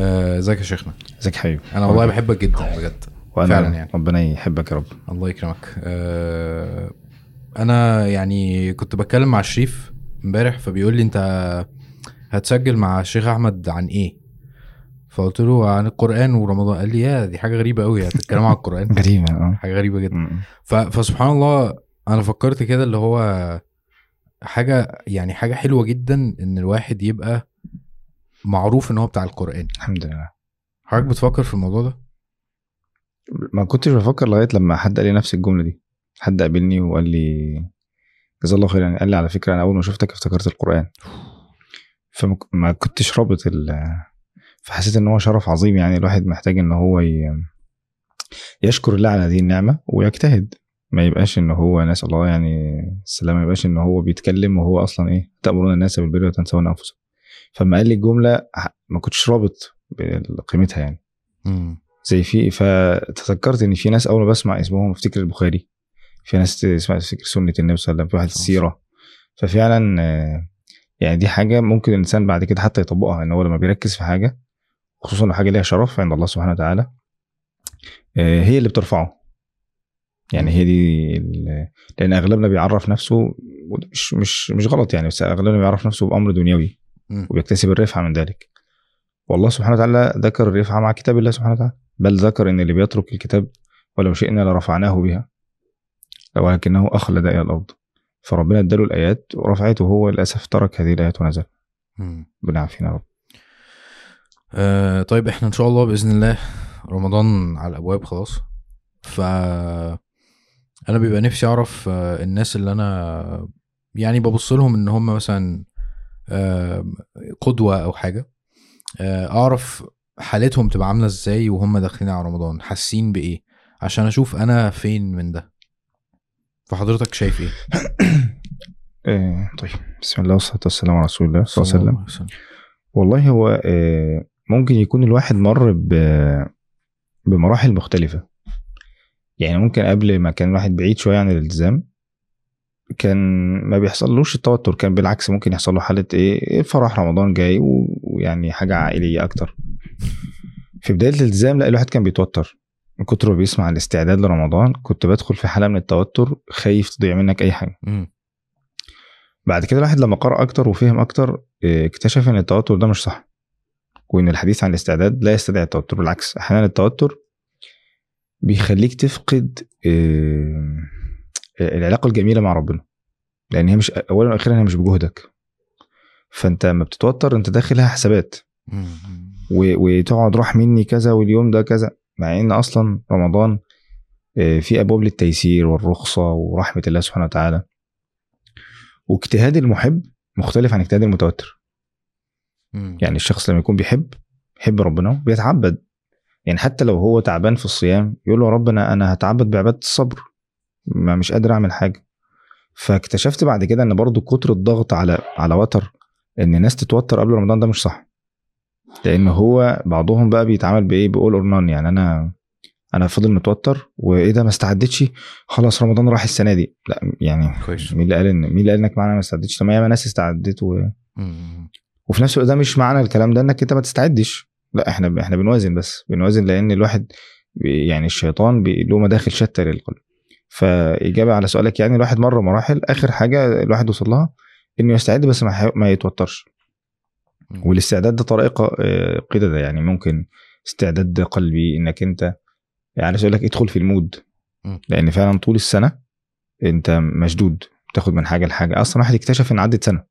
آه، ازيك يا شيخنا؟ ازيك حبيبي؟ أنا والله بحبك جدا بجد. وأنا فعلا يعني. ربنا يحبك يا رب. الله يكرمك. آه، أنا يعني كنت بتكلم مع شريف امبارح فبيقول لي أنت هتسجل مع الشيخ أحمد عن إيه؟ فقلت له عن القرآن ورمضان. قال لي يا دي حاجة غريبة قوي هتتكلموا عن القرآن؟ غريبة آه. حاجة غريبة جدا. فسبحان الله أنا فكرت كده اللي هو حاجة يعني حاجة حلوة جدا إن الواحد يبقى معروف إن هو بتاع القرآن. الحمد لله. حضرتك بتفكر في الموضوع ده؟ ما كنتش بفكر لغاية لما حد قال لي نفس الجملة دي. حد قابلني وقال لي جزاه الله خير يعني. قال لي على فكرة أنا أول ما شفتك افتكرت القرآن. فما كنتش رابط ال فحسيت إن هو شرف عظيم يعني الواحد محتاج إن هو ي... يشكر الله على هذه النعمة ويجتهد. ما يبقاش إن هو ناس الله يعني السلام ما يبقاش إن هو بيتكلم وهو أصلا إيه تأمرون الناس بالبر وتنسون أنفسكم. فما قال لي الجملة ما كنتش رابط بقيمتها يعني. مم. زي في فتذكرت إن في ناس أول ما بسمع اسمهم أفتكر البخاري. في ناس تسمع تفتكر سنة النبي صلى الله عليه وسلم في واحد السيره ففعلا يعني دي حاجة ممكن الإنسان بعد كده حتى يطبقها إن هو لما بيركز في حاجة خصوصا لو حاجة ليها شرف عند الله سبحانه وتعالى آه، هي اللي بترفعه. يعني هي دي لأن أغلبنا بيعرف نفسه مش مش مش غلط يعني بس أغلبنا بيعرف نفسه بأمر دنيوي. وبيكتسب الرفعة من ذلك. والله سبحانه وتعالى ذكر الرفعة مع كتاب الله سبحانه وتعالى. بل ذكر إن اللي بيترك الكتاب ولو شئنا لرفعناه بها. ولكنه أخلد إلى الأرض. فربنا اداله الآيات ورفعته هو للأسف ترك هذه الآيات ونزل. ربنا يعافينا يا رب. آه طيب إحنا إن شاء الله بإذن الله رمضان على الأبواب خلاص. ف أنا بيبقى نفسي أعرف آه، الناس اللي أنا يعني ببص لهم إن هم مثلا قدوة أو حاجة. آه، أعرف حالتهم تبقى عاملة إزاي وهم داخلين على رمضان. حاسين بإيه؟ عشان أشوف أنا فين من ده. فحضرتك شايف إيه؟ آه طيب. بسم الله والصلاة والسلام على رسول الله صلى الله عليه وسلم. والله هو آه ممكن يكون الواحد مر ب بمراحل مختلفة. يعني ممكن قبل ما كان الواحد بعيد شوية عن الالتزام كان ما بيحصلوش التوتر كان بالعكس ممكن يحصل له حالة إيه فرح رمضان جاي ويعني حاجة عائلية أكتر. في بداية الالتزام لا الواحد كان بيتوتر. من كتر ما بيسمع الاستعداد لرمضان كنت بدخل في حالة من التوتر خايف تضيع منك أي حاجة. بعد كده الواحد لما قرأ أكتر وفهم أكتر آه، اكتشف إن التوتر ده مش صح وإن الحديث عن الاستعداد لا يستدعي التوتر. بالعكس أحيانا التوتر بيخليك تفقد آه، العلاقة الجميلة مع ربنا. لأن هي مش أولا وأخيرا هي مش بجهدك. فأنت لما بتتوتر أنت داخلها حسابات. وتقعد راح مني كذا واليوم ده كذا. مع إن أصلا رمضان آه، في أبواب للتيسير والرخصة ورحمة الله سبحانه وتعالى. واجتهاد المحب مختلف عن اجتهاد المتوتر. يعني الشخص لما يكون بيحب يحب ربنا بيتعبد يعني حتى لو هو تعبان في الصيام يقول له يا رب أنا أنا هتعبد بعبادة الصبر. ما مش قادر أعمل حاجة. فاكتشفت بعد كده إن برضو كتر الضغط على على وتر إن الناس تتوتر قبل رمضان ده مش صح. لأن هو بعضهم بقى بيتعامل بإيه؟ بيقول اور نون يعني أنا أنا فضل متوتر وإيه ده ما استعدتش؟ خلاص رمضان راح السنة دي. لا يعني كويس. مين اللي قال إن مين اللي قال إنك معانا ما استعدتش؟ طب ما ياما ناس استعدت و... وفي نفس الوقت ده مش معنى الكلام ده إنك أنت ما تستعدش. لا إحنا إحنا بنوازن بس. بنوازن لأن الواحد يعني الشيطان له مداخل شتى للقلب. فإجابة على سؤالك يعني الواحد مر مراحل آخر حاجة الواحد وصل لها إنه يستعد بس ما, ما يتوترش. والاستعداد ده طريقة آه، قدده يعني ممكن استعداد قلبي إنك أنت يعني أقول لك ادخل في ال mood. لأن فعلا طول السنة أنت مشدود تاخد من حاجة لحاجة. أصلا واحد اكتشف إن عدت سنة.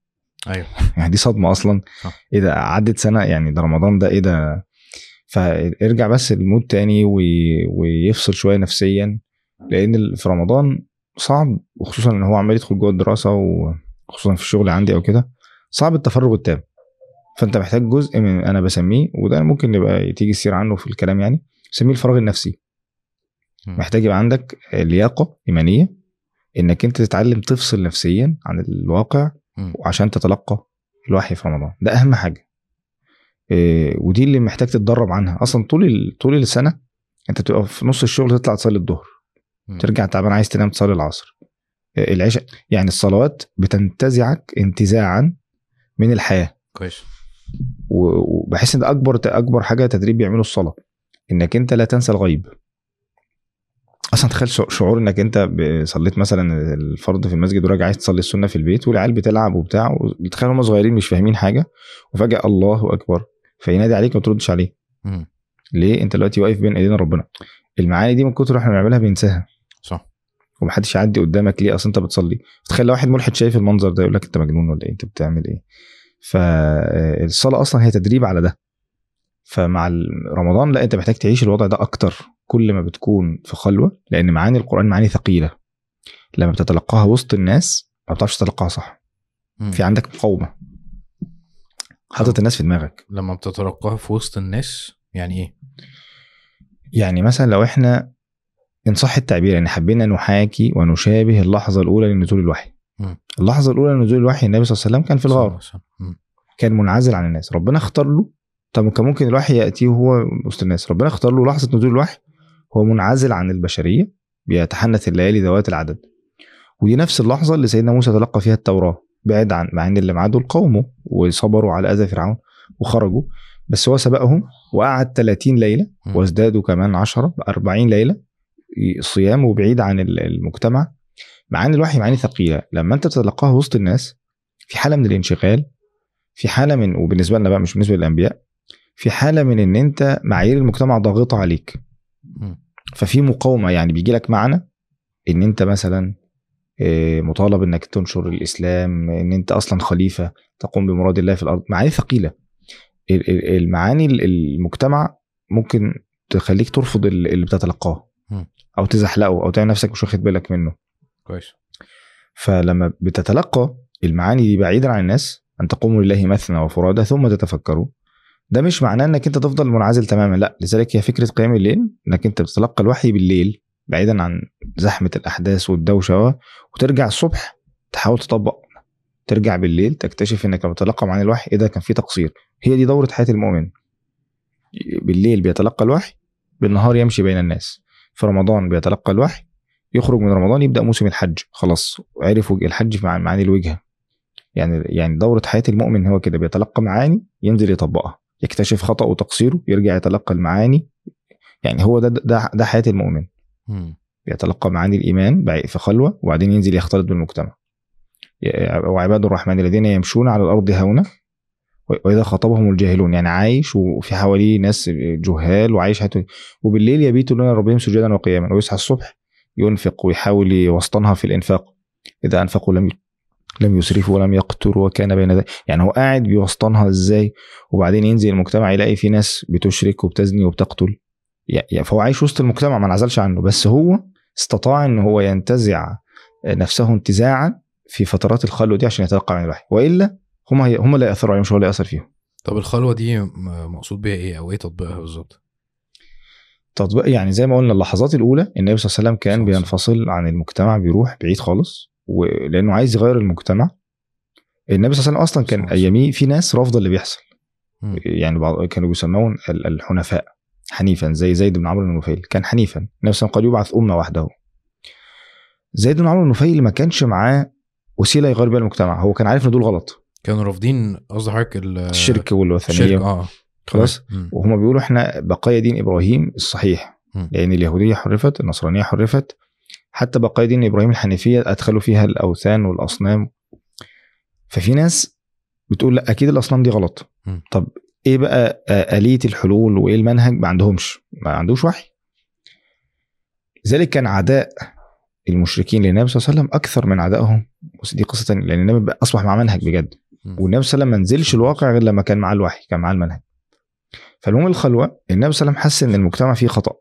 أيوه. يعني دي صدمة أصلا. صح. إيه ده عدت سنة؟ يعني ده رمضان ده إيه ده؟ فارجع بس ال mood تاني وي... ويفصل شوية نفسيا. لأن في رمضان صعب وخصوصا إن هو عمال يدخل جوه الدراسة وخصوصا في الشغل عندي أو كده صعب التفرغ التام. فأنت محتاج جزء من أنا بسميه وده ممكن يبقى تيجي السير عنه في الكلام يعني بسميه الفراغ النفسي. محتاج يبقى عندك لياقة إيمانية إنك أنت تتعلم تفصل نفسيا عن الواقع. وعشان تتلقى الوحي في رمضان. ده أهم حاجة. إيه ودي اللي محتاج تتدرب عنها. أصلا طول طول السنة أنت تبقى في نص الشغل تطلع تصلي الظهر. ترجع تعبان عايز تنام تصلي العصر. العشاء يعني الصلوات بتنتزعك انتزاعا من الحياة. كويس. وبحس إن أكبر أكبر حاجة تدريب بيعمله الصلاة إنك أنت لا تنسى الغيب. أصلا تخيل شع- شعور إنك أنت صليت مثلا الفرض في المسجد وراجع عايز تصلي السنة في البيت والعيال بتلعب وبتاع تخيل هم صغيرين مش فاهمين حاجة وفجأة الله أكبر فينادي عليك ما تردش عليه. ليه؟ أنت دلوقتي واقف بين إيدينا ربنا. المعاني دي من كتر إحنا بنعملها بننساها. صح. ومحدش يعدي قدامك ليه؟ أصل أنت بتصلي. تخيل لو واحد ملحد شايف المنظر ده يقول لك أنت مجنون ولا إيه؟ أنت بتعمل إيه؟ فالصلاه أصلا هي تدريب على ده. فمع رمضان لا أنت محتاج تعيش الوضع ده أكتر كل ما بتكون في خلوة لأن معاني القرآن معاني ثقيلة. لما بتتلقاها وسط الناس ما بتعرفش تتلقاها صح. مم. في عندك مقاومة. حاطط الناس في دماغك. لما بتتلقاها في وسط الناس يعني إيه؟ يعني مثلا لو إحنا إن صح التعبير يعني حبينا نحاكي ونشابه اللحظة الأولى لنزول الوحي. مم. اللحظة الأولى لنزول الوحي النبي صلى الله عليه وسلم كان في الغار. كان منعزل عن الناس. ربنا اختار له. طب كان ممكن الوحي يأتيه وهو وسط الناس. ربنا اختار له لحظة نزول الوحي. هو منعزل عن البشرية بيتحنث الليالي ذوات العدد. ودي نفس اللحظة اللي سيدنا موسى تلقى فيها التوراة. بعد عن مع إن اللي معاه دول قومه وصبروا على أذى فرعون وخرجوا. بس هو سبقهم وقعد 30 ليلة. وازدادوا كمان 10 40 ليلة. صيام وبعيد عن ال- المجتمع معاني الوحي معاني ثقيلة لما أنت بتتلقاها وسط الناس في حالة من الانشغال في حالة من وبالنسبة لنا بقى مش بالنسبة للأنبياء في حالة من إن أنت معايير المجتمع ضاغطة عليك. ففي مقاومة يعني بيجي لك معنى إن أنت مثلا آه، مطالب إنك تنشر الإسلام إن أنت أصلا خليفة تقوم بمراد الله في الأرض معاني ثقيلة ال- ال- المعاني ال- المجتمع ممكن تخليك ترفض ال- اللي بتتلقاه. أو تزحلقه أو تعمل نفسك مش واخد بالك منه. كويس. فلما بتتلقى المعاني دي بعيدا عن الناس أن تقوموا لله مثنى وفرادى ثم تتفكروا ده مش معناه إنك أنت تفضل منعزل تماما لأ لذلك هي فكرة قيام الليل إنك أنت بتتلقى الوحي بالليل بعيدا عن زحمة الأحداث والدوشة وترجع الصبح تحاول تطبق. ترجع بالليل تكتشف إنك لما تتلقى معاني الوحي إيه ده كان في تقصير. هي دي دورة حياة المؤمن. بالليل بيتلقى الوحي بالنهار يمشي بين الناس. في رمضان بيتلقى الوحي يخرج من رمضان يبدأ موسم الحج. خلاص عرف الحج مع معاني الوجهة. يعني يعني دورة حياة المؤمن هو كده بيتلقى معاني ينزل يطبقها. يكتشف خطأ وتقصيره يرجع يتلقى المعاني. يعني هو ده ده ده حياة المؤمن. بيتلقى معاني الإيمان في خلوة وبعدين ينزل يختلط بالمجتمع. وعباد الرحمن الذين يمشون على الأرض هونا وإذا خاطبهم الجاهلون يعني عايش وفي حواليه ناس جهال وعايش حياته. وبالليل يبيت لنا ربهم سجدا وقياما ويصحى الصبح ينفق ويحاول يوسطنها في الإنفاق. إذا أنفقوا لم لم يسرفوا ولم يقتروا وكان بين ذلك. يعني هو قاعد بيوسطنها إزاي؟ وبعدين ينزل المجتمع يلاقي في ناس بتشرك وبتزني وبتقتل. يعني فهو عايش وسط المجتمع ما انعزلش عنه. بس هو استطاع إن هو ينتزع نفسه انتزاعا في فترات الخلوة دي عشان يتلقى من الوحي. وإلا هم هي هم اللي يأثروا عليه مش هو اللي يأثر فيهم. طب الخلوة دي مقصود بيها إيه؟ أو إيه تطبيقها بالظبط؟ تطبيق يعني زي ما قلنا اللحظات الأولى النبي صلى الله عليه وسلم كان بينفصل عن المجتمع بيروح بعيد خالص ولأنه عايز يغير المجتمع. النبي صلى الله عليه وسلم أصلا كان أياميه في ناس رافضة اللي بيحصل. يعني بعض كانوا بيسمون ال- الحنفاء حنيفا زي زيد بن عمرو بن نفيل كان حنيفا. النبي صلى الله عليه وسلم قال يبعث أمة وحده. زيد بن عمرو بن نفيل ما كانش معاه وسيلة يغير بيها المجتمع. هو كان عارف إن دول غلط. كانوا رافضين قصدي حضرتك ال- الشرك والوثنية. الشرك آه خلاص. وهما بيقولوا إحنا بقايا دين إبراهيم الصحيح. مم. لأن اليهودية حرفت النصرانية حرفت. حتى بقايا دين إبراهيم الحنيفية أدخلوا فيها الأوثان والأصنام. ففي ناس بتقول لا أكيد الأصنام دي غلط. مم. طب إيه بقى آه، آلية الحلول وإيه المنهج؟ ما عندهمش. ما عندوش وحي. لذلك كان عداء المشركين للنبي صلى الله عليه وسلم أكثر من عدائهم. دي قصة لأن النبي أصبح مع منهج بجد. والنبي صلى الله عليه وسلم ما نزلش الواقع غير لما كان معاه الوحي كان معاه المنهج. فالمهم الخلوة النبي صلى الله عليه وسلم حس إن المجتمع فيه خطأ.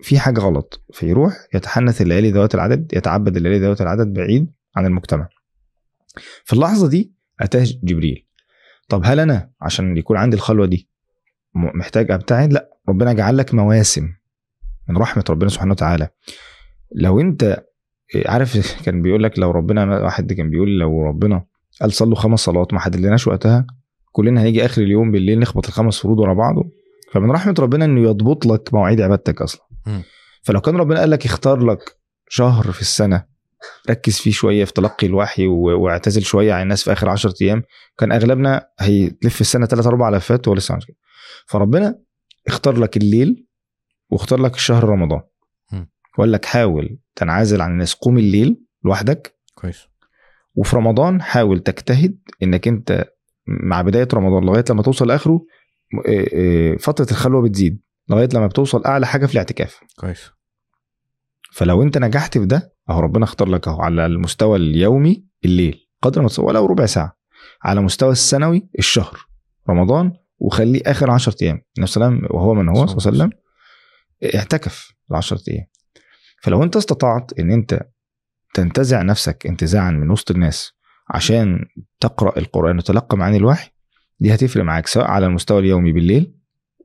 في حاجة غلط فيروح يتحنث الليالي ذوات العدد يتعبد الليالي ذوات العدد بعيد عن المجتمع. في اللحظة دي أتاه جبريل. طب هل أنا عشان يكون عندي الخلوة دي محتاج أبتعد؟ لا ربنا جعل لك مواسم من رحمة ربنا سبحانه وتعالى. لو أنت عارف كان بيقول لك لو ربنا واحد كان بيقول لو ربنا قال صلوا خمس صلوات ما حددناش وقتها. كلنا هنيجي آخر اليوم بالليل نخبط الخمس فروض ورا بعض. فمن رحمة ربنا إنه يضبط لك مواعيد عبادتك أصلا. مم. فلو كان ربنا قال لك اختار لك شهر في السنة ركز فيه شوية في تلقي الوحي واعتزل شوية عن الناس في آخر 10 أيام كان أغلبنا هيلف السنة ثلاث أربع لفات وهو لسه عامل كده. فربنا اختار لك الليل واختار لك الشهر رمضان. وقال لك حاول تنعزل عن الناس قوم الليل لوحدك. كويس. وفي رمضان حاول تجتهد إنك أنت مع بداية رمضان لغاية لما توصل لآخره فترة الخلوة بتزيد لغاية لما بتوصل أعلى حاجة في الاعتكاف. كويس. فلو أنت نجحت في ده أهو ربنا اختار لك أهو على المستوى اليومي الليل قدر ما تصور ولو ربع ساعة على مستوى السنوي الشهر رمضان وخليه آخر 10 أيام. النبي صلى الله عليه وسلم وهو من هو؟ صلى الله عليه وسلم اعتكف ال 10 أيام. فلو أنت استطعت إن أنت تنتزع نفسك انتزاعا من وسط الناس عشان تقرأ القرآن وتلقى معاني الوحي دي هتفرق معاك سواء على المستوى اليومي بالليل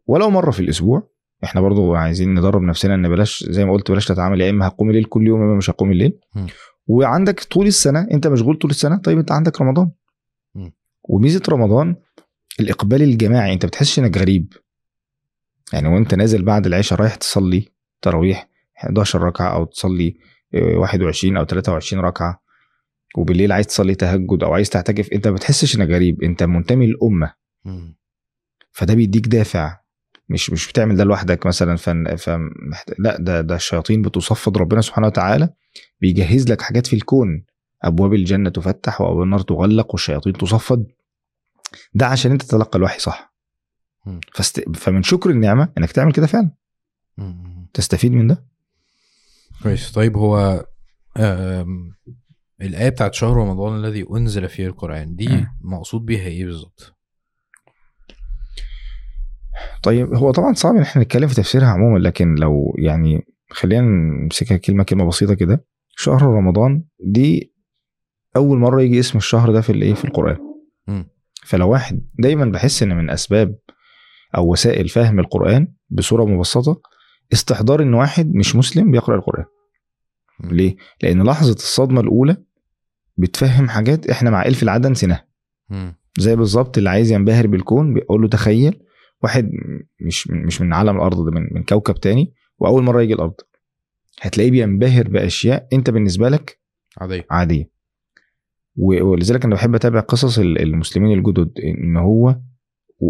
ولو مرة في الأسبوع إحنا برضو عايزين ندرب نفسنا إن بلاش زي ما قلت بلاش تتعامل يا إما هقوم الليل كل يوم يا إما مش هقوم الليل. وعندك طول السنة أنت مشغول طول السنة طيب أنت عندك رمضان. وميزة رمضان الإقبال الجماعي أنت بتحسش إنك غريب يعني وأنت نازل بعد العشاء رايح تصلي تراويح 11 ركعة أو تصلي 21 أو 23 ركعة وبالليل عايز تصلي تهجد أو عايز تعتكف أنت ما بتحسش إنك غريب أنت منتمي للأمة. فده بيديك دافع. مش مش بتعمل ده لوحدك مثلا فن فمحت... لا ده ده الشياطين بتصفد ربنا سبحانه وتعالى بيجهز لك حاجات في الكون. أبواب الجنة تفتح وأبواب النار تغلق والشياطين تصفد. ده عشان أنت تتلقى الوحي صح. فست... فمن شكر النعمة إنك تعمل كده فعلا. تستفيد من ده؟ كويس طيب هو الآية بتاعت شهر رمضان الذي أنزل فيه القرآن دي. مقصود بيها إيه بالظبط؟ طيب هو طبعا صعب إن إحنا نتكلم في تفسيرها عموما لكن لو يعني خلينا نمسكها كلمة كلمة بسيطة كده شهر رمضان دي أول مرة يجي اسم الشهر ده في الإيه في القرآن. فلو واحد دايما بحس إن من أسباب أو وسائل فهم القرآن بصورة مبسطة استحضار إن واحد مش مسلم بيقرأ القرآن. ليه؟ لأن لحظة الصدمة الأولى بتفهم حاجات إحنا مع ألف العاده نسيناها. زي بالظبط اللي عايز ينبهر بالكون بيقول له تخيل واحد مش مش من عالم الأرض ده من, من كوكب تاني وأول مرة يجي الأرض. هتلاقيه بينبهر بأشياء أنت بالنسبة لك عادية. و- ولذلك أنا بحب أتابع قصص ال- المسلمين الجدد إن هو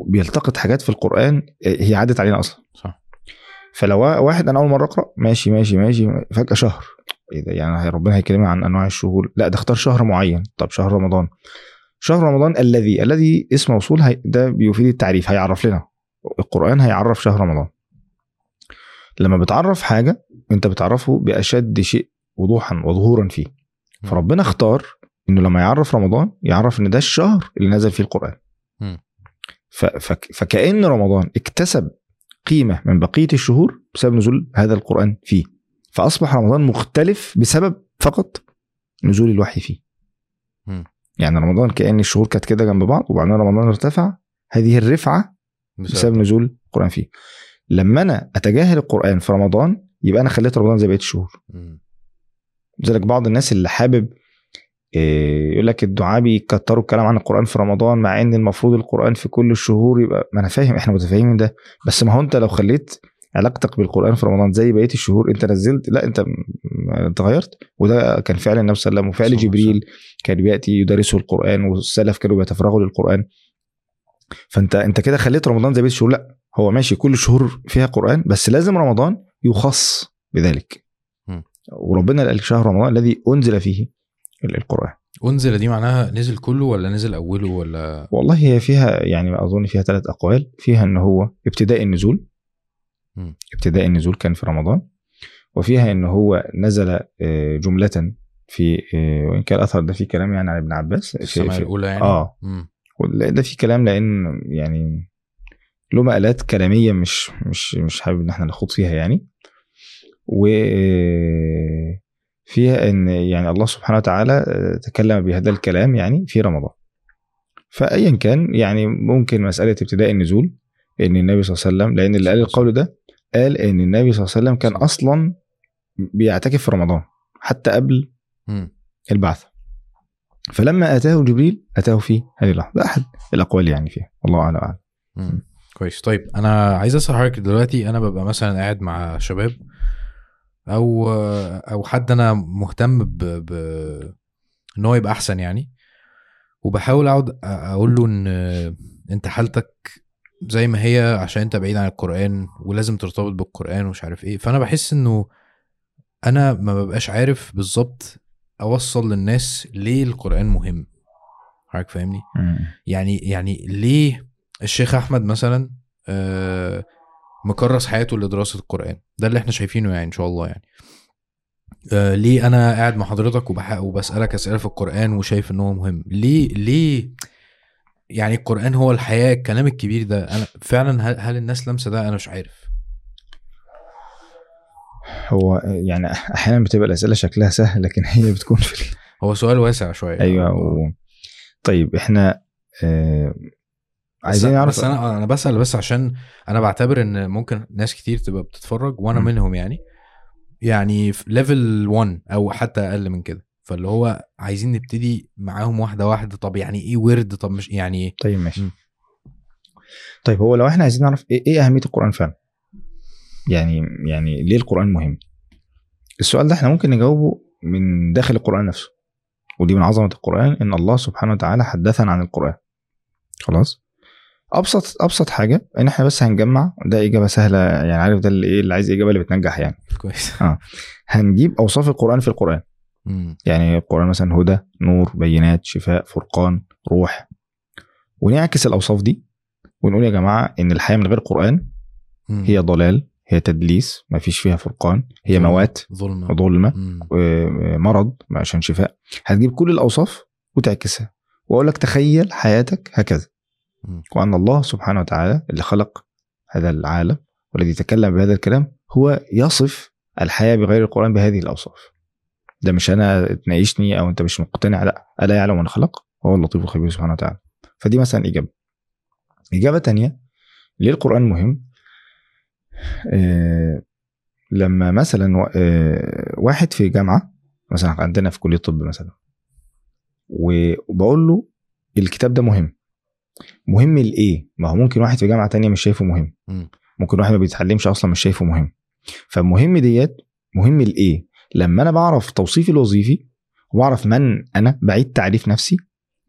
بيلتقط حاجات في القرآن هي عدت علينا أصلا. صح. فلو واحد أنا أول مرة أقرأ ماشي ماشي ماشي فجأة شهر. إيه ده؟ يعني ربنا هيكلمنا عن أنواع الشهور. لا ده اختار شهر معين. طب شهر رمضان. شهر رمضان الذي الذي اسم موصول هي ده بيفيد التعريف هيعرف لنا. القرآن هيعرف شهر رمضان. لما بتعرف حاجة أنت بتعرفه بأشد شيء وضوحا وظهورا فيه. فربنا اختار إنه لما يعرف رمضان يعرف إن ده الشهر اللي نزل فيه القرآن. مم. ف- فك- فكأن رمضان اكتسب قيمة من بقية الشهور بسبب نزول هذا القرآن فيه. فأصبح رمضان مختلف بسبب فقط نزول الوحي فيه. مم. يعني رمضان كأن الشهور كانت كده جنب بعض وبعدين رمضان ارتفع هذه الرفعة بسبب نزول القرآن فيه. لما أنا أتجاهل القرآن في رمضان يبقى أنا خليت رمضان زي بقية الشهور. لذلك بعض الناس اللي حابب يقول لك الدعاء بيكتروا الكلام عن القرآن في رمضان مع إن المفروض القرآن في كل الشهور يبقى ما أنا فاهم إحنا متفاهمين ده. بس ما هو أنت لو خليت علاقتك بالقرآن في رمضان زي بقية الشهور أنت نزلت لا أنت م- انت غيرت وده كان فعل النبي صلى الله عليه وسلم وفعل جبريل كان بيأتي يدرسه القرآن والسلف كانوا بيتفرغوا للقرآن. فانت أنت كده خليت رمضان زي بقية الشهور. لا هو ماشي كل الشهور فيها قرآن بس لازم رمضان يخص بذلك. وربنا قال شهر رمضان الذي أنزل فيه القرآن. أنزل دي معناها نزل كله ولا نزل أوله ولا؟ والله هي فيها يعني أظن فيها ثلاث أقوال. فيها إن هو ابتداء النزول. مم. ابتداء النزول كان في رمضان. وفيها إن هو نزل آه، جملة في آه، وإن كان الاثر ده فيه كلام يعني عن ابن عباس في السماء في الأولى يعني؟ آه. مم. ولا ده في كلام لأن يعني له مقالات كلامية مش مش مش حابب إن إحنا نخوض فيها يعني. و آه، فيها إن يعني الله سبحانه وتعالى آه، تكلم بهذا الكلام يعني في رمضان. فايا كان يعني ممكن مسألة ابتداء النزول إن النبي صلى الله عليه وسلم لأن اللي قال القول ده قال إن النبي صلى الله عليه وسلم كان أصلا بيعتكف في رمضان حتى قبل مم. البعث فلما أتاه جبريل أتاه في هذه اللحظة. ده أحد الأقوال يعني فيها. والله اعلم أعلم. مم. كويس. طيب أنا عايز أسأل حضرتك دلوقتي أنا ببقى مثلا قاعد مع شباب أو أو حد أنا مهتم ب, ب... إن هو يبقى أحسن يعني. وبحاول أقعد أقول له إن أنت حالتك زي ما هي عشان أنت بعيد عن القرآن ولازم ترتبط بالقرآن ومش عارف إيه. فأنا بحس إنه أنا ما ببقاش عارف بالظبط أوصل للناس ليه القرآن مهم. حضرتك فاهمني؟ يعني يعني ليه الشيخ أحمد مثلا آه مكرس حياته لدراسة القرآن. ده اللي إحنا شايفينه يعني إن شاء الله يعني. آه ليه أنا قاعد مع حضرتك وبحق وبسألك أسئلة في القرآن وشايف إن هو مهم؟ ليه ليه يعني القرآن هو الحياة؟ الكلام الكبير ده أنا فعلا هل, هل الناس لامسه ده؟ أنا مش عارف. هو يعني أحيانا بتبقى الأسئلة شكلها سهل لكن هي بتكون في هو سؤال واسع شوية. أيوه و... طيب إحنا آه عايزين نعرف بس أنا أنا بسأل بس عشان أنا بعتبر إن ممكن ناس كتير تبقى بتتفرج وأنا م. منهم يعني. يعني في ليفل 1 أو حتى أقل من كده. فاللي هو عايزين نبتدي معاهم واحدة واحدة. طب يعني إيه ورد؟ طب مش يعني طيب ماشي. م. طيب هو لو إحنا عايزين نعرف إيه, إيه أهمية القرآن فعلا؟ يعني يعني ليه القرآن مهم؟ السؤال ده إحنا ممكن نجاوبه من داخل القرآن نفسه. ودي من عظمة القرآن إن الله سبحانه وتعالى حدثنا عن القرآن. خلاص؟ أبسط أبسط حاجة إن إحنا بس هنجمع ده إجابة سهلة يعني عارف ده اللي إيه اللي عايز إجابة اللي بتنجح يعني. كويس. آه. هنجيب أوصاف القرآن في القرآن. مم. يعني القرآن مثلا هدى نور بينات شفاء فرقان روح. ونعكس الأوصاف دي ونقول يا جماعة إن الحياة من غير قرآن مم. هي ضلال هي تدليس ما فيش فيها فرقان هي. موات ظلمة ظلمه مرض عشان شفاء. هتجيب كل الأوصاف وتعكسها وأقول لك تخيل حياتك هكذا. وأن الله سبحانه وتعالى اللي خلق هذا العالم والذي تكلم بهذا الكلام هو يصف الحياة بغير القرآن بهذه الأوصاف. ده مش أنا تناقشني أو أنت مش مقتنع لا. ألا يعلم من خلق؟ وهو اللطيف الخبير سبحانه وتعالى. فدي مثلا إجابة. إجابة تانية ليه القران مهم. آه لما مثلا آه واحد في جامعة مثلا عندنا في كلية طب مثلا وبقول له الكتاب ده مهم. مهم لإيه؟ ما هو ممكن واحد في جامعة تانية مش شايفه مهم. مم. ممكن واحد ما بيتعلمش أصلا مش شايفه مهم. فالمهم ديت مهم لإيه؟ لما أنا بعرف توصيفي الوظيفي وبعرف من أنا بعيد تعريف نفسي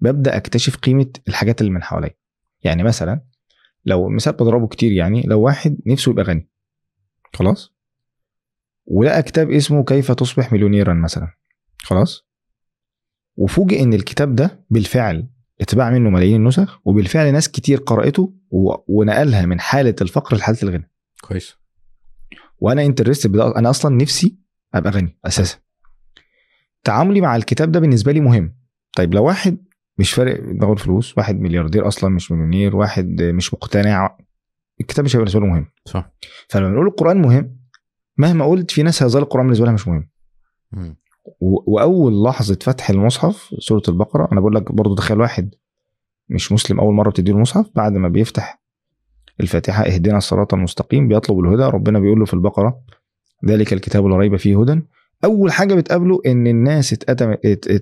ببدأ أكتشف قيمة الحاجات اللي من حواليا. يعني مثلا لو مثال بضربه كتير يعني لو واحد نفسه يبقى غني. خلاص؟ ولقى كتاب اسمه كيف تصبح مليونيرا مثلا. خلاص؟ وفوجئ إن الكتاب ده بالفعل اتباع منه ملايين النسخ وبالفعل ناس كتير قرأته ونقلها من حالة الفقر لحالة الغنى. كويس. وأنا انترست أنا أصلا نفسي أبقى غني أساسا. تعاملي مع الكتاب ده بالنسبة لي مهم. طيب لو واحد مش فارق دماغه الفلوس واحد ملياردير أصلا مش مليونير واحد مش مقتنع الكتاب مش هيبقى بالنسبة له مهم. صح. فلما بنقول القرآن مهم مهما قلت في ناس هيظل القرآن بالنسبة لها مش مهم. مم. وأول لحظة فتح المصحف سورة البقرة أنا بقول لك برضو تخيل واحد مش مسلم أول مرة بتديله المصحف بعد ما بيفتح الفاتحة اهدنا الصراط المستقيم بيطلب الهدى ربنا بيقول له في البقرة ذلك الكتاب لا ريب فيه هدى. أول حاجة بتقابله إن الناس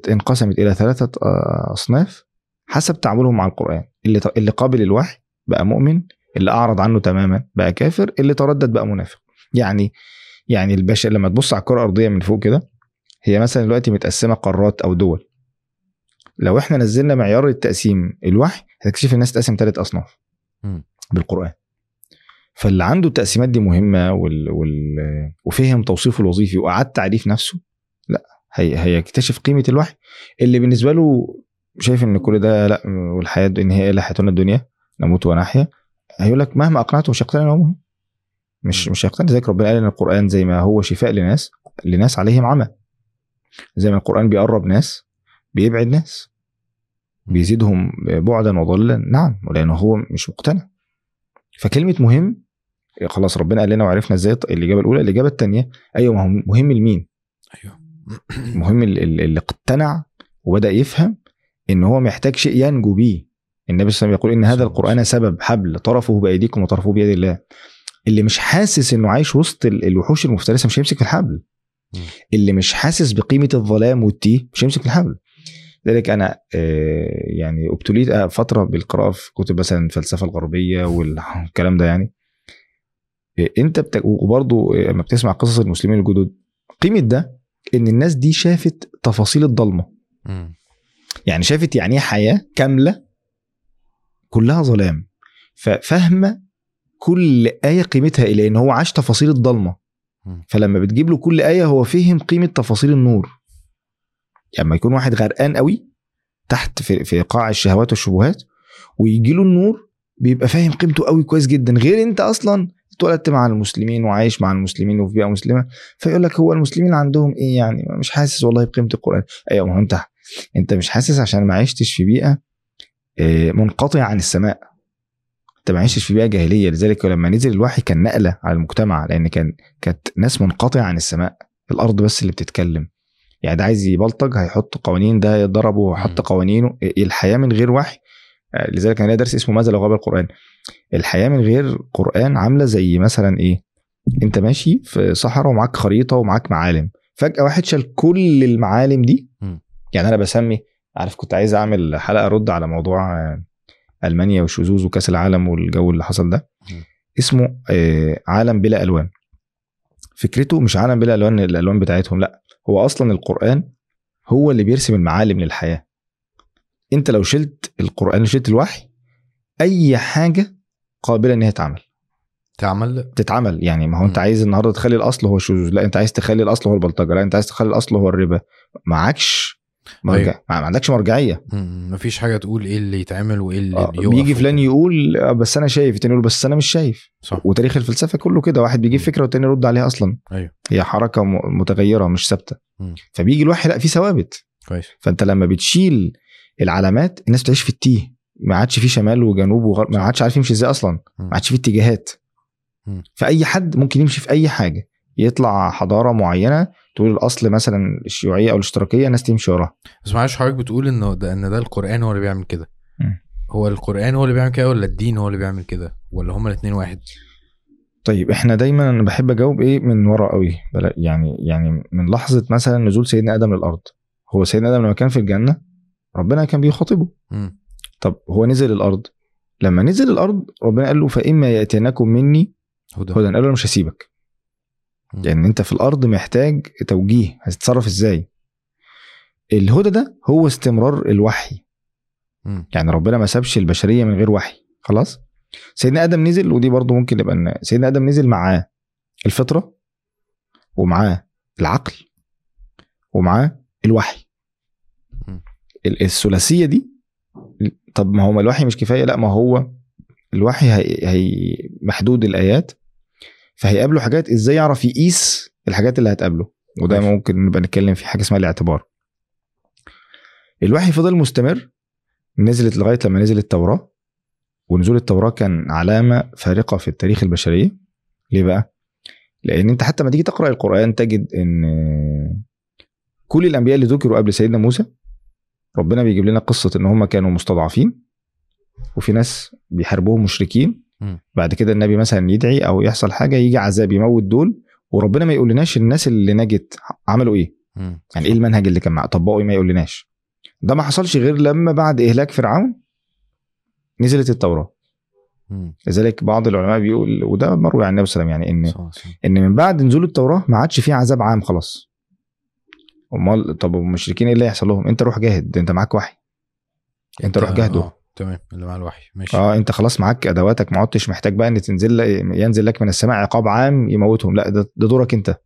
انقسمت إلى ثلاثة آه، أصناف حسب تعاملهم مع القرآن. اللي اللي قابل الوحي بقى مؤمن اللي أعرض عنه تماما بقى كافر اللي تردد بقى منافق. يعني يعني البشر لما تبص على الكرة الأرضية من فوق كده هي مثلا دلوقتي متقسمة قارات أو دول. لو إحنا نزلنا معيار التقسيم الوحي هتكتشف الناس تقسم ثلاث أصناف. بالقرآن. فاللي عنده التقسيمات دي مهمة وال... وال... وفهم توصيفه الوظيفي واعاد تعريف نفسه لا هي... هيكتشف قيمة الوحي. اللي بالنسبة له شايف إن كل ده لا والحياة إن هي إلا حياتنا الدنيا نموت ونحيا هيقول لك مهما أقنعته مش هيقتنع إن هو مهم. مش. مش هيقتنع. زي ربنا قال إن القرآن زي ما هو شفاء لناس لناس عليهم عمى زي ما القرآن بيقرب ناس بيبعد ناس بيزيدهم بعدا وضلا. نعم ولأنه هو مش مقتنع. فكلمة مهم خلاص ربنا قال لنا وعرفنا إزاي الإجابة الأولى الإجابة الثانية أيوه ما هو مهم لمين؟ أيوه. مهم ال- ال- اللي اقتنع وبدأ يفهم إن هو محتاج شيء ينجو بيه. النبي صلى الله عليه وسلم يقول إن هذا القرآن سبب حبل طرفه بأيديكم وطرفه بيد الله. اللي مش حاسس إنه عايش وسط ال- الوحوش المفترسة مش هيمسك في الحبل. اللي مش حاسس بقيمة الظلام والتيه مش هيمسك الحبل لذلك أنا آه، يعني أبتليت آه، فترة بالقراءة في كتب مثلا الفلسفة الغربية والكلام ده يعني. آه، أنت بت... وبرضه لما بتسمع قصص المسلمين الجدد قيمة ده إن الناس دي شافت تفاصيل الضلمة. يعني شافت يعني إيه حياة كاملة كلها ظلام. ففاهمة كل آية قيمتها إيه لأن هو عاش تفاصيل الضلمة. فلما بتجيب له كل آية هو فهم قيمة تفاصيل النور. يعني لما يكون واحد غرقان قوي تحت في, في قاع الشهوات والشبهات ويجي له النور بيبقى فاهم قيمته قوي كويس جدا. غير أنت أصلا اتولدت مع المسلمين وعايش مع المسلمين وفي بيئة مسلمة فيقول لك هو المسلمين عندهم إيه يعني؟ مش حاسس والله بقيمة القرآن. أيوه ما هو أنت أنت مش حاسس عشان ما عشتش في بيئة آه، منقطعة عن السماء. انت ما عشتش في بيئة جاهلية. لذلك لما نزل الوحي كان نقلة على المجتمع لأن كان كانت ناس منقطعة عن السماء الأرض بس اللي بتتكلم. يعني ده عايز يبلطج هيحط قوانين ده يضربه ويحط مم. قوانينه. الحياة من غير وحي. آه، لذلك أنا درس اسمه ماذا لو غاب القرآن؟ الحياة من غير قرآن عاملة زي مثلا إيه؟ أنت ماشي في صحراء ومعاك خريطة ومعاك معالم. فجأة واحد شال كل المعالم دي. يعني أنا بسمي عارف كنت عايز أعمل حلقة ارد على موضوع آه، ألمانيا والشذوذ وكأس العالم والجو اللي حصل ده. اسمه آه، عالم بلا ألوان. فكرته مش عالم بلا ألوان الألوان بتاعتهم لا هو أصلا القرآن هو اللي بيرسم المعالم للحياة. أنت لو شلت القرآن شلت الوحي أي حاجة قابلة إن هي تعمل تعمل؟ تتعمل. يعني ما هو أنت. عايز النهارده تخلي الأصل هو الشذوذ لا أنت عايز تخلي الأصل هو البلطجة لا أنت عايز تخلي الأصل هو الربا. معكش مرجع أيوة. ما عندكش مرجعية مم. مفيش حاجة تقول إيه اللي يتعمل وإيه اللي آه، بيجي فلان. يقول آه، بس أنا شايف التاني يقول بس أنا مش شايف صح وتاريخ الفلسفة كله كده واحد بيجيب. فكرة والتاني يرد عليها أصلا أيوه هي حركة متغيرة مش ثابتة. فبيجي الوحي لا في ثوابت كويس فأنت لما بتشيل العلامات الناس بتعيش في التيه ما عادش في شمال وجنوب وغرب ما عادش عارف يمشي إزاي أصلا. ما عادش في اتجاهات. فأي حد ممكن يمشي في أي حاجة يطلع حضارة معينة تقول الاصل مثلا الشيوعية أو الاشتراكية الناس تمشي وراها. بس معلش حضرتك بتقول إنه ده إن ده القرآن هو اللي بيعمل كده. هو القرآن هو اللي بيعمل كده ولا الدين هو اللي بيعمل كده؟ ولا هما الاثنين واحد؟ طيب إحنا دايما أنا بحب أجاوب إيه من ورا قوي. يعني يعني من لحظة مثلا نزول سيدنا آدم للأرض. هو سيدنا آدم لما كان في الجنة ربنا كان بيخاطبه. طب هو نزل الأرض. لما نزل الأرض ربنا قال له فإما يأتينكم مني هدى. هدى. قال له مش هسيبك. يعني انت في الأرض محتاج توجيه. هتتصرف إزاي؟ الهدى ده هو استمرار الوحي. مم. يعني ربنا ما سابش البشرية من غير وحي. خلاص؟ سيدنا آدم نزل ودي برضو ممكن نبقى ن- سيدنا آدم نزل معاه الفطرة ومعاه العقل ومعاه الوحي. الثلاثية دي طب ما هو الوحي مش كفاية؟ لا ما هو الوحي هي, هي محدود الآيات. فهيقابله حاجات إزاي يعرف يقيس الحاجات اللي هتقابله. وده ماشي. ممكن نبقى نتكلم في حاجة اسمها الاعتبار. الوحي فضل مستمر نزلت لغاية لما نزل التوراة. ونزول التوراة كان علامة فارقة في التاريخ البشرية. ليه بقى؟ لأن أنت حتى ما تيجي تقرأ القرآن تجد إن كل الأنبياء اللي ذكروا قبل سيدنا موسى ربنا بيجيب لنا قصة إن هم كانوا مستضعفين. وفي ناس بيحاربوهم مشركين. بعد كده النبي مثلا يدعي أو يحصل حاجة يجي عذاب يموت دول وربنا ما يقولناش الناس اللي نجت عملوا إيه. مم. يعني إيه المنهج اللي كان معاه طبقوا إيه ما يقولناش. ده ما حصلش غير لما بعد إهلاك فرعون نزلت التوراة. لذلك بعض العلماء بيقول وده مروي عن النبي صلى الله عليه وسلم يعني ان صح، صح. إن من بعد نزول التوراة ما عادش فيه عذاب عام خلاص. أمال طب المشركين إيه اللي هيحصل لهم؟ أنت روح جاهد أنت معاك وحي. أنت روح جاهده آه. تمام اللي مع الوحي. ماشي. آه أنت خلاص معاك أدواتك ما عدتش محتاج بقى ان تنزل ينزل لك من السماء عقاب عام يموتهم. لا ده, ده دورك أنت.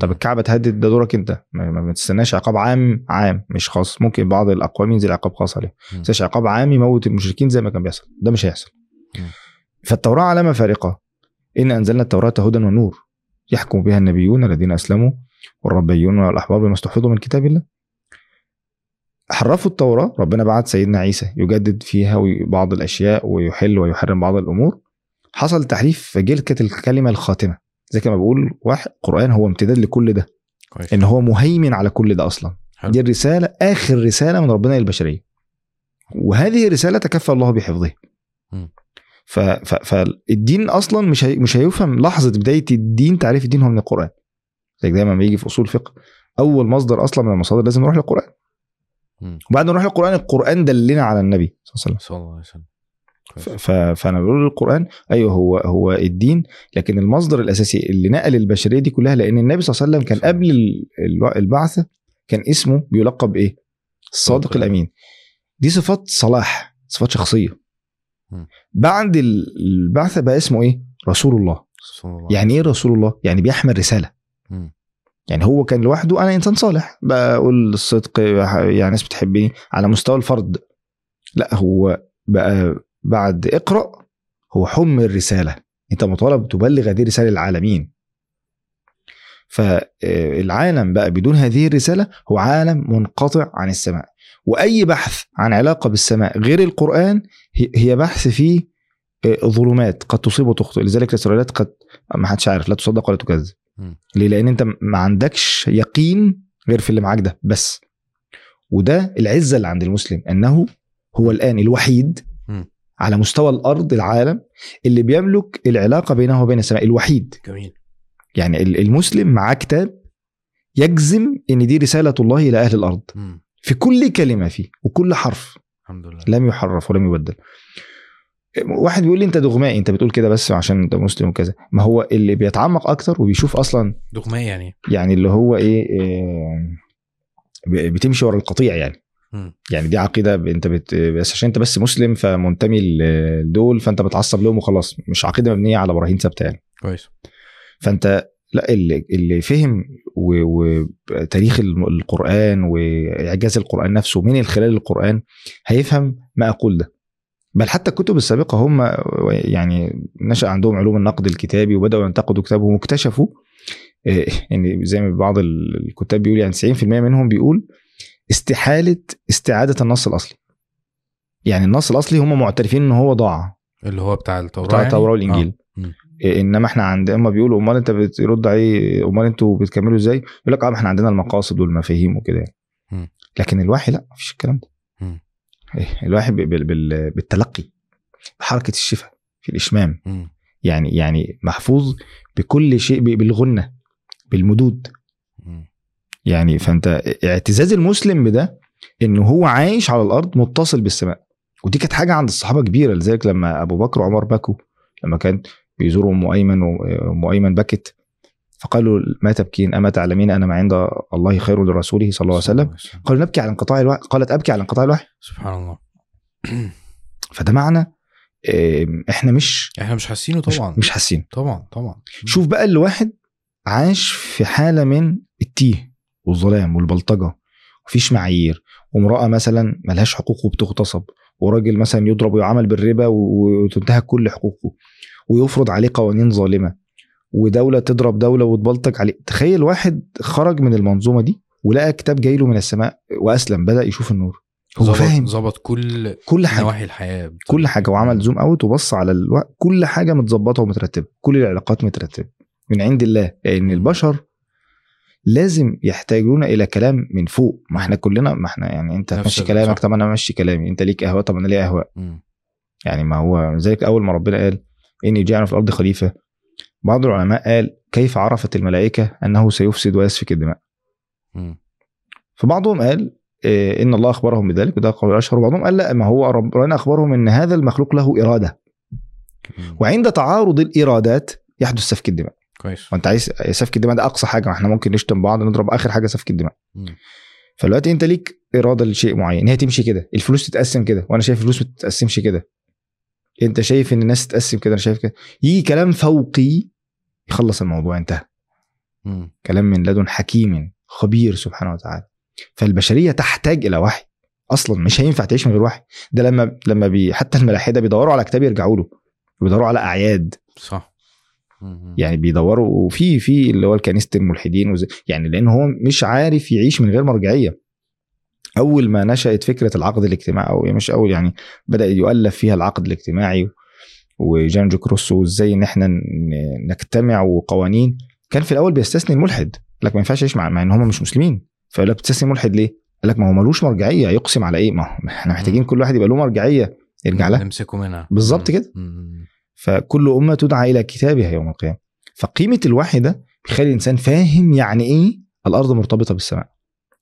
طب الكعبة تهدد ده دورك أنت. ما, ما بتستناش عقاب عام عام. مش خاص ممكن بعض الأقوام ينزل عقاب خاص عليهم. مم. بس عقاب عام يموت المشركين زي ما كان بيحصل. ده مش هيحصل. فالتوراة علامة فارقة. إن أنزلنا التوراة هدى ونور. يحكم بها النبيون الذين أسلموا والربيون والأحبار بما استحفظوا من كتاب الله. حرفوا التوراة ربنا بعت سيدنا عيسى يجدد فيها بعض الأشياء ويحل ويحرم بعض الأمور. حصل تحريف فجيل كانت الكلمة الخاتمة. زي كما بقول واحد القران هو امتداد لكل ده. كويس. إن هو مهيمن على كل ده أصلا. حلو. دي الرسالة آخر رسالة من ربنا للبشرية. وهذه الرسالة تكفل الله بحفظها. ف... ف... فالدين أصلا مش هي... مش هيفهم لحظة بداية الدين تعريف الدين هو من القرآن. زي دايما ما يجي في أصول فقه أول مصدر أصلا من المصادر لازم نروح للقرآن. وبعد ما نروح للقران القرآن دلنا على النبي صلى الله عليه وسلم فأنا بقول القرآن أيوه هو هو الدين لكن المصدر الأساسي اللي نقل البشرية دي كلها لأن النبي صلى الله عليه وسلم كان قبل ال- الو- البعثه كان اسمه بيلقب إيه؟ الصادق صادق الأمين دي صفات صلاح صفات شخصية. بعد ال- البعثه بقى اسمه إيه؟ رسول الله يعني إيه رسول الله؟ يعني بيحمل رسالة. يعني هو كان لوحده أنا إنسان صالح. بقول الصدق يعني ناس بتحبني على مستوى الفرد. لا هو بقى بعد اقرأ هو حمل رساله أنت مطالب تبلغ هذه الرسالة للعالمين. فالعالم بقى بدون هذه الرسالة هو عالم منقطع عن السماء. وأي بحث عن علاقة بالسماء غير القرآن هي- بحث فيه آه، ظلمات. قد تصيب وتخطئ. لذلك الاسرائيليات قد ما حدش عارف. لا تصدق ولا تكذب. ليه؟ لأن أنت ما عندكش يقين غير في اللي معاك ده بس. وده العزة اللي عند المسلم أنه هو الآن الوحيد مم. على مستوى الأرض العالم اللي بيملك العلاقة بينه وبين السماء الوحيد. جميل. يعني ال- المسلم معاه كتاب يجزم إن دي رسالة الله إلى أهل الأرض. مم. في كل كلمة فيه وكل حرف. الحمد لله. لم يحرف ولم يبدل. واحد بيقول لي انت دغمائي انت بتقول كده بس عشان انت مسلم وكذا. ما هو اللي بيتعمق أكتر وبيشوف أصلا دغمية يعني. يعني اللي هو إيه, إيه بتمشي ورا القطيع يعني. يعني دي عقيدة انت بت بس عشان انت بس مسلم فمنتمي لدول فانت بتعصب لهم وخلاص. مش عقيدة مبنية على براهين ثابتة يعني. كويس. فانت لا اللي, اللي فهم وتاريخ القرآن وإعجاز القرآن نفسه من خلال القرآن هيفهم ما أقول ده. بل حتى الكتب السابقة هم يعني نشأ عندهم علوم النقد الكتابي وبدأوا ينتقدوا كتابهم واكتشفوا إن زي ما بعض ال- الكتاب بيقول يعني 90% منهم بيقول استحالة استعادة النص الأصلي. يعني النص الأصلي هم معترفين إن هو ضاع. اللي هو بتاع التوراة بتاع يعني؟ التوراة والإنجيل. آه. إيه، إنما إحنا عند اما بيقولوا أمال أنت بترد عليه أمال أنتوا بتكملوا إزاي؟ يقول لك آه إحنا عندنا المقاصد والمفاهيم وكده يعني. لكن الوحي لا مفيش الكلام ده. إيه، بال- بالتلقي بحركة الشفاء في الإشمام مم. يعني يعني محفوظ بكل شيء بالغنه بالمدود مم. يعني فأنت اعتزاز المسلم بده إنه هو عايش على الأرض متصل بالسماء ودي كانت حاجة عند الصحابة كبيرة لذلك لما أبو بكر وعمر بكوا لما كان بيزوروا أم أيمن وام أيمن بكت فقالوا ما تبكين؟ أما تعلمين أن ما عند الله خير لرسوله صلى الله عليه وسلم؟ قالوا نبكي على انقطاع الوحي. قالت أبكي على انقطاع الوحي. سبحان الله. فده معنى إحنا مش إحنا مش حاسينه مش, طبعا. مش حاسين. طبعا طبعا. شوف بقى اللي واحد عاش في حالة من التيه والظلام والبلطجة. مفيش معايير. وامرأة مثلا ملهاش حقوق وبتغتصب. وراجل مثلا يضرب ويعامل بالربا وتنتهك كل حقوقه. ويفرض عليه قوانين ظالمة. ودولة تضرب دولة وتبلطج عليه. تخيل واحد خرج من المنظومة دي ولقى كتاب جاي له من السماء وأسلم بدأ يشوف النور. هو ظبط- فاهم. ظبط كل كل حاجة. نواحي الحياة. كل حاجة وعمل زوم أوت وبص على الوقت كل حاجة متظبطة ومترتبة. كل العلاقات مترتبة. من عند الله لأن البشر لازم يحتاجون إلى كلام من فوق. ما إحنا كلنا ما إحنا يعني أنت ال- كلامك. طب أنا امشي كلامي. أنت ليك أهواء طب أنا ليا أهواء. يعني ما هو ذلك أول ما ربنا قال إني جاعل في الأرض خليفة. بعض العلماء قال كيف عرفت الملائكة أنه سيفسد ويسفك الدماء؟ مم. فبعضهم قال إيه، إن الله أخبرهم بذلك وده قول الاشهر وبعضهم قال لا ما هو ربنا أخبرهم إن هذا المخلوق له إرادة. مم. وعند تعارض الإرادات يحدث سفك الدماء. كويس. وأنت عايز سفك الدماء ده أقصى حاجة ما إحنا ممكن نشتم بعض نضرب آخر حاجة سفك الدماء. مم. فدلوقتي أنت ليك إرادة لشيء معين هي تمشي كده الفلوس تتقسم كده وأنا شايف الفلوس ما تتقسمش كده. أنت شايف إن الناس تتقسم كده أنا شايف كده. يجي كلام فوقي يخلص الموضوع انتهى. مم. كلام من لدن حكيم خبير سبحانه وتعالى. فالبشرية تحتاج إلى وحي. أصلا مش هينفع تعيش من غير وحي. ده لما لما بي حتى الملاحدة بيدوروا على كتاب يرجعوا له. بيدوروا على أعياد. صح. مم. يعني بيدوروا وفي في اللي هو كنيسه الملحدين وزي يعني لأن هو مش عارف يعيش من غير مرجعية. أول ما نشأت فكرة العقد الاجتماعي أو مش أول يعني بدأ يؤلف فيها العقد الاجتماعي وجان جوك روسو وإزاي إن إحنا نجتمع وقوانين كان في الأول بيستثني الملحد قال لك ما ينفعش يعيش مع, مع إن هم مش مسلمين فيقول لك بتستثني الملحد ليه؟ قال لك ما هو ملوش مرجعية يقسم على إيه؟ ما هو إحنا محتاجين كل واحد يبقى له مرجعية يرجع لها نمسكه منها بالظبط. كده. فكل أمة تدعى إلى كتابها يوم القيامة فقيمة الوحي ده بيخلي الإنسان فاهم يعني إيه الأرض مرتبطة بالسماء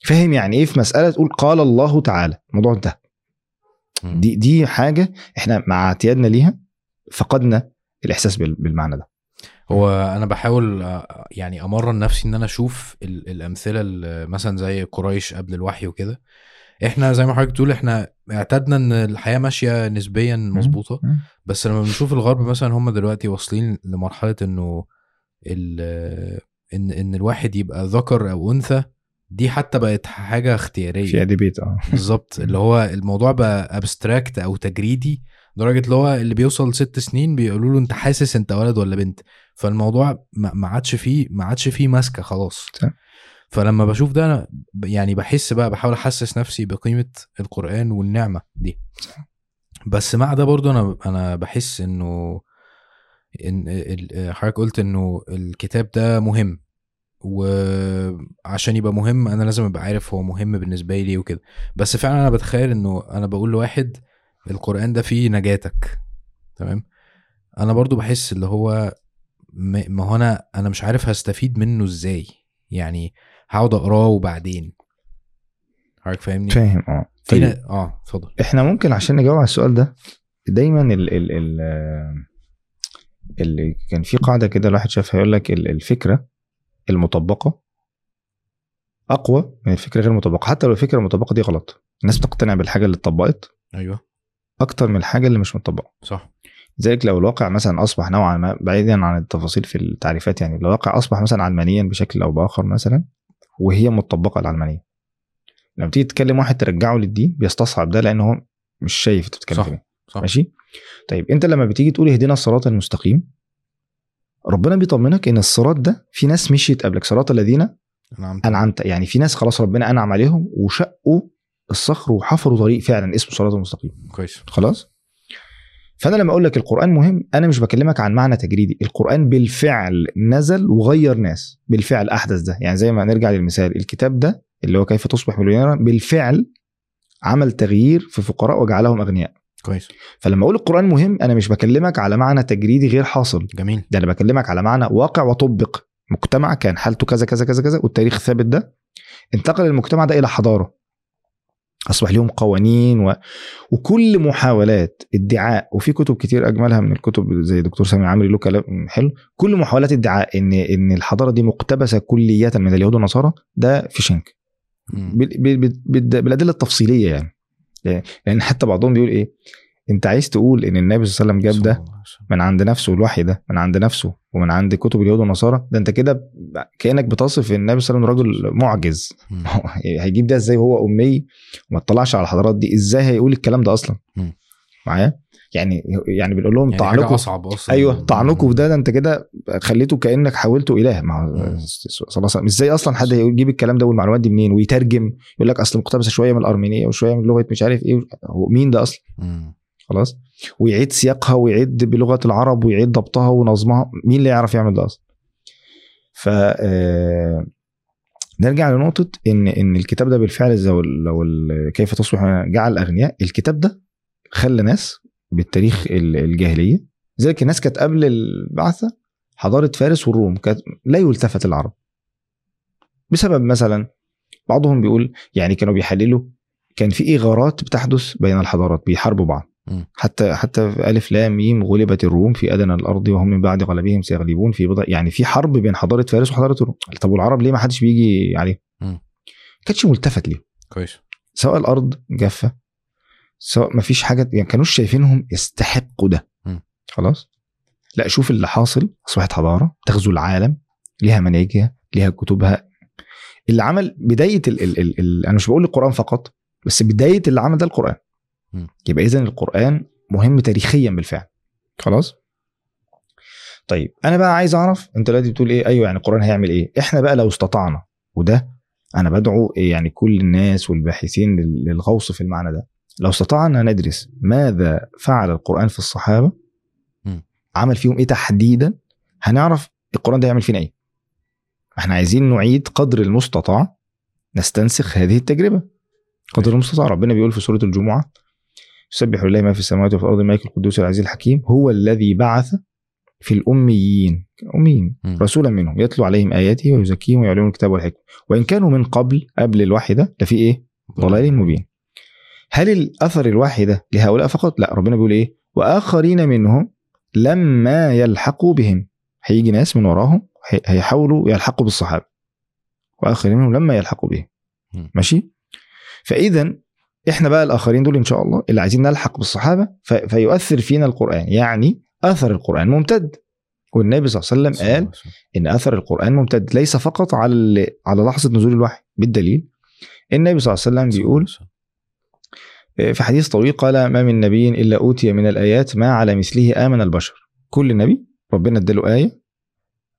فاهم يعني إيه في مسألة تقول قال الله تعالى؟ الموضوع انتهى. دي دي حاجة إحنا مع اعتيادنا ليها فقدنا الإحساس بال- بالمعنى ده. هو أنا بحاول آه، يعني أمرن نفسي إن أنا أشوف ال- الأمثلة اللي مثلا زي قريش قبل الوحي وكده. إحنا زي ما حضرتك بتقول إحنا اعتدنا إن الحياة ماشية نسبيا مظبوطة. بس لما بنشوف الغرب مثلا هم دلوقتي واصلين لمرحلة إنه ان إن الواحد يبقى ذكر أو أنثى دي حتى بقت حاجة اختيارية. فيها debate آه. بالظبط. اللي هو الموضوع بقى abstract أو تجريدي لدرجة اللي هو اللي بيوصل ست سنين بيقولوا له أنت حاسس أنت ولد ولا بنت؟ فالموضوع ما عادش فيه ما عادش فيه ماسكة خلاص. صح. فلما بشوف ده أنا ب- يعني بحس بقى بحاول أحسس نفسي بقيمة القرآن والنعمة دي. بس مع ده برضو أنا أنا بحس إنه إن حضرتك قلت إنه الكتاب ده مهم. وعشان يبقى مهم أنا لازم أبقى عارف هو مهم بالنسبة لي وكده. بس فعلا أنا بتخيل إنه أنا بقول لواحد القرآن ده فيه نجاتك تمام؟ أنا برضو بحس اللي هو ما هو أنا أنا مش عارف هستفيد منه إزاي. يعني هقعد أقراه وبعدين. حضرتك فاهمني؟ فاهم آه. طيب. آه اتفضل. إحنا ممكن عشان نجاوب على السؤال ده دايما ال ال ال اللي كان في قاعدة كده الواحد شافها يقول لك ال- الفكرة المطبقة. أقوى من الفكرة غير المطبقة. حتى لو الفكرة المطبقة دي غلط. الناس بتقتنع بالحاجة اللي اتطبقت أيوه. أكتر من الحاجة اللي مش مطبقة. صح. لذلك لو الواقع مثلا أصبح نوعا ما بعيدا عن التفاصيل في التعريفات يعني لو الواقع أصبح مثلا علمانيا بشكل أو بآخر مثلا وهي مطبقة العلمانية. لما تيجي تتكلم واحد ترجعه للدين بيستصعب ده لأن هو مش شايف أنت بتتكلم صح. إيه. صح. ماشي؟ طيب أنت لما بتيجي تقول اهدنا الصراط المستقيم ربنا بيطمنك إن الصراط ده في ناس مشيت قبلك صراط الذين نعم أنعمت. يعني في ناس خلاص ربنا أنعم عليهم وشقوا الصخر وحفروا طريق فعلا اسمه الصراط المستقيم كويس. خلاص؟ فأنا لما أقول لك القرآن مهم أنا مش بكلمك عن معنى تجريدي. القرآن بالفعل نزل وغير ناس بالفعل أحدث ده. يعني زي ما نرجع للمثال الكتاب ده اللي هو كيف تصبح مليونيرا بالفعل عمل تغيير في فقراء وجعلهم أغنياء. كويس. فلما أقول القرآن مهم أنا مش بكلمك على معنى تجريدي غير حاصل. جميل. ده أنا بكلمك على معنى واقع وطبق. مجتمع كان حالته كذا كذا كذا كذا والتاريخ ثابت ده. انتقل المجتمع ده إلى حضارة. أصبح لهم قوانين و... وكل محاولات ادعاء وفي كتب كتير أجملها من الكتب زي دكتور سامي عمري له كلام حلو. كل محاولات ادعاء ان إن الحضارة دي مقتبسة كليا من اليهود والنصارى ده في شنك مم. بال- بال- بال- بال- بالأدلة التفصيلية يعني. لان- حتى بعضهم بيقول إيه أنت عايز تقول إن النبي صلى الله عليه وسلم جاب ده. من عند نفسه الوحي ده من عند نفسه ومن عند كتب اليهود والنصارى؟ ده أنت كده كأنك بتصف النبي صلى الله عليه وسلم رجل معجز. هيجيب ده إزاي وهو أمي وما اطلعش على الحضارات دي؟ إزاي هيقول الكلام ده أصلا. معايا؟ يعني يعني بنقول لهم يعني طعنكم أصعب أصلا. أيوه طعنكم في ده ده أنت كده خليته كأنك حولته إله. ما. صلى إزاي أصلا حد يجيب الكلام ده والمعلومات دي منين؟ ويترجم يقول لك أصل مقتبسة شوية من الأرمينية وشوية من لغة مش عارف إيه. هو مين ده أصلا. خلاص. ويعيد سياقها ويعيد بلغة العرب ويعيد ضبطها ونظمها. مين اللي يعرف يعمل ده أصلا؟ ف آه، نرجع لنقطة إن إن الكتاب ده بالفعل لو كيف تصبح جعل الأغنياء الكتاب ده خلى ناس بالتاريخ ال- الجاهلية لذلك الناس كانت قبل البعثة حضارة فارس والروم كانت لا يلتفت العرب بسبب مثلا بعضهم بيقول يعني كانوا بيحللوا كان في اغارات بتحدث بين الحضارات بيحاربوا بعض. حتى حتى في ألف لام ميم غلبت الروم في أدنى الأرض وهم من بعد غلبهم سيغلبون في بضع يعني في حرب بين حضارة فارس وحضارة الروم طب والعرب ليه ما حدش بيجي عليه؟ مم. كانش ملتفت ليهم كويس سواء الأرض جافة سواء ما فيش حاجة يعني كانوش شايفينهم يستحقوا ده. مم. خلاص؟ لا شوف اللي حاصل. أصبحت حضارة تغزو العالم ليها مناهجها ليها كتبها. اللي عمل بداية ال ال ال ال أنا مش بقول القرآن فقط بس بداية اللي عمل ده القرآن. مم. يبقى اذا القرآن مهم تاريخيا بالفعل. خلاص؟ طيب أنا بقى عايز أعرف أنت دلوقتي بتقول إيه؟ أيوه يعني القرآن هيعمل إيه؟ إحنا بقى لو استطعنا وده أنا بدعو يعني كل الناس والباحثين لل- للغوص في المعنى ده لو استطعنا ندرس ماذا فعل القرآن في الصحابة مم. عمل فيهم إيه تحديدا؟ هنعرف القرآن ده يعمل فينا إيه. إحنا عايزين نعيد قدر المستطاع نستنسخ هذه التجربة. قدر المستطاع ربنا بيقول في سورة الجمعة يسبح لله ما في السماوات وفي الأرض الملك القدوس العزيز الحكيم هو الذي بعث في الأميين أميين مم. رسولا منهم يتلو عليهم آياته ويزكيهم ويعلمهم الكتاب والحكمة. وإن كانوا من قبل قبل الوحي ده لفي إيه؟ ضلال مبين. هل الأثر الوحي ده لهؤلاء فقط؟ لا ربنا بيقول إيه؟ وآخرين منهم لما يلحقوا بهم. هيجي ناس من وراهم هي- هيحاولوا يلحقوا بالصحابة. وآخرين منهم لما يلحقوا بهم. ماشي؟ فاذا إحنا بقى الآخرين دول إن شاء الله اللي عايزين نلحق بالصحابة ف- فيؤثر فينا القرآن. يعني أثر القرآن ممتد. والنبي صلى الله عليه وسلم قال إن أثر القرآن ممتد. ليس فقط على على لحظة نزول الوحي بالدليل النبي صلى الله عليه وسلم بيقول في حديث طويل قال ما من نبي إلا أوتي من الآيات ما على مثله آمن البشر. كل نبي ربنا اداله آية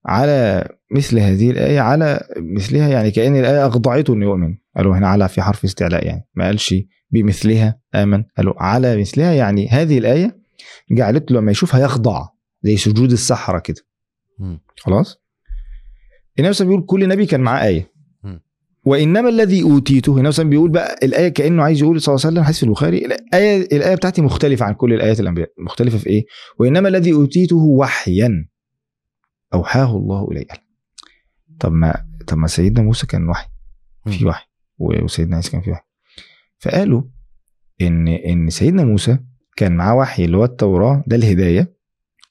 على مثل هذه الآية على مثلها يعني كأن الآية اخضعته إنه يؤمن. قالوا هنا على في حرف استعلاء يعني ما قالش بمثلها آمن. قالوا على مثلها يعني هذه الآية جعلت له لما يشوفها يخضع زي سجود السحرة كده. خلاص؟ النبي صلى الله عليه وسلم بيقول كل نبي كان معاه آية. مم. وإنما الذي أوتيته عليه وسلم بيقول بقى الآية كأنه عايز يقول صلى الله عليه وسلم حديث في البخاري. الآية الآية بتاعتي مختلفة عن كل الآيات الأنبياء مختلفة في إيه؟ وإنما الذي أوتيته وحيا أوحاه الله إلي. طب ما طب ما سيدنا موسى كان وحي في. وحي وسيدنا عيسى كان في وحي. فقالوا إن إن سيدنا موسى كان معاه وحي اللي هو التوراة ده الهداية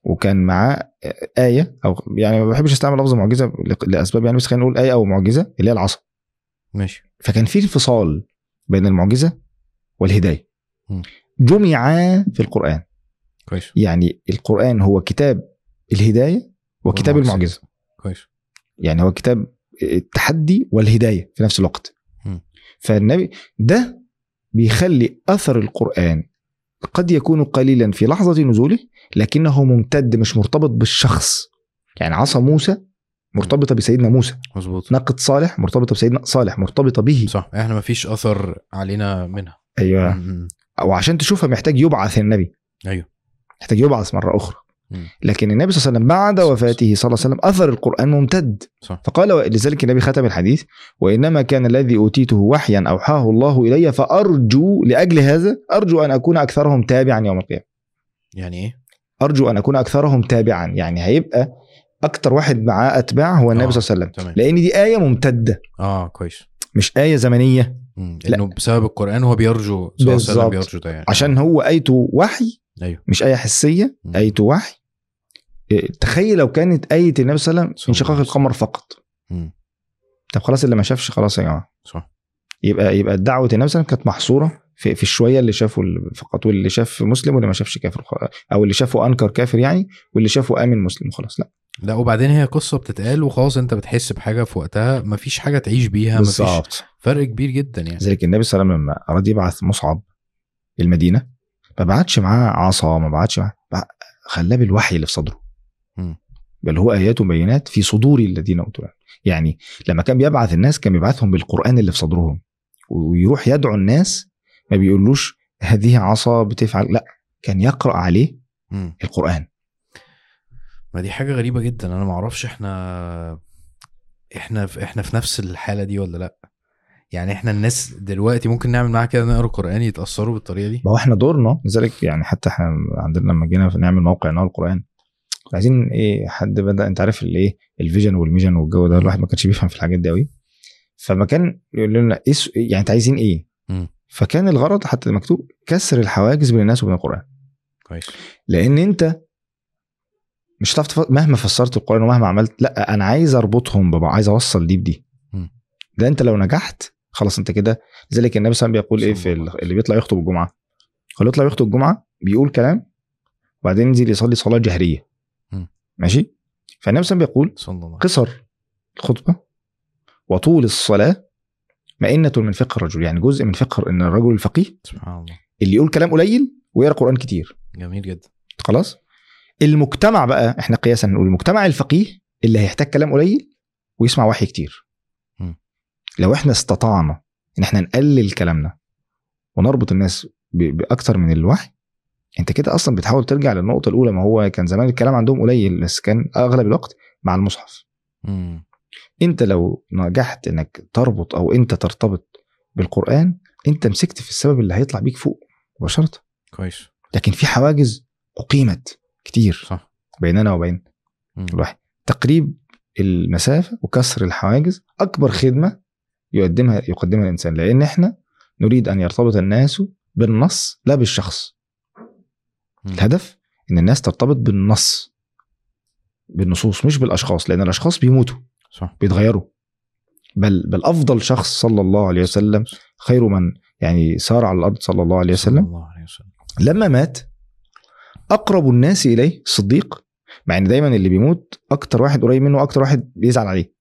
وكان معاه آية أو يعني ما بحبش أستعمل لفظ معجزة لأسباب يعني بس خلينا نقول آية أو معجزة اللي هي العصا. ماشي. فكان في انفصال بين المعجزة والهداية. جمعا في القرآن. كويس. يعني القرآن هو كتاب الهداية وكتاب. المعجزة. كويس. يعني هو كتاب التحدي والهداية في نفس الوقت. مم. فالنبي ده بيخلي أثر القرآن قد يكون قليلا في لحظة نزوله لكنه ممتد مش مرتبط بالشخص. يعني عصا موسى مرتبطة بسيدنا موسى. مظبوط. ناقه صالح مرتبطة بسيدنا صالح مرتبطة به. صح إحنا ما فيش اثر علينا منها. أيوه. مم. أو عشان تشوفها محتاج يبعث النبي. أيوه. محتاج يبعث مرة أخرى. لكن النبي صلى الله عليه وسلم بعد. وفاته صلى الله عليه وسلم أثر القرآن ممتد. صح. فقال لذلك النبي ختم الحديث وإنما كان الذي أوتيته وحيا أوحاه الله إلي فأرجو لأجل هذا أرجو أن أكون أكثرهم تابعا يوم القيامة. يعني إيه؟ أرجو أن أكون أكثرهم تابعا. يعني هيبقى أكتر واحد معاه أتباع هو النبي آه، صلى الله عليه وسلم. لأن دي آية ممتدة. آه كويس. مش آية زمنية. مم. لا. إنه بسبب القرآن هو بيرجو صلى الله عليه وسلم. بيرجو ده يعني. عشان هو آيته وحي أيوه. مش آية حسية مم. آيته وحي. إيه، تخيل لو كانت آية النبي صلى الله عليه وسلم انشقاق القمر فقط. مم. طب خلاص اللي ما شافش خلاص يا جماعة. صح. يبقى يبقى دعوة النبي صلى الله عليه وسلم كانت محصورة. في, في الشوية اللي شافوا فقط واللي شاف مسلم واللي ما شافش كافر أو اللي شافه أنكر كافر يعني واللي شافه آمن مسلم خلاص لا. لا وبعدين هي قصة بتتقال وخلاص أنت بتحس بحاجة في وقتها مفيش حاجة تعيش بيها مفيش بالظبط. فرق كبير جدا يعني. لذلك النبي صلى الله عليه وسلم لما اراد يبعث مصعب المدينة ما بعتش معاه عصا ما بعتش معاه خلاه بالوحي اللي في صدره. بل هو آيات وبينات في صدور الذين أوتوا يعني لما كان بيبعث الناس كان بيبعثهم بالقرآن اللي في صدرهم ويروح يدعو الناس ما بيقولوش هذه عصا بتفعل لا كان يقرأ عليه مم. القرآن. ما دي حاجة غريبة جدا أنا ما أعرفش إحنا إحنا في إحنا في نفس الحالة دي ولا لأ؟ يعني إحنا الناس دلوقتي ممكن نعمل معاها كده نقرأ قران يتأثروا بالطريقة دي؟ ما هو إحنا دورنا لذلك يعني حتى إحنا عندنا لما جينا نعمل موقع نقرأ القرآن عايزين إيه حد بدأ أنت عارف الايه ال vision وال mission والجو ده الواحد ما كانش بيفهم في الحاجات دي قوي فما كان يقول لنا إيه يعني أنت عايزين إيه؟ مم. فكان الغرض حتى مكتوب كسر الحواجز بين الناس وبين القرآن. كويس. لأن أنت مش هتعرف تف- مهما فسرت القرآن ومهما عملت لأ أنا عايز أربطهم ببعض عايز أوصل دي بدي. مم. ده أنت لو نجحت خلاص أنت كده لذلك النبي صلى الله عليه وسلم بيقول إيه في الله. اللي بيطلع يخطب الجمعة. اللي يطلع يخطب الجمعة بيقول كلام وبعدين ينزل يصلي صلاة جهرية. مم. ماشي؟ فالنبي صلى الله عليه وسلم بيقول قصر الخطبة وطول الصلاة مئنة من فقه الرجل يعني جزء من فقه إن الرجل الفقيه سبحان الله. اللي يقول كلام قليل ويقرأ قرآن كتير. جميل جدا. خلاص؟ المجتمع بقى إحنا قياسا نقول المجتمع الفقيه اللي هيحتاج كلام قليل ويسمع وحي كتير. م. لو إحنا استطعنا إن إحنا نقلل كلامنا ونربط الناس ب- باكتر من الوحي أنت كده أصلا بتحاول ترجع للنقطة الأولى ما هو كان زمان الكلام عندهم قليل بس كان أغلب الوقت مع المصحف. مم. انت لو نجحت انك تربط أو انت ترتبط بالقرآن انت مسكت في السبب اللي هيطلع بيك فوق مباشرة. كويس. لكن في حواجز أقيمت كتير صح. بيننا وبين. الوحي. تقريب المسافة وكسر الحواجز أكبر خدمة يقدمها يقدمها الإنسان. لأن إحنا نريد أن يرتبط الناس بالنص لا بالشخص. مم. الهدف إن الناس ترتبط بالنص بالنصوص مش بالأشخاص. لأن الأشخاص بيموتوا. صح. بيتغيروا. بل بل أفضل شخص صلى الله عليه وسلم خير من يعني سار على الأرض صلى الله عليه صلى وسلم الله عليه وسلم. لما مات أقرب الناس إليه الصديق مع إن دايما اللي بيموت أكتر واحد قريب منه أكتر واحد بيزعل عليه.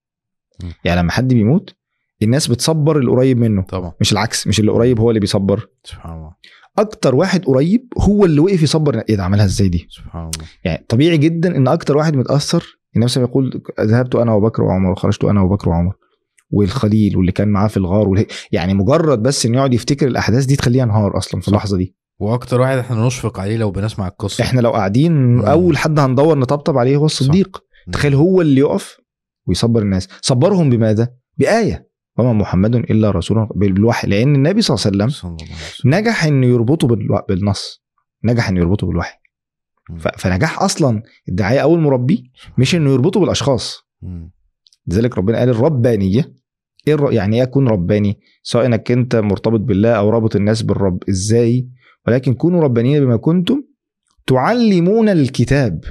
م. يعني لما حد بيموت الناس بتصبر القريب منه. طبعا. مش العكس مش اللي قريب هو اللي بيصبر. سبحان الله. أكتر واحد قريب هو اللي وقف يصبر. إيه ده عملها إزاي دي؟ سبحان الله. يعني طبيعي جدا إن أكتر واحد متأثر النبي صلى الله عليه وسلم يقول ذهبت أنا وبكر وعمر وخرجت أنا وبكر وعمر. والخليل واللي كان معاه في الغار والهي. يعني مجرد بس انه يقعد يفتكر الأحداث دي تخليه ينهار أصلا في صح. اللحظة دي. وأكتر واحد إحنا نشفق عليه لو بنسمع القصة. إحنا لو قاعدين أول حد هندور نطبطب عليه هو الصديق. مم. تخيل هو اللي يقف ويصبر الناس. صبرهم بماذا؟ بآية. وما محمد إلا رسول بالوحي لأن النبي صلى الله عليه وسلم نجح إنه يربطه بالنص. نجح إنه يربطه بالوحي. فنجاح أصلا الداعيه أو المربي مش إنه يربطه بالأشخاص. لذلك ربنا قال الربانية إيه يعني إيه أكون رباني؟ سواء إنك أنت مرتبط بالله أو رابط الناس بالرب. إزاي؟ ولكن كونوا ربانيين بما كنتم تعلمون الكتاب.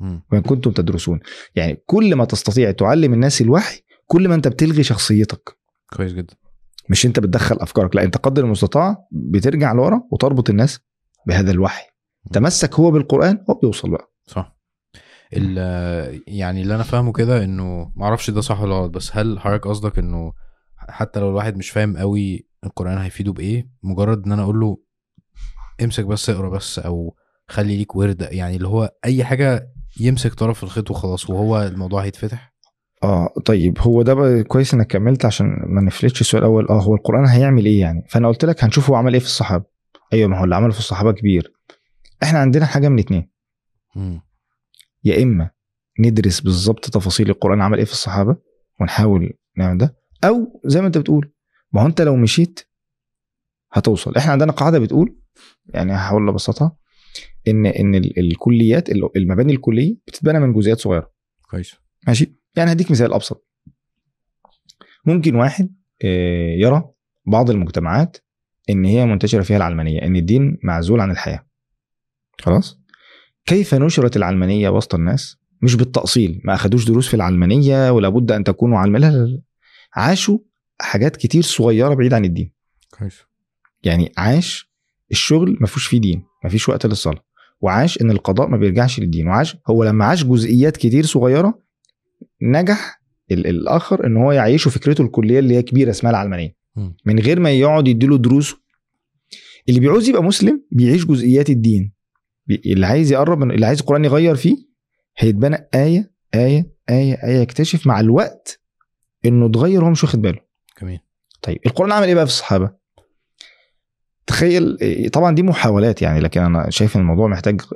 وما كنتم تدرسون. يعني كل ما تستطيع تعلم الناس الوحي كل ما أنت بتلغي شخصيتك. كويس جدا. مش أنت بتدخل أفكارك لا أنت قدر المستطاع بترجع لورا وتربط الناس بهذا الوحي. تمسك هو بالقرآن هو بيوصل بقى. صح. ال- يعني اللي أنا فاهمه كده إنه معرفش ده صح ولا غلط بس هل حضرتك قصدك إنه حتى لو الواحد مش فاهم قوي القرآن هيفيده بإيه؟ مجرد إن أنا أقول له امسك بس اقرأ بس أو خلي ليك ورد يعني اللي هو أي حاجة يمسك طرف الخيط وخلاص وهو الموضوع هيتفتح؟ آه طيب هو ده بقى كويس إنك كملت عشان ما نفلتش السؤال الأول. آه هو القرآن هيعمل إيه يعني؟ فأنا قلت لك هنشوف هو عمل إيه في الصحابة. أيوه ما هو اللي عمله في الصحابة كبير. إحنا عندنا حاجة من اتنين. يا إما ندرس بالظبط تفاصيل القرآن عمل إيه في الصحابة ونحاول نعمل ده أو زي ما أنت بتقول ما هو أنت لو مشيت هتوصل. إحنا عندنا قاعدة بتقول يعني هحاول أبسطها إن إن ال- الكليات ال- المباني الكلية بتتبنى من جزئيات صغيرة. كويس. ماشي؟ يعني هديك مثال أبسط. ممكن واحد آه، يرى بعض المجتمعات إن هي منتشرة فيها العلمانية إن الدين معزول عن الحياة. خلاص؟ كيف نشرت العلمانية وسط الناس؟ مش بالتأصيل ما أخدوش دروس في العلمانية ولا بد أن تكونوا علم لا لا لا. عاشوا حاجات كتير صغيرة بعيد عن الدين. كويس. يعني عاش الشغل ما فيهوش فيه دين ما فيش وقت للصلاة. وعاش إن القضاء ما بيرجعش للدين. وعاش هو لما عاش جزئيات كتير صغيرة نجح ال- الآخر إن هو يعيشه فكرته الكلية اللي هي كبيرة اسمها العلمانية. مم. من غير ما يقعد يديله دروس اللي بيعوز يبقى مسلم بيعيش جزئيات الدين. اللي عايز يقرب من اللي عايز القرآن يغير فيه هيتبنى آية آية آية آية يكتشف مع الوقت إنه اتغير وهو مش واخد باله جميل طيب القرآن عمل إيه بقى في الصحابة؟ تخيل إيه، طبعا دي محاولات يعني لكن أنا شايف إن الموضوع محتاج أب-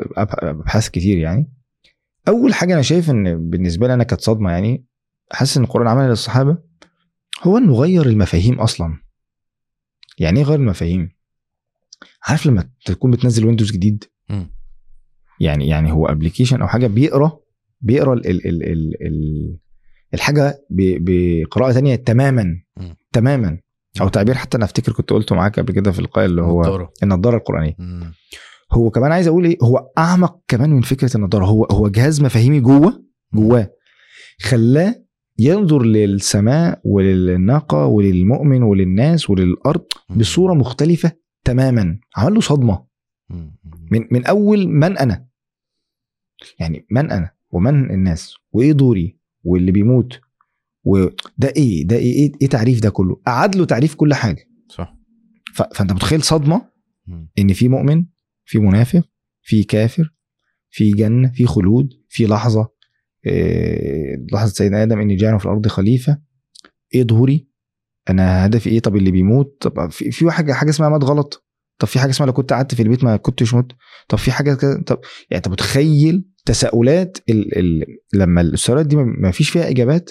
أبحاث كتير يعني. أول حاجة أنا شايف إن بالنسبة لي أنا كانت صدمة يعني حاسس إن القرآن عمل للصحابة هو إنه غير المفاهيم أصلا. يعني إيه غير المفاهيم؟ عارف لما تكون بتنزل Windows جديد مم. يعني يعني هو application أو حاجة بيقرأ بيقرأ ال ال ال ال ال الحاجة بقراءة ثانية تماما. تماما أو تعبير حتى أنا أفتكر كنت قلته معاك قبل كده في اللقاء اللي هو. النضارة القرآنية مم. هو كمان عايز أقول إيه هو أعمق كمان من فكرة النضارة هو هو جهاز مفاهيمي جوه جواه خلاه ينظر للسماء وللناقة وللمؤمن وللناس وللأرض. بصورة مختلفة تماما عمل له صدمة. من من أول من أنا يعني من أنا ومن الناس وإيه دوري واللي بيموت وده إيه؟ ده إيه؟ إيه, إيه تعريف ده كله؟ قعد له تعريف كل حاجة. صح. فأنت متخيل صدمة. إن في مؤمن في منافق في كافر في جنة في خلود في لحظة إيه لحظة سيدنا آدم إني جاعل في الأرض خليفة. إيه دوري؟ أنا هدفي إيه؟ طب اللي بيموت؟ طب في في حاجة حاجة اسمها مات غلط. طب في حاجة اسمها لو كنت قعدت في البيت ما كنتش مت طب في حاجة كده طب يعني أنت متخيل تساؤلات ال... ال... لما السؤالات دي ما- فيش فيها إجابات؟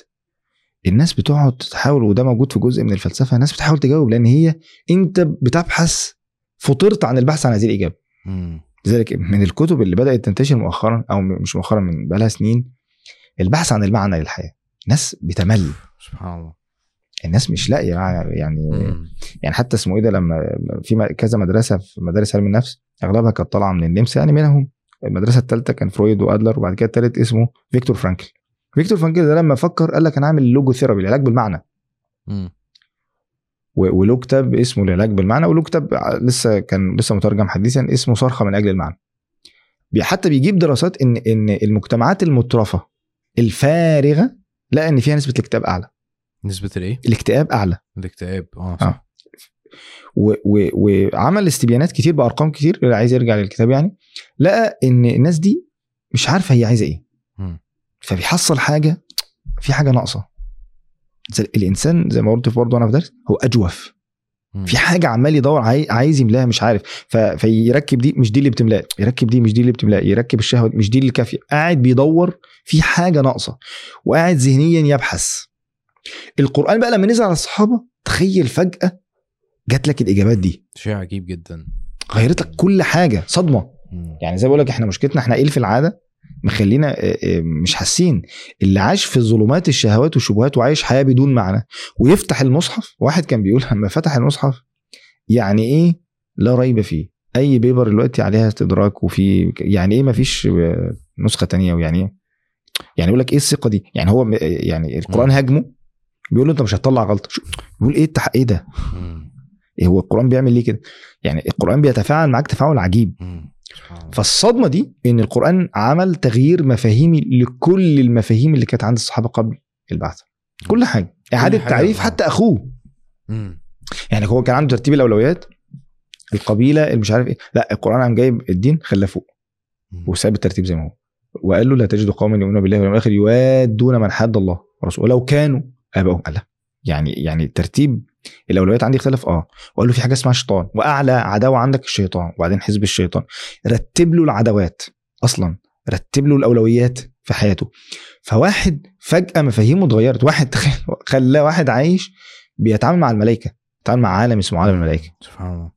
الناس بتقعد تحاول وده موجود في جزء من الفلسفة الناس بتحاول تجاوب لأن هي أنت بتبحث فطرتك عن البحث عن هذه الإجابة. لذلك من الكتب اللي بدأت تنتشر مؤخرا أو مش مؤخرا من بقالها سنين البحث عن المعنى للحياة. ناس بتمل. سبحان الله. الناس مش لاقية يعني مم. يعني حتى اسمه إيه ده لما في كذا مدرسة في مدارس علم النفس أغلبها كانت طالعة من النمسا يعني منهم. المدرسة الثالثه كان فرويد وأدلر وبعد كده الثالث اسمه فيكتور فرانكل. فيكتور فرانكل ده لما فكر قال لك أنا اعمل logotherapy العلاج بالمعنى. مم. وله كتاب اسمه العلاج بالمعنى وله كتاب لسه كان لسه مترجم حديثا اسمه صرخة من أجل المعنى. حتى بيجيب دراسات ان إن المجتمعات المترفة الفارغة لقى إن فيها نسبة الاكتئاب أعلى. نسبة الإيه؟ الاكتئاب أعلى الاكتئاب آه آه. وعمل استبيانات كتير بأرقام كتير اللي عايز يرجع للكتاب يعني لقى إن الناس دي مش عارفة هي عايزة إيه مم. فبيحصل حاجة في حاجة ناقصة زي الإنسان زي ما قلت برضه أنا في درس هو أجوف مم. في حاجة عمال يدور عاي- عايز يملاها مش عارف. فيركب دي مش دي اللي بتملاه يركب دي مش دي اللي بتملاه يركب الشهوة مش دي اللي كافية قاعد بيدور في حاجة ناقصة وقاعد ذهنيا يبحث القرآن بقى لما نزل على الصحابة تخيل فجأة جات لك الإجابات دي. شيء عجيب جدا. غيرت لك كل حاجة صدمة. مم. يعني زي بقول لك إحنا مشكلتنا إحنا إيه في العادة؟ مخلينا آه، آه، مش حاسين. اللي عاش في ظلمات الشهوات والشبهات وعايش حياة بدون معنى. ويفتح المصحف واحد كان بيقول لما فتح المصحف يعني إيه؟ لا ريب فيه. أي بيبر دلوقتي عليها استدراك وفي يعني إيه؟ مفيش آه، نسخة تانية ويعني إيه؟ يعني يقول لك إيه الثقة دي؟ يعني هو يعني القرآن هاجمه بيقول له انت مش هتطلع غلطة. بيقول إيه التح... إيه ده. إيه هو القرآن بيعمل ليه كده؟ يعني القرآن بيتفاعل معاك تفاعل عجيب. فالصدمة دي إن القرآن عمل تغيير مفاهيمي لكل المفاهيم اللي كانت عند الصحابة قبل البعث كل حاجة. إعادة تعريف. حتى أخوه. يعني هو كان عنده ترتيب الأولويات. القبيلة اللي مش عارف إيه. لا القرآن قام جايب الدين خلاه فوق. وساب الترتيب زي ما هو. وقال له لا تجد قوما يؤمنون بالله واليوم الآخر يوادون من حد الله ورسوله. ولو كانوا. قال لا. يعني يعني ترتيب الأولويات عندي اختلف آه. وقال له في حاجة اسمها شيطان. وأعلى عداوة عندك الشيطان وبعدين حزب الشيطان. رتب له العداوات أصلا. رتب له الأولويات في حياته. فواحد فجأة مفاهيمه اتغيرت. واحد خلاه واحد عايش بيتعامل مع الملائكة. بيتعامل مع عالم اسمه عالم الملائكة. سبحان الله.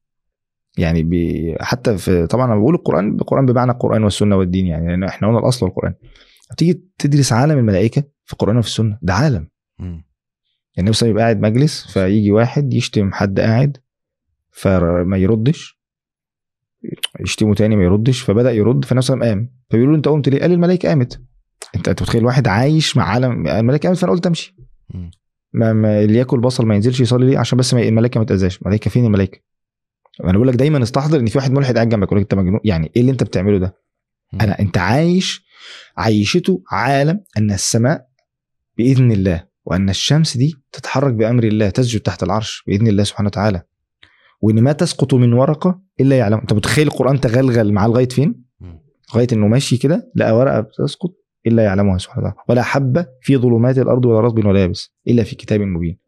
يعني بي حتى في طبعا أنا بقول القرآن القرآن بمعنى القرآن والسنة والدين. يعني لأن إحنا قلنا الأصل القرآن. تيجي تدرس عالم الملائكة في القرآن وفي السنة. ده عالم. يعني مثلا يبقى قاعد مجلس فيجي واحد يشتم حد قاعد فما يردش. يشتمه تاني ما يردش فبدأ يرد فالنبي عليه قام. فبيقولوا له أنت قمت ليه؟ قال الملائكة قامت. أنت أنت متخيل واحد عايش مع عالم الملائكة قامت فأنا قلت أمشي. ما, ما اللي ياكل بصل ما ينزلش يصلي ليه؟ عشان بس ما الملائكة ما تأذاش. الملائكه فين الملائكة؟ أنا بقول لك دايما استحضر إن في واحد ملحد قاعد جنبك يقول لك أنت مجنون. يعني إيه اللي أنت بتعمله ده. أنا أنت عايش عيشته عالم أن السماء بإذن الله. وأن الشمس دي تتحرك بأمر الله تسجد تحت العرش بإذن الله سبحانه وتعالى. وإن ما تسقط من ورقة إلا يعلم. أنت متخيل القرآن تغلغل معاه لغايه فين؟ مم. لغايه إنه ماشي كده لقى ورقة بتسقط إلا يعلمها سبحانه وتعالى. ولا حبة في ظلمات الأرض ولا رطب ولا يابس إلا في كتاب مبين.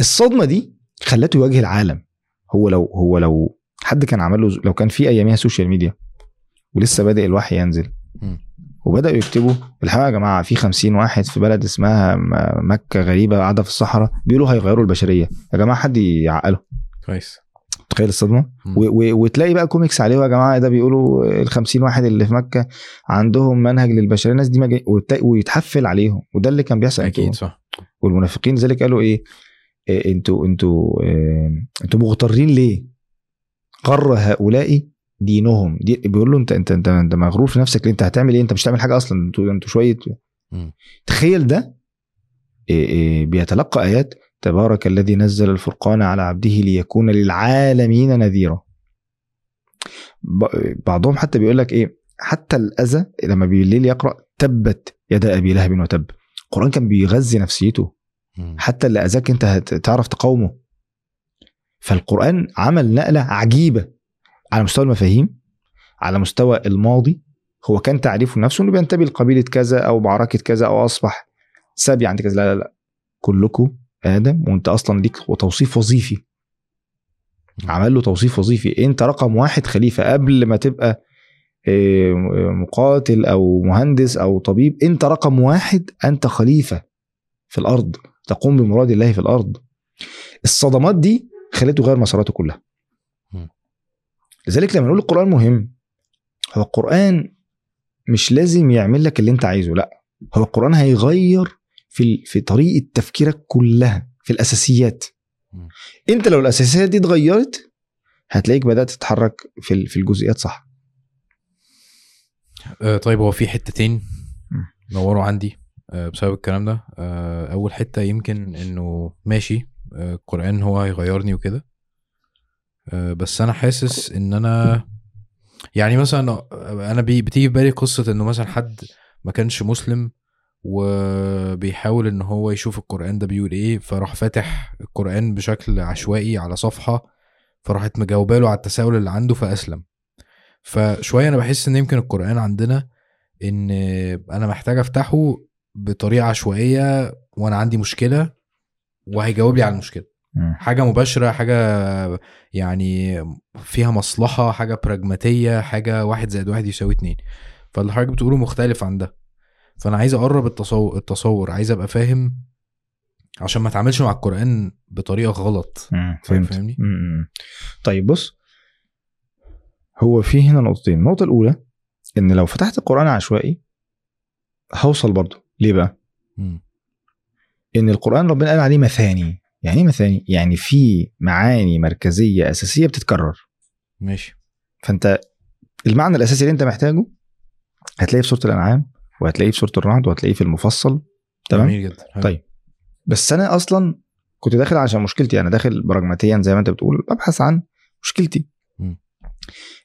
الصدمة دي خلته يواجه العالم. هو لو هو لو حد كان عمل له لو كان في أياميها social media ولسه بادئ الوحي ينزل. وبدأوا يكتبوا. الحقيقة يا جماعة في خمسين واحد في بلد اسمها مكة غريبة قاعدة في الصحراء بيقولوا هيغيروا البشرية. يا جماعة حد يعقله. كويس. تخيل الصدمة. مم. و- و- وتلاقي بقى كوميكس عليه يا جماعة ده بيقولوا ال 50 واحد اللي في مكة عندهم منهج للبشرية. الناس دي وت- ويتحفل عليهم. وده اللي كان بيحصل أكيد صح. والمنافقين ذلك قالوا إيه؟ إيه، إنتوا إنتوا إيه، إنتوا مغترين ليه؟ غر هؤلاء دينهم. دي بيقول له انت انت انت, انت مغرور في نفسك ليه؟ انت هتعمل إيه؟ انت مش هتعمل حاجة أصلا. أنتوا أنتوا شوية. تخيل ده. إيه، إيه، بيتلقى آيات تبارك الذي نزل الفرقان على عبده ليكون للعالمين نذيرا. بعضهم حتى بيقول لك إيه؟ حتى الأذى لما بالليل يقرأ تبت يدا أبي لهب وتب. القرآن كان بيغذي نفسيته. حتى اللي أذاك أنت هت- تعرف تقاومه. فالقرآن عمل نقلة عجيبة. على مستوى المفاهيم على مستوى الماضي هو كان تعريفه نفسه إنه بينتمي لقبيلة كذا أو معركة كذا أو أصبح سابي عند كذا لا لا لا. كلكم آدم وأنت أصلا ليك توصيف وظيفي. عمل له توصيف وظيفي. أنت رقم واحد خليفة قبل ما تبقى إيه، مقاتل أو مهندس أو طبيب. أنت رقم واحد أنت خليفة في الأرض تقوم بمراد الله في الأرض. الصدمات دي خلته يغير مساراته كلها. لذلك لما نقول القرآن مهم هو القرآن مش لازم يعمل لك اللي انت عايزه لا هو القرآن هيغير في ال- في طريقة تفكيرك كلها في الأساسيات مم. انت لو الأساسيات دي اتغيرت هتلاقيك بدأت تتحرك في ال- في الجزئيات صح آه، طيب هو في حتتين. نوروا عندي آه، بسبب الكلام ده آه، أول حتة يمكن إنه ماشي القرآن هو هيغيرني وكده بس أنا حاسس إن أنا يعني مثلا آه، أنا بتيجي في بالي قصة إنه مثلا حد ما كانش مسلم وبيحاول إن هو يشوف القرآن ده بيقول إيه فراح فاتح القرآن بشكل عشوائي على صفحة فراحت مجاوباله على التساؤل اللي عنده فأسلم. فشوية أنا بحس إن يمكن القرآن عندنا إن أنا محتاج أفتحه بطريقة عشوائية وأنا عندي مشكلة وهيجاوب لي على المشكلة. حاجة مباشرة حاجة يعني فيها مصلحة حاجة براجماتيه حاجة واحد زائد واحد يساوي اتنين. فاللي حضرتك بتقوله مختلف عن ده. فأنا عايز أقرب التصور التصور عايز أبقى فاهم عشان ما أتعاملش مع القرآن بطريقة غلط. فهمت. فاهمني. طيب بص. هو في هنا نقطتين. النقطة الأولى إن لو فتحت القرآن عشوائي هوصل برضه. ليه بقى؟ مم. إن القرآن ربنا قال عليه مثاني. يعني مثاني يعني في معاني مركزية أساسية بتتكرر. ماشي. فأنت المعنى الأساسي اللي أنت محتاجه هتلاقيه في سوره الأنعام وهتلاقيه في سوره الرعد وهتلاقيه في المفصل. تمام؟ جميل جدا. حلو. طيب. بس أنا أصلا كنت داخل عشان مشكلتي أنا داخل براجماتيا زي ما أنت بتقول ببحث عن مشكلتي. مم.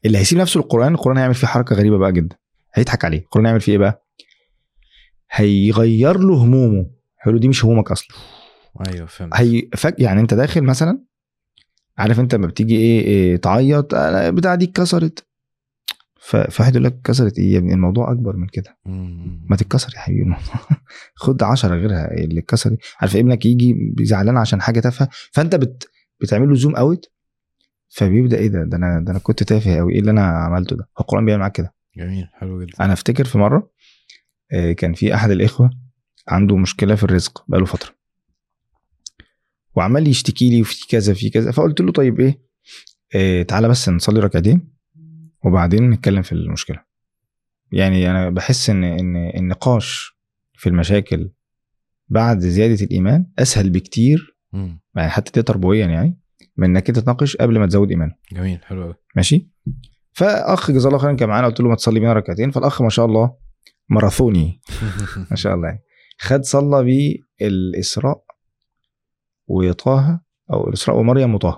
اللي هيسيب نفسه القرآن القرآن هيعمل فيه حركة غريبة بقى جدا. هيضحك عليه. القرآن هيعمل فيه إيه بقى؟ هيغير له همومه. حلو دي مش همومك أصلا. أيوه فهمت. هي فك... يعني أنت داخل مثلا عارف أنت لما بتيجي إيه, إيه تعيط أنا بتاع دي اتكسرت. فواحد يقول لك اتكسرت إيه يا ابني؟ الموضوع أكبر من كده. ما تتكسر يا حبيبي. خد عشرة غيرها اللي اتكسر عارف ابنك يجي زعلان عشان حاجة تافهة؟ فأنت بت... بتعمل له zoom out فبيبدأ إيه ده؟ ده أنا ده أنا كنت تافه قوي إيه اللي أنا عملته ده؟ هو القرآن بيعمل معاك كده؟ جميل حلو جدا. أنا أفتكر في مرة آه، كان في أحد الإخوة عنده مشكلة في الرزق بقاله فترة. وعمال يشتكي لي وفي كذا في كذا. فقلت له طيب إيه؟ آه تعالى بس نصلي ركعتين وبعدين نتكلم في المشكلة. يعني أنا بحس إن إن النقاش في المشاكل بعد زيادة الإيمان أسهل بكتير مم. يعني حتى تربويا يعني من إنك أنت تناقش قبل ما تزود إيمان. جميل حلو قوي ماشي؟ فأخ جزاه الله خيرا كان معانا قلت له ما تصلي بينا ركعتين. فالأخ ما شاء الله ماراثوني. ما شاء الله يعني. خد صلى بيه الاسراء وطه أو الإسراء ومريم وطه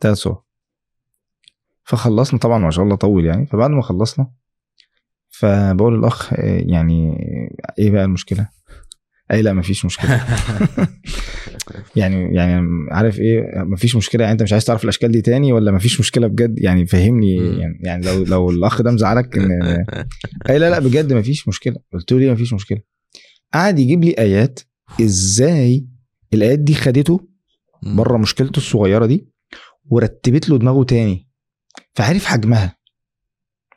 ثلاث صور فخلصنا طبعا ما شاء الله طول يعني. فبعد ما خلصنا فبقول للأخ آه، يعني إيه بقى المشكلة؟ اي لأ مفيش مشكلة. يعني يعني عارف إيه؟ مفيش مشكلة. يعني أنت مش عايز تعرف الأشكال دي تاني ولا مفيش مشكلة بجد؟ يعني فهمني. يعني, يعني لو لو الأخ ده مزعلك إن اي لا لأ بجد مفيش مشكلة. قلت له ليه مفيش مشكلة؟ قعد يجيب لي آيات إزاي الآيات دي خدته. بره مشكلته الصغيرة دي ورتبت له دماغه تاني فعرف حجمها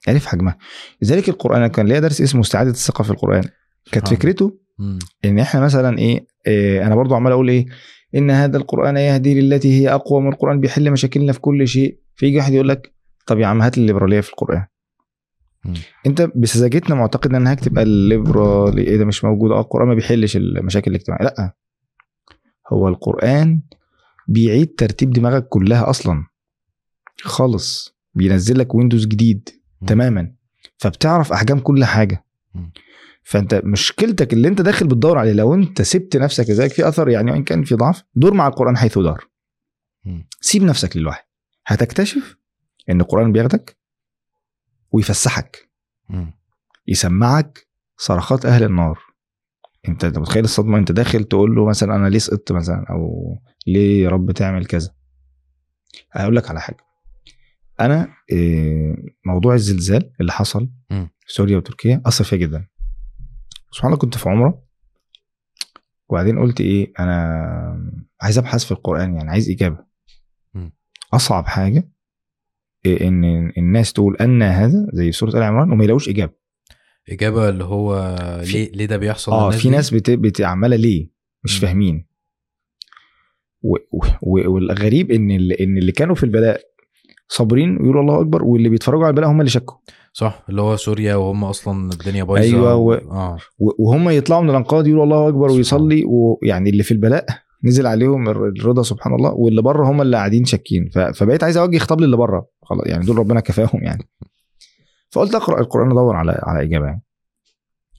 عرف حجمها. لذلك القرآن كان ليا درس اسمه استعادة الثقة في القرآن. كانت فكرته مم. إن إحنا مثلا إيه, إيه أنا برضو عمال أقول إيه إن هذا القرآن يهدي للتي هي أقوى من القرآن بيحل مشاكلنا في كل شيء. فيجي واحد يقول لك طب يا عم هات لي الليبرالية في القرآن. مم. أنت بسذاجتنا معتقد ان أنا هكتب الليبرالي إيه ده مش موجود آه القرآن ما بيحلش المشاكل الاجتماعية. لأ. هو القرآن بيعيد ترتيب دماغك كلها أصلا خالص بينزل لك ويندوز جديد مم. تماما فبتعرف أحجام كل حاجة مم. فأنت مشكلتك اللي أنت داخل بتدور عليه لو أنت سبت نفسك لذلك في أثر يعني وإن كان في ضعف دور مع القرآن حيث دار. سيب نفسك للوحي هتكتشف إن القرآن بياخدك ويفسحك. يسمعك صرخات أهل النار انت انت متخيل الصدمة؟ انت داخل تقول له مثلا أنا ليه سقطت مثلا؟ أو ليه يا رب تعمل كذا؟ هقول لك على حاجة. أنا إيه، موضوع الزلزال اللي حصل. في سوريا وتركيا أثر فيا جدا. سبحان الله كنت في عمرة وبعدين قلت إيه أنا عايز أبحث في القرآن يعني عايز إجابة. أصعب حاجة إيه إن الناس تقول أن هذا زي سورة آل عمران وما يلاقوش إجابة. إجابة اللي هو ليه ليه ده بيحصل آه في؟ ناس بت... بت... عمالة ليه؟ مش. فاهمين. و... و... والغريب إن اللي... إن اللي كانوا في البلاء صابرين ويقولوا الله أكبر واللي بيتفرجوا على البلاء هم اللي شكوا. صح اللي هو سوريا وهم أصلا الدنيا بايظة أيوة، و- و- وهم يطلعوا من الأنقاض يقولوا الله أكبر ويصلي ويعني اللي في البلاء نزل عليهم الر- الرضا سبحان الله واللي بره هم اللي قاعدين شاكين. ف- فبقيت عايز أوجه خطاب للي بره. خلاص يعني دول ربنا كفاهم يعني. فقلت أقرأ القرآن ادور على على إجابة يعني.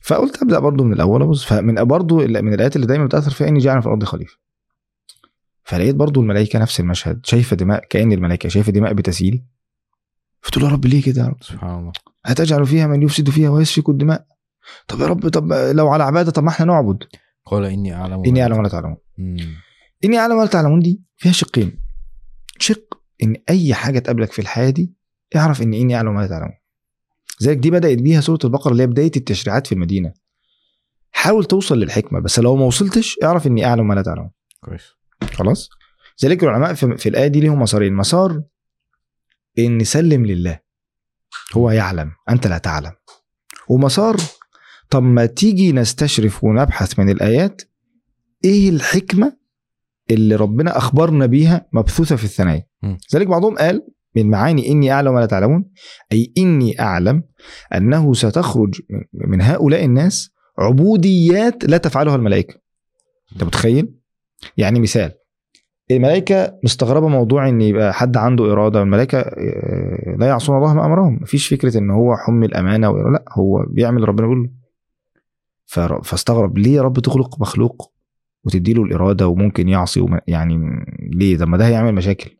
فقلت أبدأ برضو من الأول ابص فمن برضو من الآيات اللي دايما بتأثر فيها إني جاعل في الأرض خليفة. فلقيت برضو الملائكة نفس المشهد شايفة دماء كأن الملائكة شايفة دماء بتسيل قلت له يا رب ليه كده يا رب؟ سبحان الله. هتجعل فيها من يفسد فيها ويسفك الدماء؟ طب يا رب طب لو على عبادة طب ما إحنا نعبد. قال إني أعلم إني أعلم ولا تعلمون. إني أعلم ولا تعلمون دي فيها شقين. شق إن أي حاجة تقابلك في الحياة دي اعرف إن إني أعلم ولا تعلمون. زيك دي بدأت بيها سورة البقرة اللي هي بداية التشريعات في المدينة. حاول توصل للحكمة بس لو ما وصلتش اعرف إني أعلم ولا تعلمون. كويس. خلاص؟ ذلك العلماء في, في الآية دي ليهم مسارين مسار إن سلم لله. هو يعلم أنت لا تعلم. ومسار طب ما تيجي نستشرف ونبحث من الآيات إيه الحكمة اللي ربنا أخبرنا بيها مبثوثة في الثنايا. ذلك بعضهم قال من معاني إني أعلم ولا تعلمون أي إني أعلم أنه ستخرج من- هؤلاء الناس عبوديات لا تفعلها الملائكة. أنت متخيل؟ يعني مثال الملائكة مستغربة موضوع إن يبقى حد عنده إرادة الملائكة آه، لا يعصون الله ما أمرهم. مفيش فكرة إن هو حمل أمانة وإرادة. لا هو بيعمل ربنا بيقول له فاستغرب ليه يا رب تخلق مخلوق وتديله الإرادة وممكن يعصي يعني ليه؟ طب ما ده هيعمل مشاكل.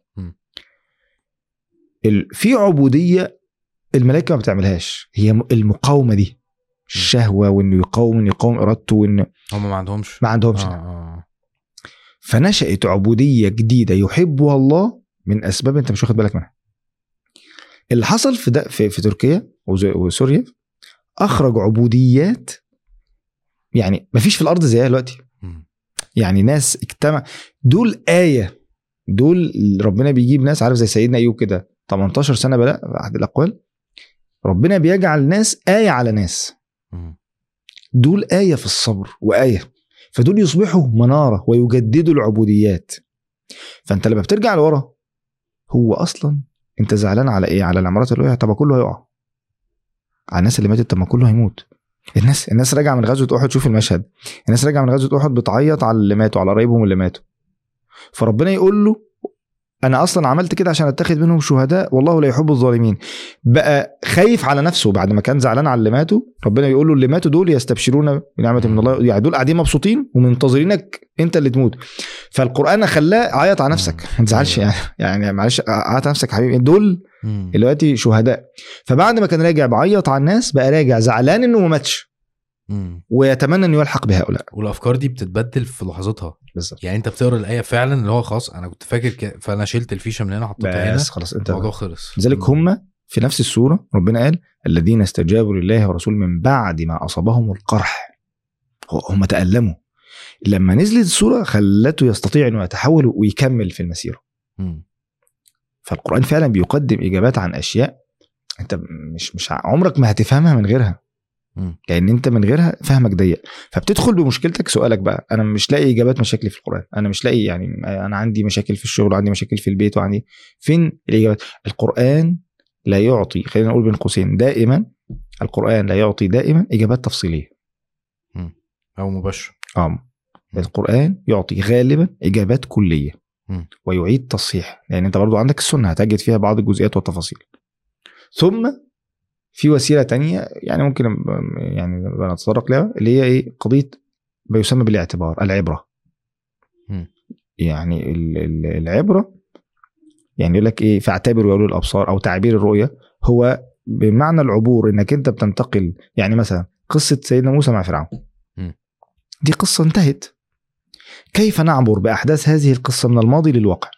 في عبودية الملائكة ما بتعملهاش هي المقاومة دي الشهوة وإنه يقاوم يقاوم إرادته وان هم ما عندهمش ما عندهمش آه. آه. فنشأت عبودية جديدة يحبها الله من أسباب أنت مش واخد بالك منها. اللي حصل في ده في, في تركيا وسوريا أخرج عبوديات يعني مفيش في الأرض زيها دلوقتي. يعني ناس اجتمع دول آية دول ربنا بيجيب ناس عارف زي سيدنا أيوب كده 18 سنة بلاء في أحد الأقوال. ربنا بيجعل ناس آية على ناس. دول آية في الصبر وآية. فدول يصبحوا منارة ويجددوا العبوديات. فأنت لما بترجع لورا هو أصلا أنت زعلان على إيه؟ على العمارات اللي وقعت؟ طب كله هيقع. على الناس اللي ماتت؟ طب ما كله هيموت. الناس الناس راجعة من غزوة أحد. شوف المشهد. الناس راجعة من غزوة أحد بتعيط على اللي ماتوا على قرايبهم اللي ماتوا. فربنا يقول له أنا أصلا عملت كده عشان أتخذ منهم شهداء والله لا يحب الظالمين. بقى خايف على نفسه بعد ما كان زعلان على اللي ماتوا. ربنا يقول له اللي ماتوا دول يستبشرون بنعمة من الله. يعني دول قاعدين مبسوطين ومنتظرينك أنت اللي تموت. فالقرآن خلاه عيط على نفسك. ما تزعلش يعني. يعني معلش عيط على نفسك حبيبي. دول. دلوقتي شهداء. فبعد ما كان راجع بعيط على الناس بقى راجع زعلان إنه ما ماتش. مم. ويتمنى إنه يلحق بهؤلاء. والأفكار دي بتتبدل في لحظتها. بالظبط. يعني أنت بتقرأ الآية فعلا اللي هو خلاص أنا كنت فاكر كده فأنا شلت الفيشة من هنا حطيتها هنا. بس خلاص انت الموضوع خلص. لذلك. هم في نفس السورة ربنا قال الذين استجابوا لله ورسوله من بعد ما أصابهم القرح. هم تألموا. لما نزلت السورة خلته يستطيع إنه يتحول ويكمل في المسيرة. مم. فالقرآن فعلا بيقدم إجابات عن أشياء أنت مش مش عمرك ما هتفهمها من غيرها. مم. لأن انت من غيرها فهمك ضيق. فبتدخل بمشكلتك سؤالك بقى أنا مش لاقي اجابات مشاكلي في القرآن. أنا مش لاقي يعني أنا عندي مشاكل في الشغل وعندي مشاكل في البيت وعندي فين الإجابات؟ القرآن لا يعطي خلينا نقول بين قوسين دائما القرآن لا يعطي دائما إجابات تفصيلية. أو مباشر آه. القرآن يعطي غالبا إجابات كلية. مم. ويعيد تصحيح. لأن انت برضو عندك السنة هتجد فيها بعض الجزئيات والتفاصيل. ثم في وسيلة تانية يعني ممكن يعني نتطرق لها اللي هي إيه؟ قضية ما يسمى بالاعتبار العبرة. يعني ال- ال- العبرة يعني يقول لك إيه؟ فاعتبروا اولي الأبصار أو تعبير الرؤية هو بمعنى العبور إنك أنت بتنتقل يعني مثلا قصة سيدنا موسى مع فرعون. دي قصة انتهت. كيف نعبر بأحداث هذه القصة من الماضي للواقع؟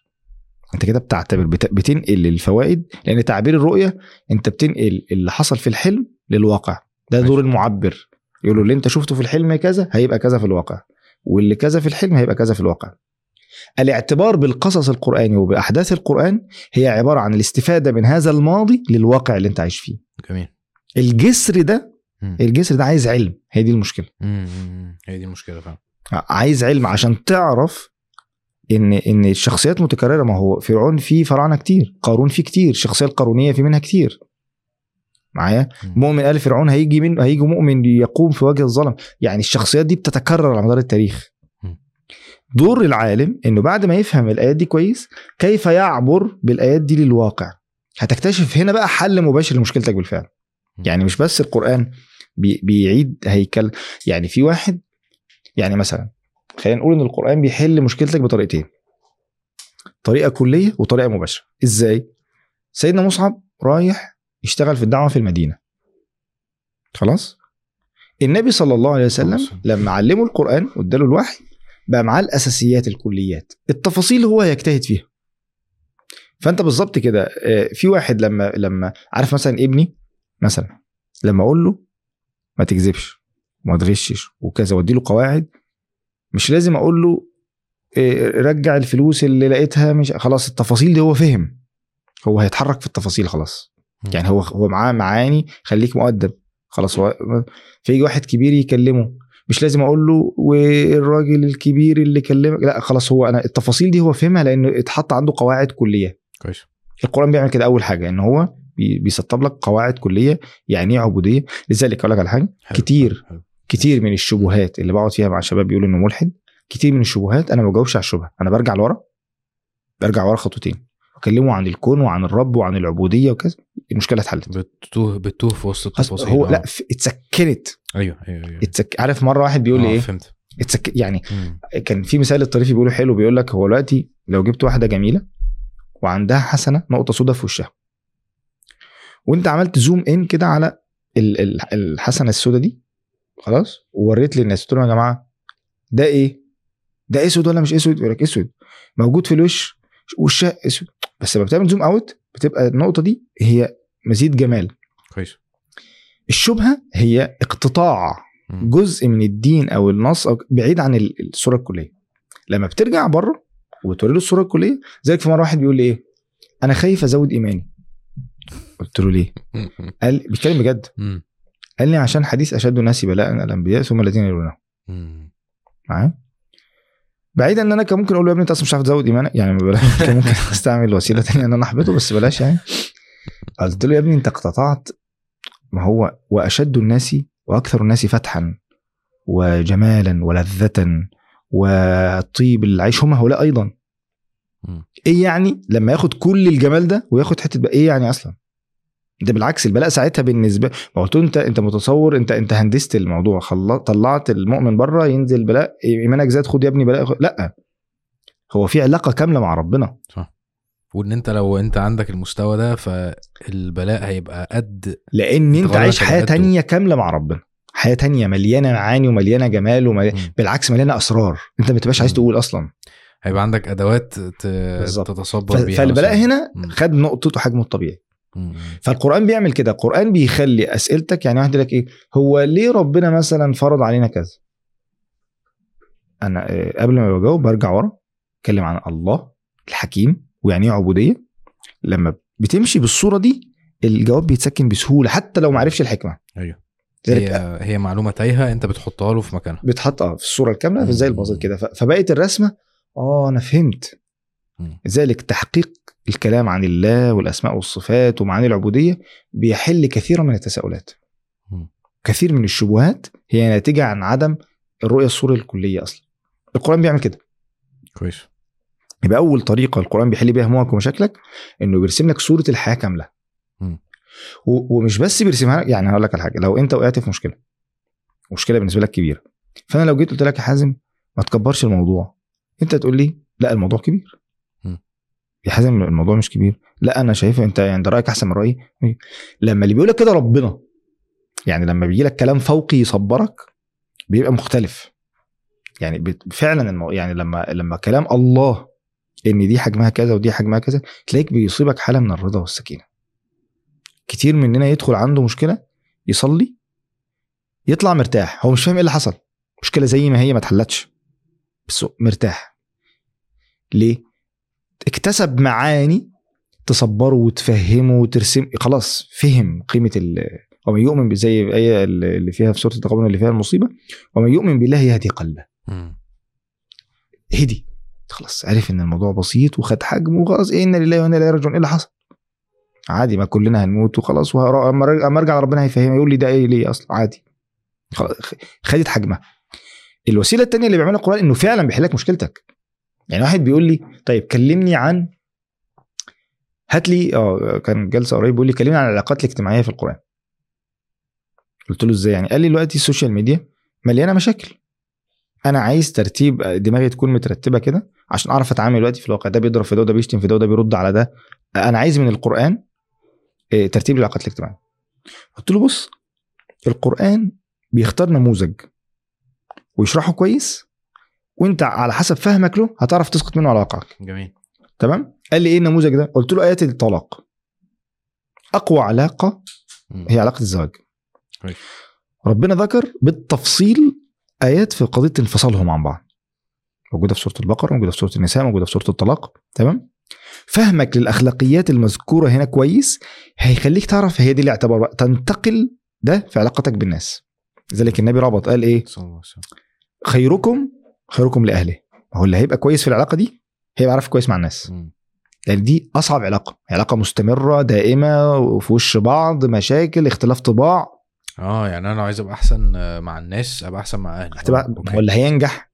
انت كده بتعتبر بت- بتنقل الفوائد لأن تعبير الرؤية انت بتنقل اللي حصل في الحلم للواقع ده دور ماشي. المعبر يقولوا اللي انت شفته في الحلم كذا هيبقى كذا في الواقع واللي كذا في الحلم هيبقى كذا في الواقع الاعتبار بالقصص القرآني وبأحداث القرآن هي عبارة عن الاستفادة من هذا الماضي للواقع اللي انت عايش فيه جميل الجسر ده مم. الجسر ده عايز علم هي دي المشكلة مم. مم. هي دي المشكلة فعلا عايز علم عشان تعرف إن إن الشخصيات متكررة. ما هو فرعون فيه فراعنة كتير قارون فيه كتير الشخصيه القارونيه في منها كتير. معايا. مؤمن آل فرعون هيجي من هيجي مؤمن يقوم في وجه الظلم. يعني الشخصيات دي بتتكرر على مدار التاريخ. دور العالم إنه بعد ما يفهم الآيات دي كويس كيف يعبر بالآيات دي للواقع؟ هتكتشف هنا بقى حل مباشر لمشكلتك بالفعل. يعني مش بس القرآن بي بيعيد هيكل. يعني في واحد يعني مثلا خلينا نقول إن القرآن بيحل مشكلتك بطريقتين. طريقة كلية وطريقة مباشرة. إزاي؟ سيدنا مصعب رايح يشتغل في الدعوة في المدينة. خلاص؟ النبي صلى الله عليه وسلم. لما علمه القرآن واداله الوحي بقى معاه الأساسيات الكليات. التفاصيل هو هيجتهد فيها. فأنت بالظبط كده آه، في واحد لما لما عارف مثلا ابني؟ مثلا لما أقول له ما تكذبش وما تغشش وكذا وادي له قواعد مش لازم أقول له إيه، رجع الفلوس اللي لقيتها مش خلاص التفاصيل دي هو فهم هو هيتحرك في التفاصيل خلاص. يعني هو هو معاه معاني خليك مؤدب خلاص هو فيجي واحد كبير يكلمه مش لازم أقول له والراجل الكبير اللي كلمك لا خلاص هو أنا التفاصيل دي هو فهمها لأنه اتحط عنده قواعد كلية كويس القرآن بيعمل كده أول حاجة إن هو بي- بيسطب لك قواعد كلية يعني إيه عبودية لذلك أقول لك على حاجة. كتير. حلو. كتير من الشبهات اللي بقعد فيها مع الشباب بيقولوا إنه ملحد كتير من الشبهات أنا ما بجاوبش على الشبهة أنا برجع لورا برجع ورا خطوتين اكلمه عن الكون وعن الرب وعن العبودية وكذا المشكلة اتحلت. بتوه بتوه في وسط التفاصيل. هو آه. لا اتسكنت. أيوه أيوه أيوه. اتسك... عارف مرة واحد بيقول لي آه، إيه؟ فهمت. اتسك... يعني مم. كان في مثال الطريف بيقوله حلو بيقول لك هو دلوقتي لو جبت واحدة جميلة وعندها حسنة نقطة سوداء في وشها وأنت عملت zoom in كده على ال- ال- الحسنة السوداء دي خلاص؟ ووريت للناس. قلت لهم يا جماعة ده إيه؟ ده أسود ولا مش أسود؟ يقول لك أسود. موجود في الوش وشها أسود. بس لما بتعمل zoom out بتبقى النقطة دي هي مزيد جمال. كويس. الشبهة هي اقتطاع. جزء من الدين أو النص أو بعيد عن ال- الصورة الكلية. لما بترجع بره وتوري له الصورة الكلية زيك في مرة واحد بيقول لي إيه؟ أنا خايف أزود إيماني. قلت له ليه. قال بيتكلم بجد. قال لي عشان حديث أشد الناس بلاء الأنبياء ثم الذين يلونهم. مم. معايا؟ بعيدا إن أنا كان ممكن أقول له يا ابني أنت أصلا مش عارف تزود إيمانك؟ يعني بلاش. كان ممكن أستعمل وسيلة تانية إن أنا أحبطه بس بلاش يعني. قلت له يا ابني أنت اقتطعت ما هو وأشد الناس وأكثر الناس فتحا وجمالا ولذة وطيب العيش. هم هؤلاء أيضا. إيه يعني لما ياخد كل الجمال ده وياخد حتة بقى إيه يعني أصلا؟ ده بالعكس البلاء ساعتها بالنسبة ما قلت انت انت متصور انت انت هندست الموضوع خلط طلعت المؤمن بره ينزل بلاء ايمانك زاد خد يا ابني بلاء خد. لا هو في علاقة كاملة مع ربنا وإن أنت لو أنت عندك المستوى ده فالبلاء هيبقى قد لأن أنت عايش حياة. تانية كاملة مع ربنا حياة تانية مليانة معاني ومليانة جمال ومليانة. بالعكس مليانة أسرار أنت ما تبقاش عايز. تقول أصلا هيبقى عندك أدوات ت... تتصبر بيها فالبلاء. هنا. خد نقطته حجمه الطبيعي مم. فالقرآن بيعمل كده. القرآن بيخلي أسئلتك يعني واحد يقول لك إيه هو ليه ربنا مثلا فرض علينا كذا؟ أنا آه، قبل ما بجاوب برجع ورا أتكلم عن الله الحكيم ويعني إيه عبودية. لما بتمشي بالصورة دي الجواب بيتسكن بسهولة حتى لو ما عرفش الحكمة. أيوه. ذلك هي هي معلومة تايهة أنت بتحطها له في مكانها. بتحط آه في الصورة الكاملة مم. زي البازل كده. فبقت الرسمة آه أنا فهمت. مم. لذلك تحقيق الكلام عن الله والأسماء والصفات ومعاني العبودية بيحل كثيرا من التساؤلات. كثير من الشبهات هي ناتجة عن عدم الرؤية الصورة الكليه أصلا القرآن بيعمل كده كويس يبقى أول طريقة القرآن بيحل بيها همومك ومشاكلك إنه بيرسم لك صورة الحياة كاملة. و- ومش بس بيرسمها لك يعني هقول لك على حاجة لو أنت وقعت في مشكلة مشكلة بالنسبة لك كبيرة فأنا لو جيت قلت لك يا حازم ما تكبرش الموضوع أنت تقول لي لا الموضوع كبير. يا حازم الموضوع مش كبير. لا أنا شايفه أنت يعني ده رأيك أحسن من رأيي؟ لما اللي بيقول لك كده ربنا يعني لما بيجي لك كلام فوقي يصبرك بيبقى مختلف. يعني فعلا. يعني لما لما كلام الله إن دي حجمها كذا ودي حجمها كذا تلاقيك بيصيبك حالة من الرضا والسكينة. كتير مننا يدخل عنده مشكلة يصلي يطلع مرتاح. هو مش فاهم إيه اللي حصل. مشكلة زي ما هي ما اتحلتش بس مرتاح. ليه؟ اكتسب معاني تصبره وتفهمه وترسم خلاص فهم قيمة ال ومن يؤمن زي الايه اللي فيها في سورة التغابن اللي فيها المصيبة ومن يؤمن بالله يهدي قلبه. هدي. خلاص عرف إن الموضوع بسيط وخد حجمه وخلاص إيه إن لله وأنا إليه راجعون. إيه اللي حصل؟ عادي ما كلنا هنموت وخلاص أما ارجع ربنا هيفهمني يقول لي ده إيه ليه أصلا عادي. خدت حجمها. الوسيلة التانية اللي بيعملها القرآن إنه فعلا بيحل لك مشكلتك. يعني واحد بيقول لي طيب كلمني عن هات لي آه كان جلسة قريب بيقول لي كلمني عن العلاقات الاجتماعية في القرآن. قلت له إزاي يعني؟ قال لي دلوقتي ال social media مليانة مشاكل. أنا عايز ترتيب دماغي تكون مترتبة كده عشان أعرف أتعامل دلوقتي في الواقع. ده بيضرب في ده وده بيشتم في ده وده بيرد على ده. أنا عايز من القرآن آه، ترتيب العلاقات الاجتماعية. قلت له بص القرآن بيختار نموذج ويشرحه كويس وانت على حسب فهمك له هتعرف تسقط منه على واقعك جميل. تمام؟ قال لي إيه النموذج ده؟ قلت له آيات الطلاق. أقوى علاقة. هي علاقة الزواج. ربنا ذكر بالتفصيل آيات في قضية انفصالهم عن بعض. موجودة في سورة البقرة موجودة في سورة النساء موجودة في سورة الطلاق. تمام؟ فهمك للأخلاقيات المذكورة هنا كويس هيخليك تعرف هي دي الاعتبار بقى تنتقل ده في علاقتك بالناس. لذلك النبي ربط قال إيه؟ خيركم خيركم لأهله. ما هو اللي هيبقى كويس في العلاقة دي هيبقى عارف كويس مع الناس. مم. يعني دي أصعب علاقة. علاقة مستمرة دائمة وفي وش بعض مشاكل اختلاف طباع. آه يعني أنا عايز أبقى أحسن آه، مع الناس أبقى أحسن مع أهلي. هتبقى ما هو اللي هينجح.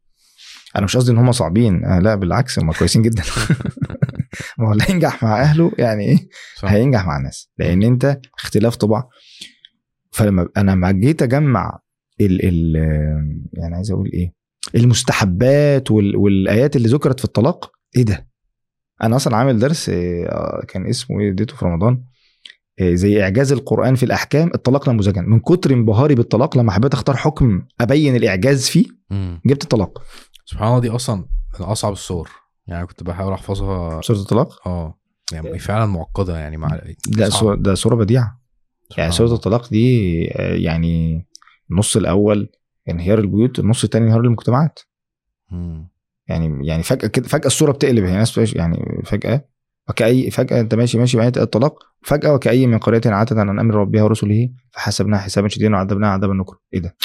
أنا مش قصدي إن هم صعبين. آه لا بالعكس هم كويسين جدا. ما هو اللي هينجح مع أهله يعني إيه. هينجح مع الناس. لأن أنت اختلاف طباع. فلما أنا لما جيت أجمع ال ال يعني عايز أقول إيه؟ المستحبات وال والآيات اللي ذكرت في الطلاق. إيه ده؟ أنا أصلا عامل درس آه، كان اسمه إيه؟ اديته في رمضان. آه، زي إعجاز القرآن في الأحكام الطلاق نموذجا من كتر انبهاري بالطلاق لما حبيت أختار حكم أبين الإعجاز فيه. جبت الطلاق. سبحان الله دي أصلا من أصعب الصور. يعني كنت بحاول أحفظها. سوره الطلاق؟ آه يعني فعلا معقدة يعني مع صعب. سورة ده سوره بديعة. يعني سوره. الطلاق دي آه، يعني النص الأول انهيار البيوت النص الثاني انهيار المجتمعات مم. يعني يعني فجأة كده فجأة الصورة بتقلب هي ناس بتعيش- يعني فجأة وكأي فجأة أنت ماشي ماشي بعين الطلاق فجأة وكأي من قرية عاتت عن أمر ربها ورسله فحسبناها حسابا شديدا وعذبناها عذابا نكرا إيه ده؟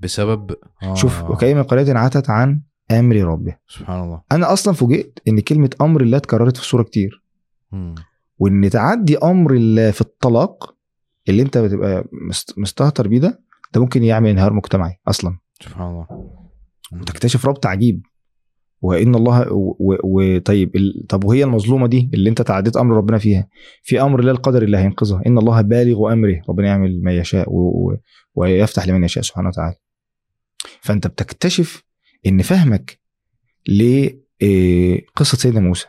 بسبب آه. شوف وكأي من قرية عاتت عن أمر ربها سبحان الله أنا أصلا فوجئت إن كلمة أمر الله اتكررت في الصورة كتير مم. وإن تعدي أمر الله في الطلاق اللي أنت بتبقى مست- مستهتر بيه ده ده ممكن يعمل انهيار مجتمعي أصلا. سبحان الله. مم. وتكتشف ربط عجيب. وإن الله وطيب ال... طب وهي المظلومة دي اللي انت تعديت أمر ربنا فيها. في أمر الله القدر اللي هينقذها إن الله بالغ أمره. ربنا يعمل ما يشاء و... و... ويفتح لمن يشاء سبحانه وتعالى. فأنت بتكتشف إن فهمك لقصه سيدنا موسى.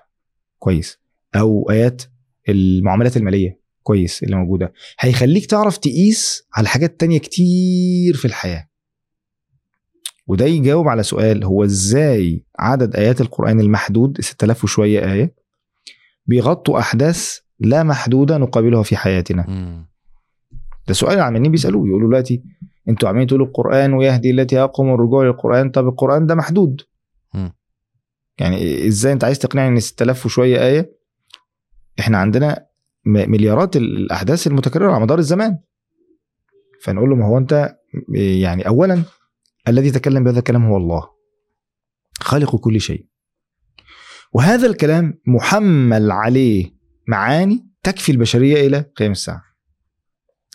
كويس. أو آيات المعاملات المالية. كويس اللي موجودة. هيخليك تعرف تقيس على حاجات تانية كتير في الحياة. وده يجاوب على سؤال هو إزاي عدد آيات القرآن المحدود 6000 وشوية آية بيغطوا أحداث لا محدودة نقابلها في حياتنا. ده سؤال عمالين بيسألوه يقولوا دلوقتي أنتوا عمالين تقولوا القرآن ويهدي التي أقوم الرجوع للقرآن طب القرآن ده محدود. يعني إزاي أنت عايز تقنعني إن 6000 وشوية آية؟ إحنا عندنا مليارات الأحداث المتكررة على مدار الزمان. فنقول له ما هو أنت يعني اولا الذي تكلم بهذا الكلام هو الله. خالق كل شيء. وهذا الكلام محمل عليه معاني تكفي البشرية إلى قيام الساعة.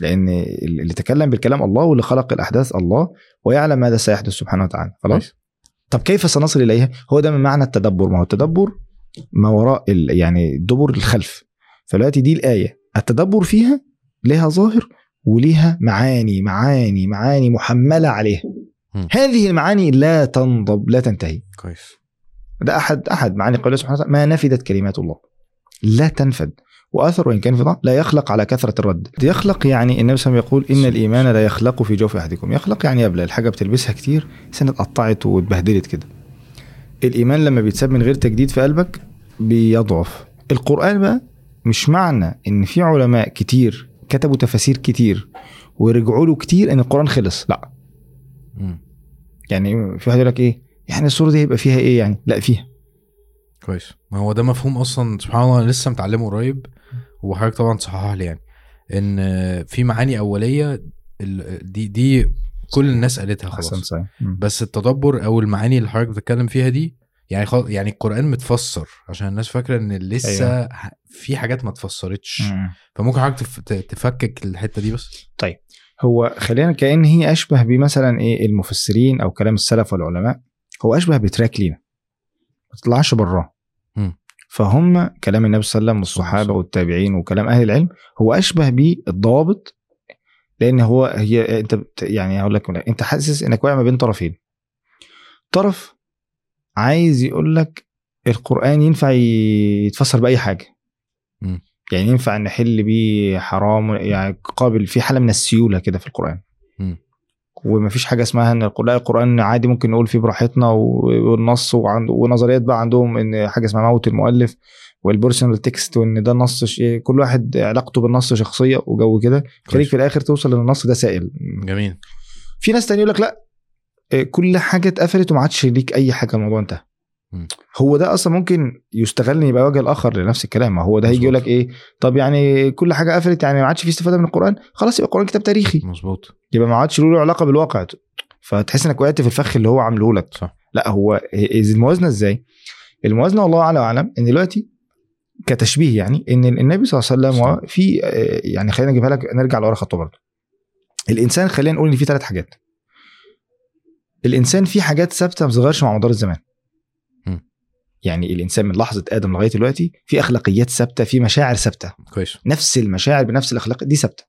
لأن اللي تكلم بالكلام الله واللي خلق الأحداث الله ويعلم ماذا سيحدث سبحانه وتعالى. خلاص؟ طب كيف سنصل اليها هو ده من معنى التدبر. ما هو التدبر ما وراء يعني الدبر الخلف. فدلوقتي دي الآية. التدبر فيها لها ظاهر وليها معاني معاني معاني محملة عليها. مم. هذه المعاني لا تنضب لا تنتهي. كويس. ده أحد أحد معاني قوله سبحانه وتعالى ما نفدت كلمات الله. لا تنفد. وأثر وإن كان في ضعف لا يخلق على كثرة الرد. يخلق يعني النبي صلى الله عليه وسلم يقول إن الإيمان لا يخلق في جوف أحدكم. يخلق يعني يبلى الحاجة بتلبسها كتير سنة اتقطعت واتبهدلت كده. الإيمان لما بيتساب من غير تجديد في قلبك بيضعف. القرآن بقى مش معنى إن في علماء كتير كتبوا تفاسير كتير ورجعوا له كتير إن القرآن خلص لا. يعني في واحد يقول لك إيه؟ يعني السورة دي هيبقى فيها إيه يعني؟ لا فيها. كويس. ما هو ده مفهوم أصلا سبحان الله لسه متعلمه قريب وحضرتك طبعا تصحح لي يعني إن في معاني أولية دي دي كل الناس قالتها خلاص. بس التدبر أو المعاني اللي حضرتك بتتكلم فيها دي يعني خل... يعني القرآن متفسر عشان الناس فاكرة إن لسه أيوة. في حاجات ما اتفسرتش. فممكن حضرتك تف... تفكك الحتة دي بس؟ هو خلينا كأن هي أشبه بمثلا إيه المفسرين أو كلام السلف والعلماء. هو أشبه بتراك لينا ما تطلعش براه. فهم كلام النبي صلى الله عليه وسلم والصحابة والتابعين وكلام أهل العلم هو أشبه بالضوابط لأن هو هي بت- يعني هقول لك أنت حاسس إنك واقع ما بين طرفين. طرف عايز يقول لك القرآن ينفع يتفسر بأي حاجة مم. يعني ينفع نحل بيه حرام يعني قابل في حالة من السيولة كده في القرآن مم. ومفيش حاجة اسمها إن القرآن, القرآن عادي ممكن نقول فيه براحتنا والنص وعند ونظريات بقى عندهم إن حاجة اسمها موت المؤلف وال personal text وإن ده نص ش- كل واحد علاقته بالنص شخصية وجو كده خليك. في الآخر توصل إن النص ده سائل جميل في ناس تاني يقول لك لا إيه، كل حاجة اتقفلت وما عادش ليك أي حاجة الموضوع انتهى. هو ده أصلا ممكن يستغل يبقى وجه الآخر لنفس الكلام ما هو ده هيجي. يقول لك إيه طب يعني كل حاجة قفلت يعني ما عادش في استفادة من القرآن خلاص يبقى القرآن كتاب تاريخي مظبوط يبقى ما عادش له علاقة بالواقع فتحس إنك وقعت في الفخ اللي هو عامله لك صح لا هو إز- الموازنة إزاي؟ الموازنة والله أعلى وأعلم إن دلوقتي كتشبيه يعني إن النبي صلى الله عليه. وسلم في آه، يعني خلينا نجيبها لك نرجع لورا خطوة برضه. الإنسان خلينا نقول إن في ثلاث حاجات. الإنسان في حاجات ثابتة ما بتتغيرش مع مدار الزمان. يعني الإنسان من لحظة آدم لغاية دلوقتي في أخلاقيات ثابتة في مشاعر ثابتة. كويس. نفس المشاعر بنفس الأخلاق دي ثابتة.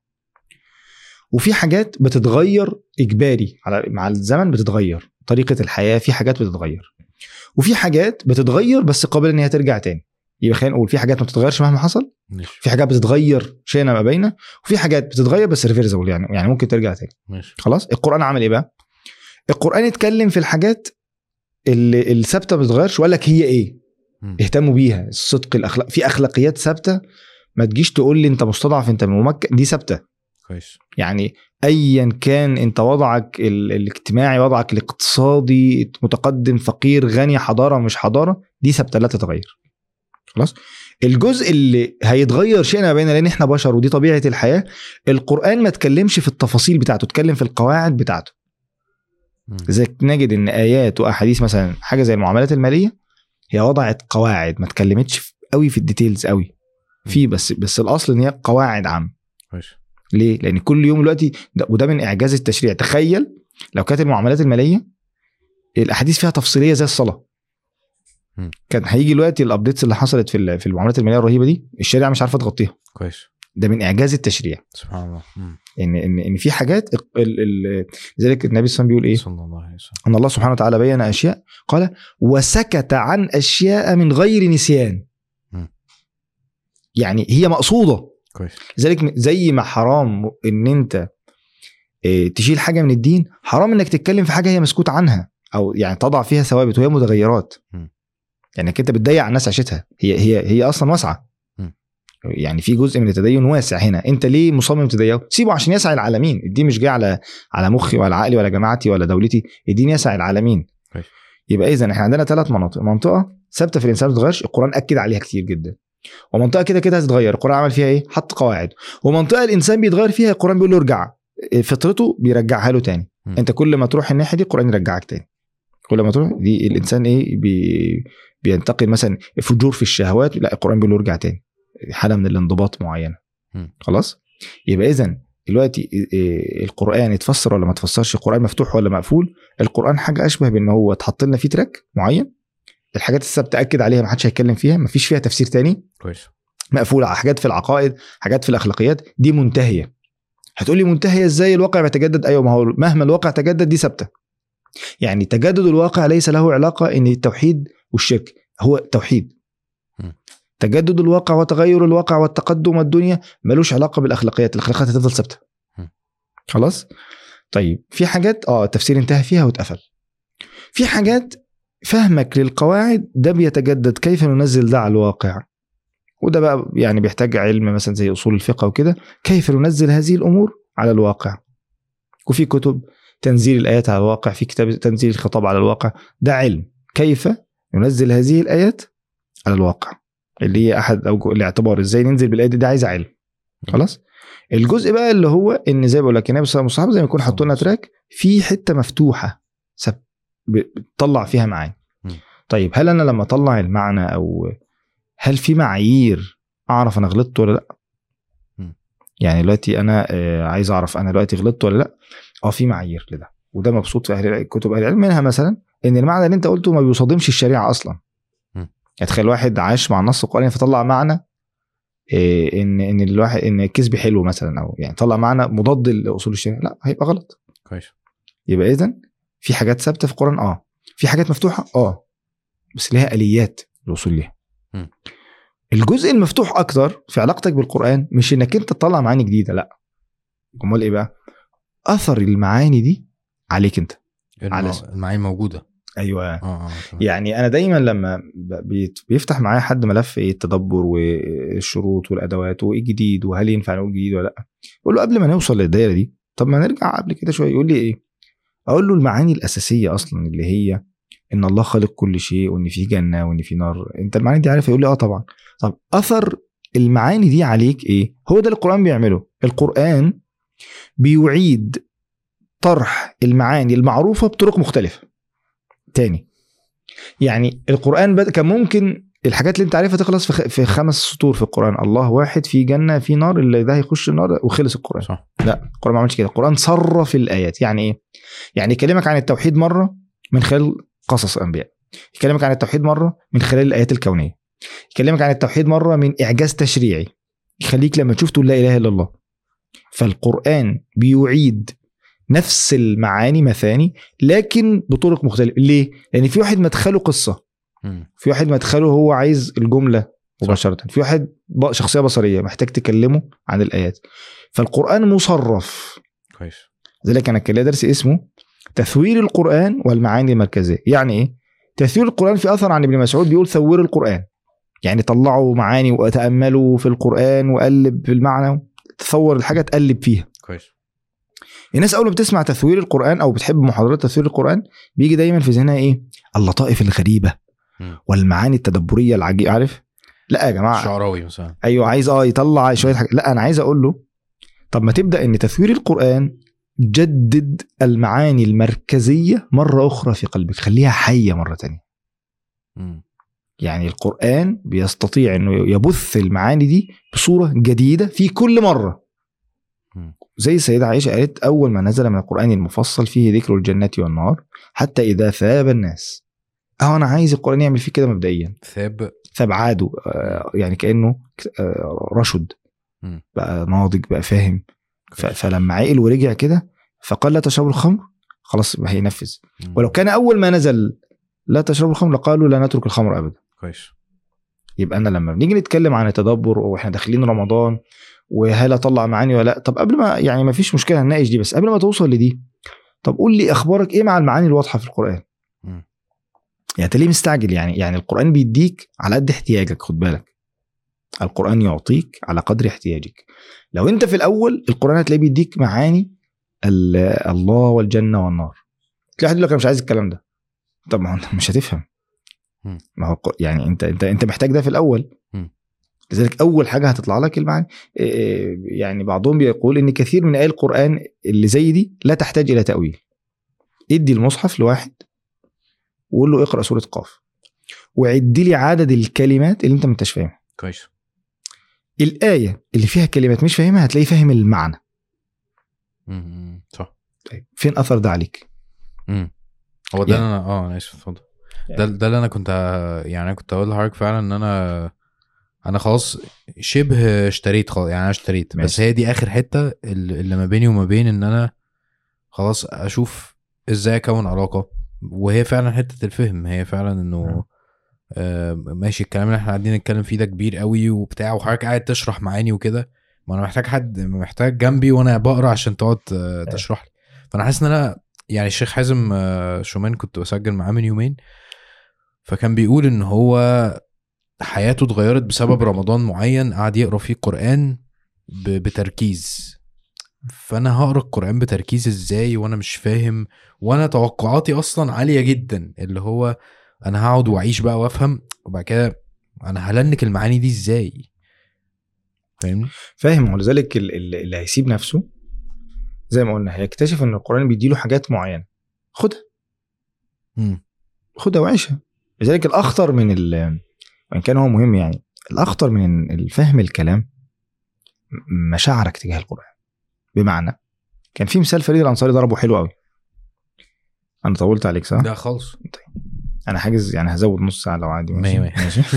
وفي حاجات بتتغير إجباري على مع الزمن بتتغير. طريقة الحياة في حاجات بتتغير. وفي حاجات بتتغير بس قابلة إن هي ترجع تاني. يبقى خلينا نقول في حاجات ما بتتغيرش مهما حصل ماشي. في حاجات بتتغير شئنا ما بينه وفي حاجات بتتغير بس ريفيرسبل يعني يعني ممكن ترجع تاني. ماشي. خلاص؟ القرآن عمل إيه بقى؟ القرآن اتكلم في الحاجات اللي الثابتة ما بتتغيرش وقال لك هي إيه. اهتموا بيها الصدق الأخلاق. في أخلاقيات ثابتة ما تجيش تقول لي أنت مستضعف أنت ممكن دي ثابتة. كويس. يعني ايا كان أنت وضعك ال- الاجتماعي وضعك الاقتصادي متقدم فقير غني حضارة مش حضارة دي ثابتة لا تتغير. خلاص؟ الجزء اللي هيتغير شئنا ما بيننا لأن إحنا بشر ودي طبيعة الحياة القرآن ما اتكلمش في التفاصيل بتاعته اتكلم في القواعد بتاعته. لذلك نجد إن آيات وأحاديث مثلا حاجة زي المعاملات المالية هي وضعت قواعد ما اتكلمتش قوي في ال details قوي. في بس بس الأصل إن هي قواعد عامة. ليه؟ لأن كل يوم دلوقتي ده وده من إعجاز التشريع. تخيل لو كانت المعاملات المالية الأحاديث فيها تفصيلية زي الصلاة. كان هيجي دلوقتي ال updates اللي حصلت في في المعاملات المالية الرهيبة دي الشريعة مش عارفة تغطيها. كويس. ده من إعجاز التشريع سبحان الله. إن إن إن في حاجات ال- ال- ال- لذلك النبي صلى الله عليه وسلم بيقول إيه؟ صلى الله عليه وسلم إن الله سبحانه وتعالى بين أشياء قال وسكت عن أشياء من غير نسيان. يعني هي مقصودة كويس لذلك زي ما حرام إن أنت آه، تشيل حاجة من الدين حرام إنك تتكلم في حاجة هي مسكوت عنها أو يعني تضع فيها ثوابت وهي متغيرات م. يعني أنت بتضيع الناس عيشتها هي هي هي أصلا واسعة. يعني في جزء من التدين واسع هنا. انت ليه مصمم تضيقه؟ سيبه عشان يسعى العالمين. الدين مش جاي على على مخي ولا عقلي ولا جماعتي ولا دولتي. الدين يسعى العالمين. كويس. يبقى اذا إحنا عندنا ثلاث مناطق. منطقة ثابتة في الإنسان ما بتتغيرش. القرآن أكد عليها كتير جدا. ومنطقة كده كده هتتغير. القرآن عمل فيها إيه؟ حط قواعد. ومنطقة الإنسان بيتغير فيها القرآن بيقول له ارجع. فطرته بيرجعها له تاني. م. أنت كل ما تروح الناحية دي القرآن يرجعك تاني. كل ما تروح دي الإنسان إيه؟ بي بينتقل مثلا فجور في الشهوات. لا القرآن بيقول له ارجع تاني. حالة من الانضباط معينة. خلاص؟ يبقى اذا دلوقتي القرآن يتفسر ولا ما تفسرش؟ القرآن مفتوح ولا مقفول؟ القرآن حاجة أشبه بإن هو اتحط لنا فيه تراك معين؟ الحاجات الثابته اكد عليها ما حدش هيتكلم فيها ما فيش فيها تفسير تاني؟ كويس. مقفولة. على حاجات في العقائد حاجات في الأخلاقيات دي منتهية. هتقولي منتهية إزاي الواقع بيتجدد أيوه ما هو مهما الواقع تجدد دي ثابته يعني تجدد الواقع ليس له علاقة إن التوحيد والشرك هو توحيد. تجدد الواقع وتغير الواقع والتقدم والدنيا ملوش علاقة بالأخلاقيات. الأخلاقيات هتفضل ثابتة. خلاص؟ طيب في حاجات آه التفسير انتهى فيها واتقفل. في حاجات فهمك للقواعد ده بيتجدد كيف ننزل ده على الواقع. وده بقى يعني بيحتاج علم مثلا زي أصول الفقه وكده. كيف ننزل هذه الأمور على الواقع؟ وفي كتب تنزيل الآيات على الواقع في كتاب تنزيل الخطاب على الواقع. ده علم. كيف ننزل هذه الآيات على الواقع؟ اللي هي أحد اوجه الاعتبار. إزاي ننزل بالايه دي ده عايز علم. خلاص؟ الجزء بقى اللي هو إن زي ما بقول لك النبي صلى الله عليه وسلم زي ما يكون حطوا لنا تراك في حتة مفتوحة سب- بتطلع فيها معاني. طيب هل أنا لما أطلع المعنى أو هل في معايير أعرف أنا غلطت ولا لأ. يعني دلوقتي أنا آه، عايز أعرف أنا دلوقتي غلطت ولا لأ؟ آه في معايير لده. وده مبسوط في أهل كتب أهل العلم منها مثلا إن المعنى اللي أنت قلته ما بيصادمش الشريعة أصلا. يعني تخيل واحد عاش مع النص القراني فطلع معنى إيه ان إن الواحد إن الكذب حلو مثلا أو يعني طلع معنى مضاد لأصول الشريعة. لا هيبقى غلط. كويس. يبقى اذا في حاجات ثابتة في القرآن آه. في حاجات مفتوحة آه. بس ليها آليات الوصول ليها. الجزء المفتوح أكتر في علاقتك بالقرآن مش إنك أنت تطلع معاني جديدة لا. أمال إيه بقى؟ أثر المعاني دي عليك أنت. على الم- المعاني موجودة. أيوه. آه تمام. يعني أنا دايما لما بيفتح معايا حد ملف إيه التدبر والشروط والأدوات وإيه جديد وهل ينفع نقول جديد ولا لأ. أقول له قبل ما نوصل للدايرة دي طب ما نرجع قبل كده شوية يقول لي إيه؟ أقول له المعاني الأساسية أصلا اللي هي إن الله خالق كل شيء وإن في جنة وإن في نار. أنت المعاني دي عارفها؟ يقول لي آه طبعا. طب أثر المعاني دي عليك إيه؟ هو ده القرآن بيعمله. القرآن بيعيد طرح المعاني المعروفة بطرق مختلفة. تاني. يعني القرآن بد... كان ممكن الحاجات اللي انت عارفها تخلص في, خ... في خمس سطور في القرآن. الله واحد في جنة في نار اللي ده هيخش النار وخلص القرآن. صح. لا القرآن ما عملش كده. القرآن صرف الآيات. يعني إيه؟ يعني يكلمك عن التوحيد مرة من خلال قصص الأنبياء. يكلمك عن التوحيد مرة من خلال الآيات الكونية. يكلمك عن التوحيد مرة من إعجاز تشريعي. يخليك لما تشوف تقول لا إله إلا الله. فالقرآن بيعيد نفس المعاني مثاني لكن بطرق مختلفة. ليه؟ لأن في واحد مدخله قصة. في واحد مدخله هو عايز الجملة مباشرة. في واحد شخصية بصرية محتاج تكلمه عن الآيات. فالقرآن مصرف. كويس. لذلك أنا كان ليا درس اسمه تثوير القرآن والمعاني المركزية. يعني إيه؟ تثوير القرآن في أثر عن ابن مسعود بيقول ثور القرآن. يعني طلعوا معاني وتأملوا في القرآن وقلب في المعنى. تصور الحاجة تقلب فيها. كويس. الناس أول ما بتسمع تثوير القرآن أو بتحب محاضرات تثوير القرآن بيجي دايما في ذهنها إيه اللطائف الغريبة. والمعاني التدبرية العجيبة عارف لا يا جماعة شعراوي مثلا أيوه عايز آه يطلع شوية حاجات لا أنا عايز أقول له طب ما تبدأ إن تثوير القرآن جدد المعاني المركزية مرة أخرى في قلبك خليها حية مرة تانية. يعني القرآن بيستطيع إنه يبث المعاني دي بصورة جديدة في كل مرة مم. زي السيدة عائشة قالت أول ما نزل من القرآن المفصل فيه ذكر الجنة والنار حتى إذا ثاب الناس. أهو أنا عايز القرآن يعمل فيه كده مبدئيا. ثاب. ثاب عاده آه، يعني كأنه آه، رشد. بقى ناضج بقى فاهم. فلما عقل ورجع كده فقال لا تشربوا الخمر خلاص هينفذ. ولو كان أول ما نزل لا تشربوا الخمر لقالوا لا نترك الخمر ابدا. كويس. يبقى أنا لما بنيجي نتكلم عن التدبر وإحنا داخلين رمضان وهل أطلع معاني ولا لأ؟ طب قبل ما يعني ما فيش مشكلة نناقش دي بس قبل ما توصل لدي طب قول لي أخبارك إيه مع المعاني الواضحة في القرآن؟ مم. يعني أنت ليه مستعجل؟ يعني يعني القرآن بيديك على قد احتياجك خد بالك. القرآن يعطيك على قدر احتياجك. لو أنت في الأول القرآن هتلاقيه بيديك معاني ال- الله والجنة والنار. تلاقي حد يقول لك أنا مش عايز الكلام ده. طب ما أنت مش هتفهم. ما هو يعني انت انت أنت محتاج ده في الأول. لذلك أول حاجة هتطلع لك المعاني يعني بعضهم بيقول إن كثير من ايات القرآن اللي زي دي لا تحتاج إلى تأويل. إدي المصحف لواحد وقول له اقرأ سورة قاف. وعد لي عدد الكلمات اللي أنت ما انتش فاهمها. كويس. الآية اللي فيها كلمات مش فاهمها هتلاقيه فاهم المعنى. مم. صح. طيب فين أثر ده عليك؟ مم. هو ده. يعني- اللي أنا آه أنا آسف اتفضل. ده ده اللي أنا كنت يعني أنا كنت أقول لحضرتك فعلا إن أنا أنا خلاص شبه اشتريت خلاص يعني أنا اشتريت بس ماشي. هي دي آخر حتة اللي ما بيني وما بين إن أنا خلاص أشوف إزاي أكون علاقة وهي فعلا حتة الفهم هي فعلا إنه آه ماشي الكلام اللي إحنا قاعدين نتكلم فيه ده كبير قوي وبتاع وحضرتك قاعد تشرح معاني وكده ما أنا محتاج حد محتاج جنبي وأنا بقرأ عشان تقعد آه، تشرح لي. فأنا حاسس إن أنا يعني الشيخ حازم آه، شومان كنت بسجل معاه من يومين فكان بيقول إن هو حياته اتغيرت بسبب رمضان معين قعد يقرأ فيه القرآن بتركيز. فأنا هقرأ القرآن بتركيز إزاي وأنا مش فاهم؟ وأنا توقعاتي أصلا عالية جدا اللي هو أنا هقعد وأعيش بقى وأفهم وبعد كده أنا هلنك المعاني دي إزاي؟ فاهمني؟ فاهم. ولذلك ال- ال- اللي هيسيب نفسه زي ما قلنا هيكتشف إن القرآن بيديله حاجات معينة. خدها. خدها وعيشها. لذلك الأخطر من ال وان كان هو مهم يعني. الأخطر من الفهم الكلام مشاعرك تجاه القرآن. بمعنى كان في مثال فريد الأنصاري ضربه حلو قوي أنا طولت عليك صح؟ لا خالص. أنا حاجز يعني هزود نص ساعة لو عادي. مية. ماشي.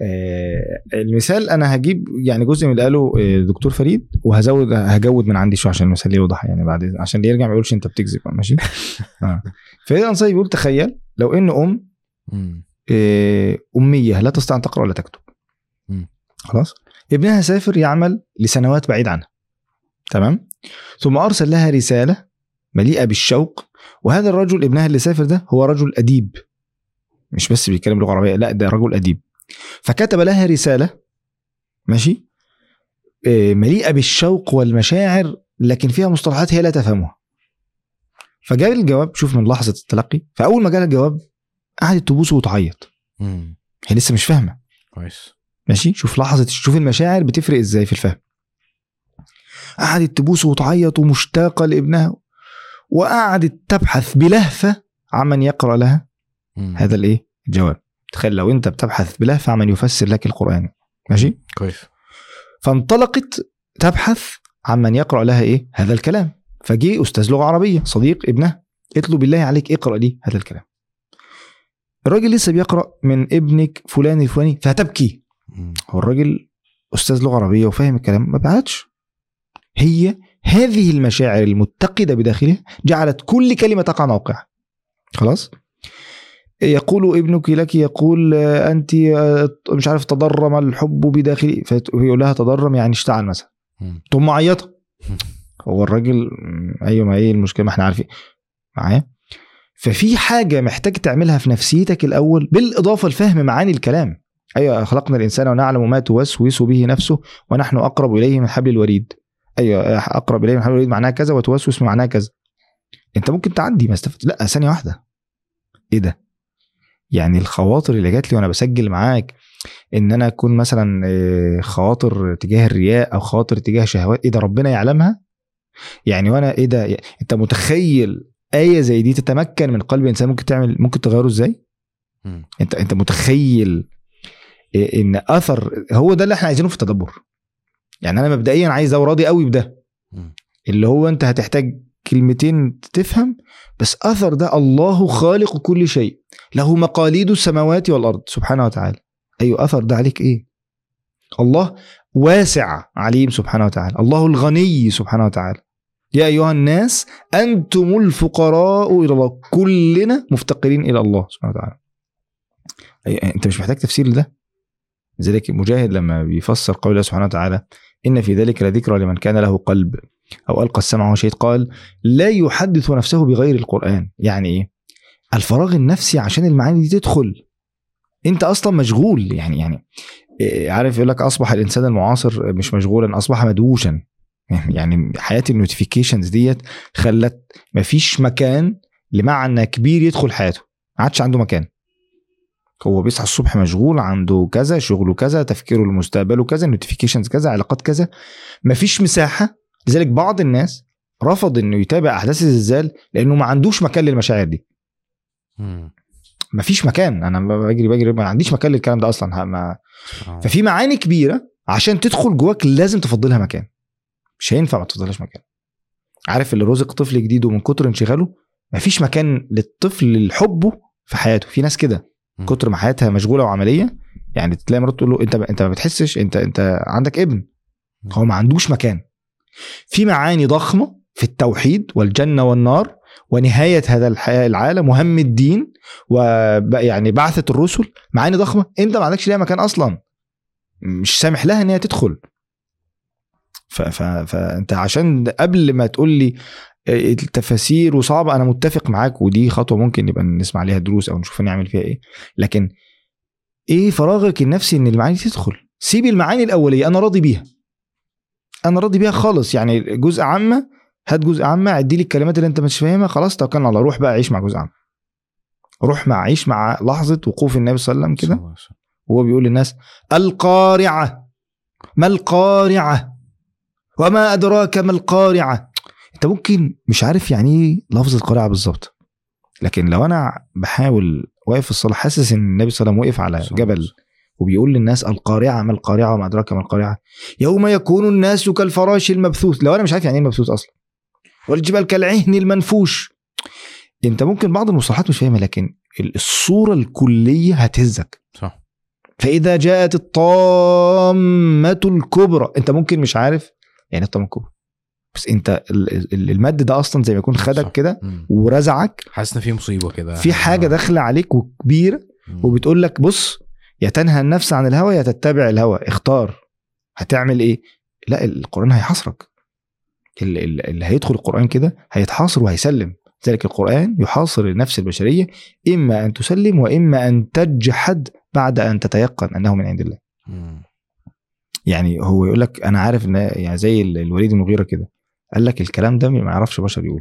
آه، المثال أنا هجيب يعني جزء من اللي قاله آه، دكتور فريد وهزود هجود من عندي شوية عشان المثال يوضح يعني بعد عشان اللي يرجع ما يقولش أنت بتكذب. ماشي؟ آه. فريد الأنصاري بيقول تخيل لو إن أم أمية لا تستطيع أن تقرأ ولا تكتب. خلاص. ابنها سافر يعمل لسنوات بعيد عنها. تمام؟ ثم أرسل لها رسالة مليئة بالشوق وهذا الرجل ابنها اللي سافر ده هو رجل أديب. مش بس بيتكلم لغه عربيه لا ده رجل أديب. فكتب لها رسالة ماشي آه، مليئة بالشوق والمشاعر لكن فيها مصطلحات هي لا تفهمها. فجاب الجواب شوف من لحظة التلقي فأول ما جالها الجواب قعدت تبوسه وتعيط. هي لسه مش فاهمة. كويس. ماشي؟ شوف لحظة شوف المشاعر بتفرق إزاي في الفهم. قعدت تبوسه وتعيط ومشتاقة لابنها وقعدت تبحث بلهفة عمن يقرأ لها مم. هذا الإيه؟ الجواب. تخيل لو أنت بتبحث بلهفة عمن يفسر لك القرآن. ماشي؟ كويس. فانطلقت تبحث عمن يقرأ لها إيه؟ هذا الكلام. فجي أستاذ لغة عربية صديق ابنها. قلت له بالله عليك اقرأ لي هذا الكلام. الراجل لسه بيقرأ من ابنك فلان الفلاني فتبكي مم. هو الراجل أستاذ لغة عربية وفاهم الكلام ما بعتش. هي هذه المشاعر المتقدة بداخلها جعلت كل كلمة تقع موقعها. خلاص؟ يقول ابنك لك يقول آه، أنت آه، مش عارف تضرم الحب بداخلي. فيقول لها تضرم يعني اشتعل مثلا. تقوم معيطة. هو الراجل أيوه ما إيه المشكلة ما إحنا عارفين. معايا؟ ففي حاجة محتاج تعملها في نفسيتك الأول بالإضافة لفهم معاني الكلام. أيوه خلقنا الإنسان ونعلم ما توسوس به نفسه ونحن أقرب إليه من حبل الوريد. أيوه أقرب إليه من حبل الوريد معناها كذا وتوسوس معناها كذا. أنت ممكن تعدي ما استفدت لأ ثانية واحدة. إيه ده؟ يعني الخواطر اللي جات لي وأنا بسجل معاك إن أنا أكون مثلا آه، خواطر تجاه الرياء أو خواطر تجاه شهوات إيه ده ربنا يعلمها؟ يعني وأنا إيه ده؟ أنت متخيل آية زي دي تتمكن من قلب انسان ممكن تعمل ممكن تغيره إزاي. أنت أنت متخيل إيه إن أثر هو ده اللي إحنا عايزينه في التدبر. يعني أنا مبدئيا عايز راضي قوي بده. اللي هو أنت هتحتاج كلمتين تفهم بس أثر ده الله خالق كل شيء. له مقاليد السماوات والأرض. سبحانه وتعالى. أيوه أثر ده عليك إيه؟ الله واسع عليم سبحانه وتعالى. الله الغني سبحانه وتعالى. يا أيها الناس أنتم الفقراء إلى الله كلنا مفتقرين إلى الله سبحانه وتعالى. أي أنت مش محتاج تفسير لده؟ لذلك مجاهد لما بيفسر قول الله سبحانه وتعالى إن في ذلك لذكرى لمن كان له قلب أو ألقى السمع وهو شهيد قال لا يحدث نفسه بغير القرآن. يعني إيه؟ الفراغ النفسي عشان المعاني دي تدخل. أنت أصلا مشغول يعني يعني إيه، عارف يقول لك أصبح الإنسان المعاصر مش مشغولا أصبح مدووشا يعني حياه ال notifications ديت خلت مفيش مكان لمعنى كبير يدخل حياته. ما عادش عنده مكان. هو بيصحى الصبح مشغول عنده كذا شغله كذا تفكيره لمستقبله كذا notifications كذا علاقات كذا. مفيش مساحة. لذلك بعض الناس رفض إنه يتابع أحداث الزلزال لأنه ما عندوش مكان للمشاعر دي. مم. مفيش مكان. أنا بجري بجري ما عنديش مكان للكلام ده أصلا. ما آه. ففي معاني كبيرة عشان تدخل جواك لازم تفضلها مكان. مش هينفع ما تفضلهاش مكان. عارف اللي رزق طفل جديد ومن كتر انشغاله مفيش مكان للطفل لحبه في حياته. في ناس كده. كتر ما حياتها مشغولة وعملية يعني تلاقي مراته تقول له انت انت ما بتحسش انت انت عندك ابن. هو ما عندوش مكان. في معاني ضخمة في التوحيد والجنة والنار ونهاية هذا الحياة العالم وهم الدين ويعني بعثة الرسل. معاني ضخمة. انت ما عندكش ليها مكان أصلا. مش سامح لها إن هي تدخل. فانت عشان قبل ما تقول لي التفاسير وصعبه أنا متفق معاك ودي خطوة ممكن نبقى نسمع عليها دروس أو نشوف نعمل فيها إيه. لكن إيه فراغك النفسي ان المعاني تدخل؟ سيب المعاني الأولية أنا راضي بيها. أنا راضي بيها خالص يعني جزء عامة هات جزء عامة عدي لي الكلمات اللي انت مش فاهمها خلاص توكلنا على الله. روح بقى عيش مع جزء عام. روح مع عيش مع لحظة وقوف النبي صلى الله عليه وسلم كده. وهو بيقول للناس القارعة. ما القارعة؟ وما أدراك ما القارعة؟ أنت ممكن مش عارف يعني إيه لفظ القارعة بالظبط. لكن لو أنا بحاول واقف في الصلاة حاسس إن النبي صلى الله عليه وسلم وقف على جبل وبيقول للناس القارعة ما القارعة وما أدراك ما القارعة. يوم يكون الناس كالفراش المبثوث. لو أنا مش عارف يعني إيه المبثوث أصلا؟ والجبال كالعهن المنفوش. أنت ممكن بعض المصطلحات مش فاهمها لكن الصورة الكلية هتهزك. صح. فإذا جاءت الطامة الكبرى أنت ممكن مش عارف يعني الطامه الكبرى بس انت ال- ال- المد ده أصلا زي ما يكون. خدك كده. ورزعك حاسس إن في مصيبة كده في حاجة داخلة عليك وكبيره. وبتقول لك بص يا تنهى النفس عن الهوى يا تتبع الهوى اختار هتعمل إيه لا القرآن هيحاصرك ال- ال- اللي هيدخل القرآن كده هيتحاصر وهيسلم ذلك القرآن يحاصر النفس البشرية إما أن تسلم وإما أن تجحد بعد أن تتيقن أنه من عند الله. يعني هو يقول لك أنا عارف إن يعني زي ال- الوليد المغيره كده قال لك الكلام ده ما يعرفش بشر يقول.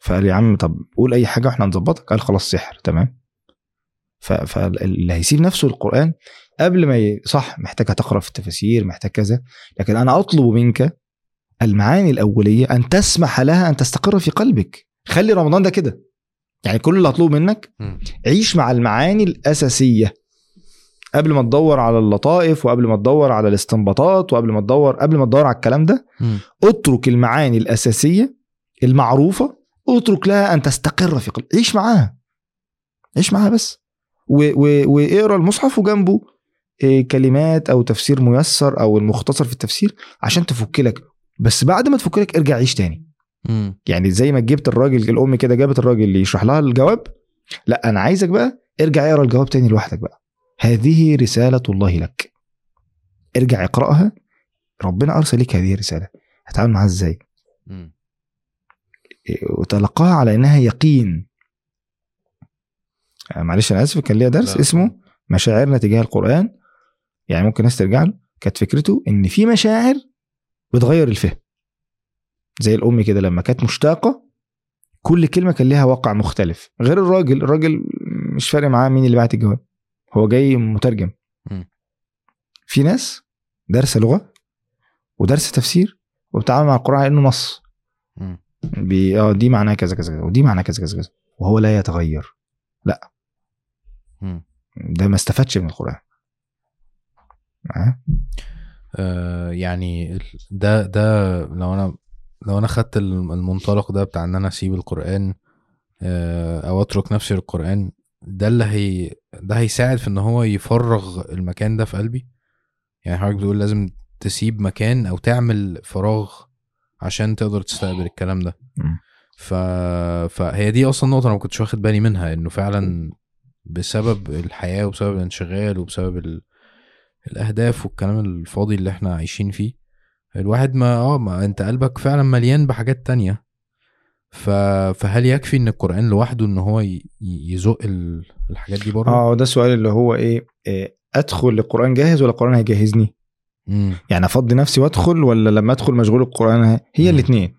فقال يا عم طب قول أي حاجة وإحنا نظبطك قال خلاص سحر تمام؟ فاللي هيسيب نفسه القرآن قبل ما ي... صح محتاج تقرأ في التفاسير محتاج كذا لكن أنا أطلب منك المعاني الأولية أن تسمح لها أن تستقر في قلبك. خلي رمضان ده كده. يعني كل اللي هطلبه منك. عيش مع المعاني الأساسية. قبل ما تدور على اللطائف وقبل ما تدور على الاستنباطات وقبل ما تدور قبل ما تدور على الكلام ده مم. اترك المعاني الأساسية المعروفة اترك لها أن تستقر في قلبك عيش معاها. عيش معاها بس. واقرأ المصحف وجنبه إيه، كلمات أو تفسير ميسر أو المختصر في التفسير عشان تفك لك بس بعد ما تفك لك ارجع عيش تاني. مم. يعني زي ما جبت الراجل الأم كده جابت الراجل اللي يشرح لها الجواب لأ أنا عايزك بقى ارجع اقرأ الجواب تاني لوحدك بقى. هذه رسالة الله لك. ارجع اقرأها. ربنا أرسل لك هذه الرسالة. هتعامل معاها إزاي؟ وتلقاها على إنها يقين. آه، معلش أنا آسف كان ليا درس لا. اسمه مشاعرنا تجاه القرآن. يعني ممكن ناس ترجع له. كانت فكرته إن في مشاعر بتغير الفهم. زي الأم كده لما كانت مشتاقة كل كلمة كان ليها واقع مختلف. غير الراجل. الراجل مش فارق معاه مين اللي بعت الجواب. هو جاي مترجم. في ناس دارسه لغة ودارسه تفسير وبتتعامل مع القرآن على انه نص. بي- آه دي معناها كذا كذا كذا ودي معناها كذا كذا كذا وهو لا يتغير مم. ده ما استفادش من القرآن معايا؟ آه يعني ده ده لو أنا لو أنا خدت الم- المنطلق ده بتاع إن أنا أسيب القرآن آه أو أترك نفسي للقرآن ده اللي هي ده هيساعد في إن هو يفرغ المكان ده في قلبي يعني حضرتك بتقول لازم تسيب مكان أو تعمل فراغ عشان تقدر تستقبل الكلام ده. ف... فهي دي أصلا نقطة أنا ما كنتش واخد بالي منها إنه فعلا بسبب الحياة وبسبب الانشغال وبسبب ال... الأهداف والكلام الفاضي اللي إحنا عايشين فيه الواحد ما آه ما أنت قلبك فعلا مليان بحاجات تانية. فهل يكفي إن القرآن لوحده إن هو يزق ال... الحاجات دي بره؟ آه ده السؤال اللي هو إيه, إيه أدخل القرآن جاهز ولا القرآن هيجهزني؟ امم يعني أفضي نفسي وأدخل ولا لما أدخل مشغول القرآن هي- هي مم. الاثنين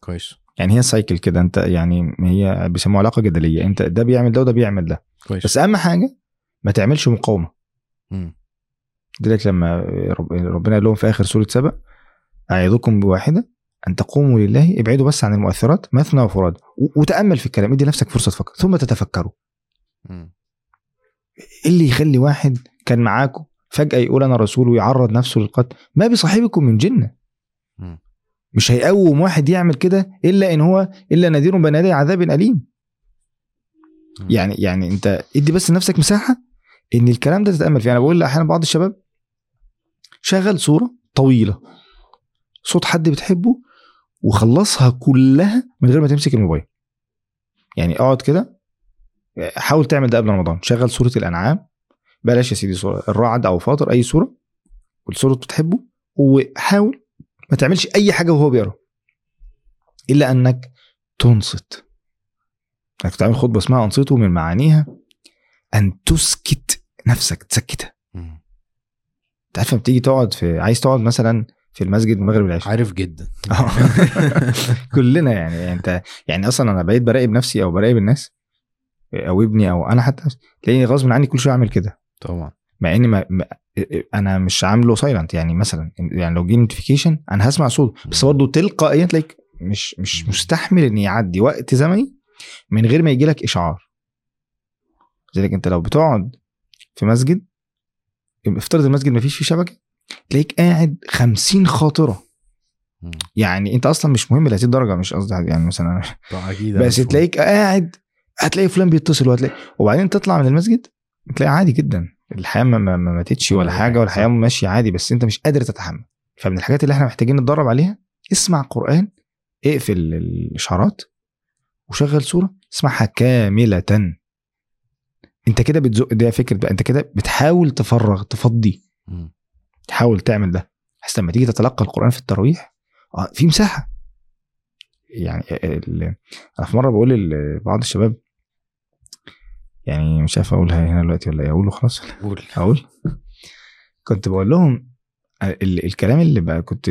كويس. يعني هي سايكل كده أنت يعني هي بيسموها علاقة جدلية أنت ده بيعمل ده وده بيعمل ده. كويس. بس أهم حاجة ما تعملش مقاومة. مم. لذلك لما رب- ربنا قال لهم في آخر سورة سبأ اعظكم بواحدة أن تقوموا لله ابعدوا بس عن المؤثرات مثنى وفراد و- وتأمل في الكلام ادي نفسك فرصة تفكر ثم تتفكروا. اللي يخلي واحد كان معاكم فجأة يقول أنا رسول ويعرض نفسه للقتل ما بصاحبكم من جنة. مم. مش هيقوم واحد يعمل كده إلا إن هو إلا نذير بين يدي عذاب أليم. مم. يعني يعني أنت ادي بس لنفسك مساحة إن الكلام ده تتأمل فيه. أنا بقول أحيانا بعض الشباب شغل صورة طويلة. صوت حد بتحبه وخلصها كلها من غير ما تمسك الموبايل. يعني اقعد كده حاول تعمل ده قبل رمضان. شغل سوره الأنعام. بلاش يا سيدي صورة الرعد أو فاطر أي سوره والسوره بتحبه وحاول ما تعملش أي حاجة وهو بيقرأ. إلا أنك تنصت. إنك تعمل خطبة اسمها أنصتوا من معانيها. أن تسكت نفسك تسكتها. أنت عارف لما بتيجي تقعد في عايز تقعد مثلا في المسجد المغرب والعشاء عارف جدا. كلنا يعني, انت يعني أصلا أنا بقيت براقب نفسي أو براقب الناس أو ابني أو أنا حتى تلاقيني غصب عني كل شوية أعمل كده. طبعا. مع إني ما أنا مش عامله silent يعني مثلا يعني لو جه notification أنا هسمع صوت بس برضه تلقائيا تلاقيك مش مش مستحمل ان يعدي وقت زمني من غير ما يجي لك إشعار. لذلك أنت لو بتقعد في مسجد افترض المسجد ما فيش فيه شبكة تلاقيك قاعد خمسين خاطرة مم. يعني انت أصلا مش مهم ل هذه الدرجه مش قصدي يعني مثلا أكيد بس. تلاقيك قاعد هتلاقي فلان بيتصل وهتلاقي وبعدين تطلع من المسجد تلاقي عادي جدا الحياة ما, ما, ما ماتتش ولا حاجة حاجة، والحياة. ماشية عادي بس انت مش قادر تتحمل فمن الحاجات اللي إحنا محتاجين نتدرب عليها اسمع قرآن اقفل الإشعارات وشغل صوره اسمعها كاملة انت كده بتزق ده فكرة بقى انت كده بتحاول تفرغ تفضي. تحاول تعمل ده. بحيث لما تيجي تتلقى القرآن في التراويح آه، في مساحة. يعني ال- أنا في مرة بقول لبعض الشباب يعني مش عارف أقولها هنا دلوقتي ولا إيه أقوله خلاص؟ قول. أقول. كنت بقول لهم ال- الكلام اللي بقى كنت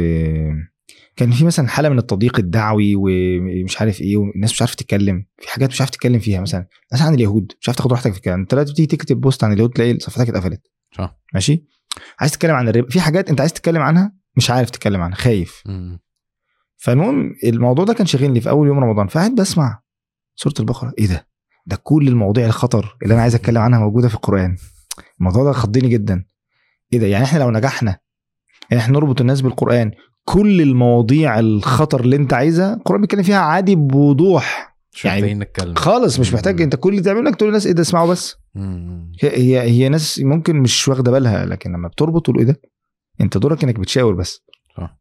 كان في مثلا حالة من التضييق الدعوي ومش عارف إيه والناس مش عارفة تتكلم. في حاجات مش عارف تتكلم فيها مثلا. مثلا عن اليهود مش عارف تاخد راحتك في الكلام. انت دلوقتي بتيجي تكتب بوست عن اليهود تلاقي صفحتك اتقفلت. صح. ماشي؟ عايز تتكلم عن الربا. في حاجات انت عايز تتكلم عنها مش عارف تتكلم عنها خايف. فالمهم الموضوع ده كان شاغلني في أول يوم رمضان فقعد بسمع سورة البقرة. إيه ده؟ ده كل المواضيع الخطر اللي أنا عايز أتكلم عنها موجودة في القرآن. الموضوع ده خضني جدا. إيه ده؟ يعني إحنا لو نجحنا ان إحنا نربط الناس بالقرآن كل المواضيع الخطر اللي أنت عايزها القرآن بيتكلم فيها عادي بوضوح. مش يعني محتاجين نتكلم خالص مش محتاج. انت كل اللي تعمله انك تقول للناس إيه ده اسمعوا بس مم. هي هي, ناس ممكن مش واخدة بالها لكن لما بتربط تقول إيه ده انت دورك انك بتشاور بس صح.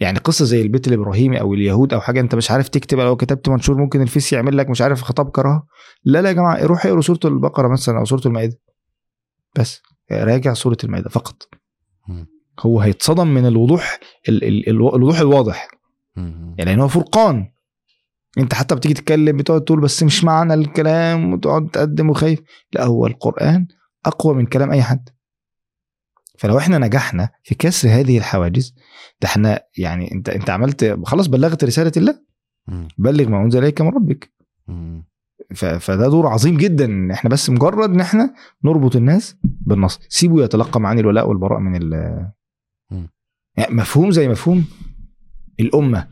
يعني قصة زي البيت الإبراهيمي أو اليهود أو حاجة انت مش عارف تكتب لو كتبت منشور ممكن الفيس يعمل لك مش عارف خطاب كراهه لا لا يا جماعة روح اقروا سورة البقرة مثلا أو سورة المائدة بس راجع سورة المائدة فقط مم. هو هيتصدم من الوضوح ال ال ال الوضوح الواضح مم. يعني هو فرقان انت حتى بتيجي تتكلم بتقعد تقول بس مش معنى الكلام وتقعد تقدم وخايف. لا هو القرآن أقوى من كلام أي حد. فلو إحنا نجحنا في كسر هذه الحواجز ده إحنا يعني أنت أنت عملت خلاص بلغت رسالة الله. بلغ ما أنزل إليك من ربك. فده دور عظيم جدا. إحنا بس مجرد إن إحنا نربط الناس بالنص. سيبه يتلقى معاني الولاء والبراء من ال. يعني مفهوم زي مفهوم الأمة.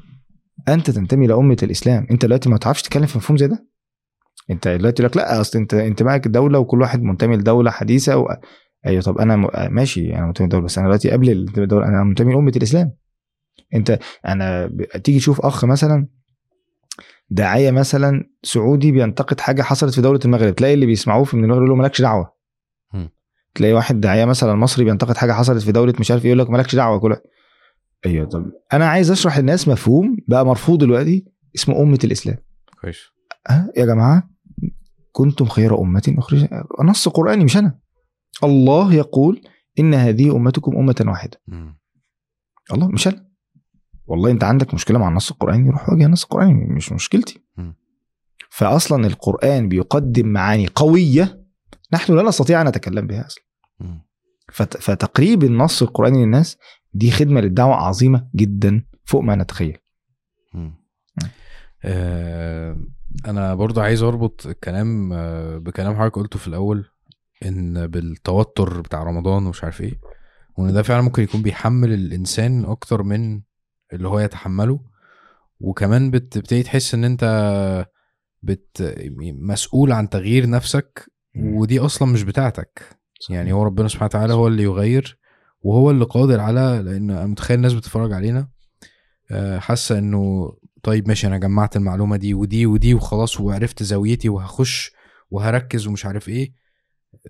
أنت تنتمي لامه الإسلام. أنت دلوقتي ما تعرفش تتكلم في مفهوم زي ده؟ أنت دلوقتي لك لا أصل أنت انتمائك الدولة وكل واحد منتمي لدولة حديثة و... أيوه طب أنا م... ماشي أنا منتمي لدولة بس أنا دلوقتي قبل الانتماء للدوله أنا منتمي لأمة الإسلام. أنت أنا ب... تيجي تشوف أخ مثلا داعية مثلا سعودي بينتقد حاجة حصلت في دولة المغرب تلاقي اللي بيسمعوه في من المغرب يقول له مالكش دعوة. تلاقي واحد داعية مثلا مصري بينتقد حاجة حصلت في دولة مش عارف إيه، يقول لك مالكش دعوة كل أيوه طب أنا عايز أشرح للناس مفهوم بقى مرفوض دلوقتي اسمه أمة الإسلام. كويس. ها؟ يا جماعة كنتم خير أمة اخرج نص قرآني مش أنا. الله يقول إن هذه أمتكم أمة واحدة. مم. الله مش أنا. والله أنت عندك مشكلة مع النص القرآني روح واجه النص القرآني مش مشكلتي. مم. فاصلا القرآن بيقدم معاني قوية نحن لا نستطيع أن نتكلم بها أصلا. فتقريب النص القرآني للناس دي خدمة للدعوة عظيمة جدا فوق ما نتخيل. آه، أنا برضو عايز أربط الكلام آه، بكلام حضرتك قلته في الأول إن بالتوتر بتاع رمضان ومش عارف إيه وإن ده فعلا ممكن يكون بيحمل الإنسان أكتر من اللي هو يتحمله وكمان بت- بتبتدي تحس إن أنت بت مسؤول عن تغيير نفسك ودي أصلا مش بتاعتك. يعني هو ربنا سبحانه وتعالى هو اللي يغير وهو اللي قادر على لأن أنا متخيل الناس بتتفرج علينا. آه، حاسة إنه طيب ماشي أنا جمعت المعلومة دي ودي ودي وخلاص وعرفت زاويتي وهخش وهركز ومش عارف إيه.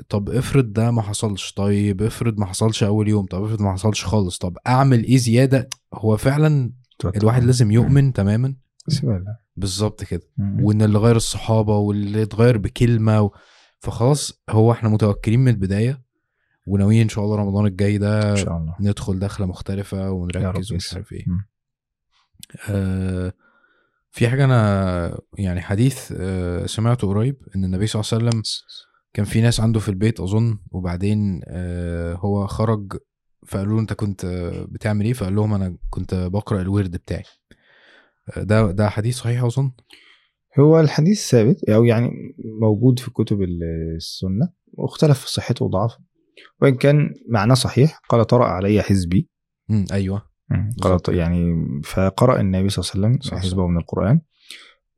طب افرض ده ما حصلش طيب افرض ما حصلش أول يوم طب افرض ما حصلش خالص طب أعمل إيه زيادة؟ هو فعلا الواحد لازم يؤمن تماما؟ بالظبط كده. وإن اللي غير الصحابة واللي اتغير بكلمة و... فخلاص هو إحنا متوكلين من البداية. وناويين إن شاء الله رمضان الجاي ده إن شاء الله. ندخل دخلة مختلفة ونركز ومش. عارف إيه. آه في حاجة أنا يعني حديث آه سمعته قريب إن النبي صلى الله عليه وسلم كان في ناس عنده في البيت أظن وبعدين آه هو خرج فقالوا له أنت كنت آه، بتعمل إيه؟ فقال لهم أنا كنت بقرأ الورد بتاعي. آه، ده ده حديث صحيح أظن؟ هو الحديث ثابت أو يعني موجود في كتب السنة واختلف في صحته وضعفه. وإن كان معناه صحيح قال طرأ علي حزبي امم أيوه قال. يعني فقرأ النبي صلى الله عليه وسلم. حزبه من القرآن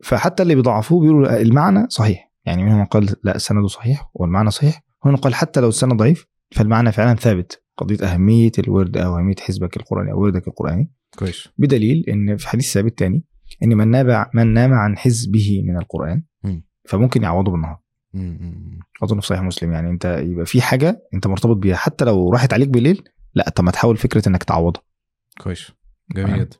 فحتى اللي بيضعفوه بيقولوا المعنى صحيح يعني منهم من قال لا السند صحيح والمعنى صحيح هنا قال حتى لو السند ضعيف فالمعنى فعلا ثابت قضية أهمية الورد أو أهمية حزبك القرآني أو وردك القرآني كويس بدليل إن في حديث ثابت تاني إن من نام من نام عن حزبه من القرآن مم. فممكن يعوضه بالنهار مم. مم. أظن في صحيح مسلم يعني أنت يبقى في حاجة أنت مرتبط بيها حتى لو راحت عليك بالليل لا طب ما تحاول فكرة إنك تعوضها كويس جميل. جدا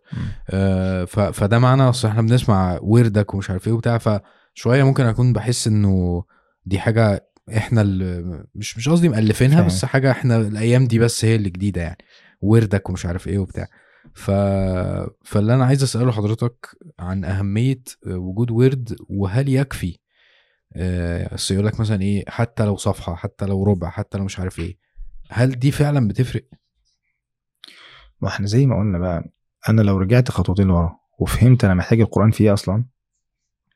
آه. فده معنى اصل إحنا بنسمع وردك ومش عارف إيه وبتاع فشويه ممكن أكون بحس إنه دي حاجة إحنا اللي مش مش قصدي مألفينها. بس حاجة إحنا الأيام دي بس هي اللي جديدة يعني وردك ومش عارف إيه وبتاع ف... فاللي أنا عايز أسأله حضرتك عن أهمية وجود ورد وهل يكفي اصل يقول لك مثلا إيه حتى لو صفحة حتى لو ربع حتى لو مش عارف إيه هل دي فعلا بتفرق؟ ما إحنا زي ما قلنا بقى أنا لو رجعت خطوتين لورا وفهمت أنا محتاج القرآن في إيه أصلا؟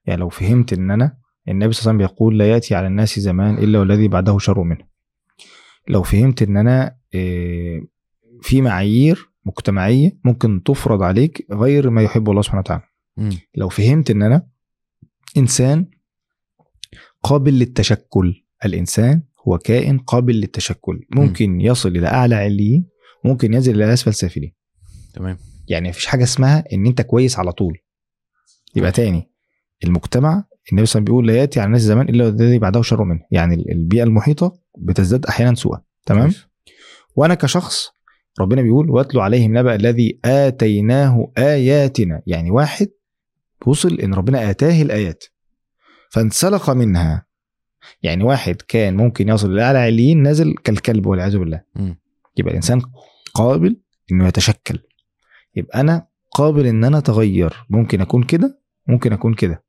يعني لو فهمت إن أنا النبي صلى الله عليه وسلم بيقول لا يأتي على الناس زمان إلا والذي بعده شر منه. لو فهمت إن أنا إيه، في معايير مجتمعية ممكن تفرض عليك غير ما يحب الله سبحانه وتعالى. مم. لو فهمت إن أنا إنسان قابل للتشكل. الإنسان هو كائن قابل للتشكل. ممكن يصل إلى أعلى عليين ممكن ينزل إلى أسفل سافلين. تمام. يعني مفيش حاجة اسمها إن أنت كويس على طول. يبقى تاني المجتمع النبي صلى الله عليه وسلم بيقول لا يأتي على الناس زمان إلا الذي بعده شر منه. يعني البيئة المحيطة بتزداد أحيانا سوءا. تمام؟ كويس. وأنا كشخص ربنا بيقول واتلو عليهم نبأ الذي آتيناه آياتنا. يعني واحد وصل إن ربنا آتاه الآيات. فانسلخ منها. يعني واحد كان ممكن يصل لاعلى عليين نزل كالكلب والعياذ بالله. يبقى الإنسان قابل إنه يتشكل. يبقى أنا قابل إن أنا أتغير. ممكن أكون كده ممكن أكون كده.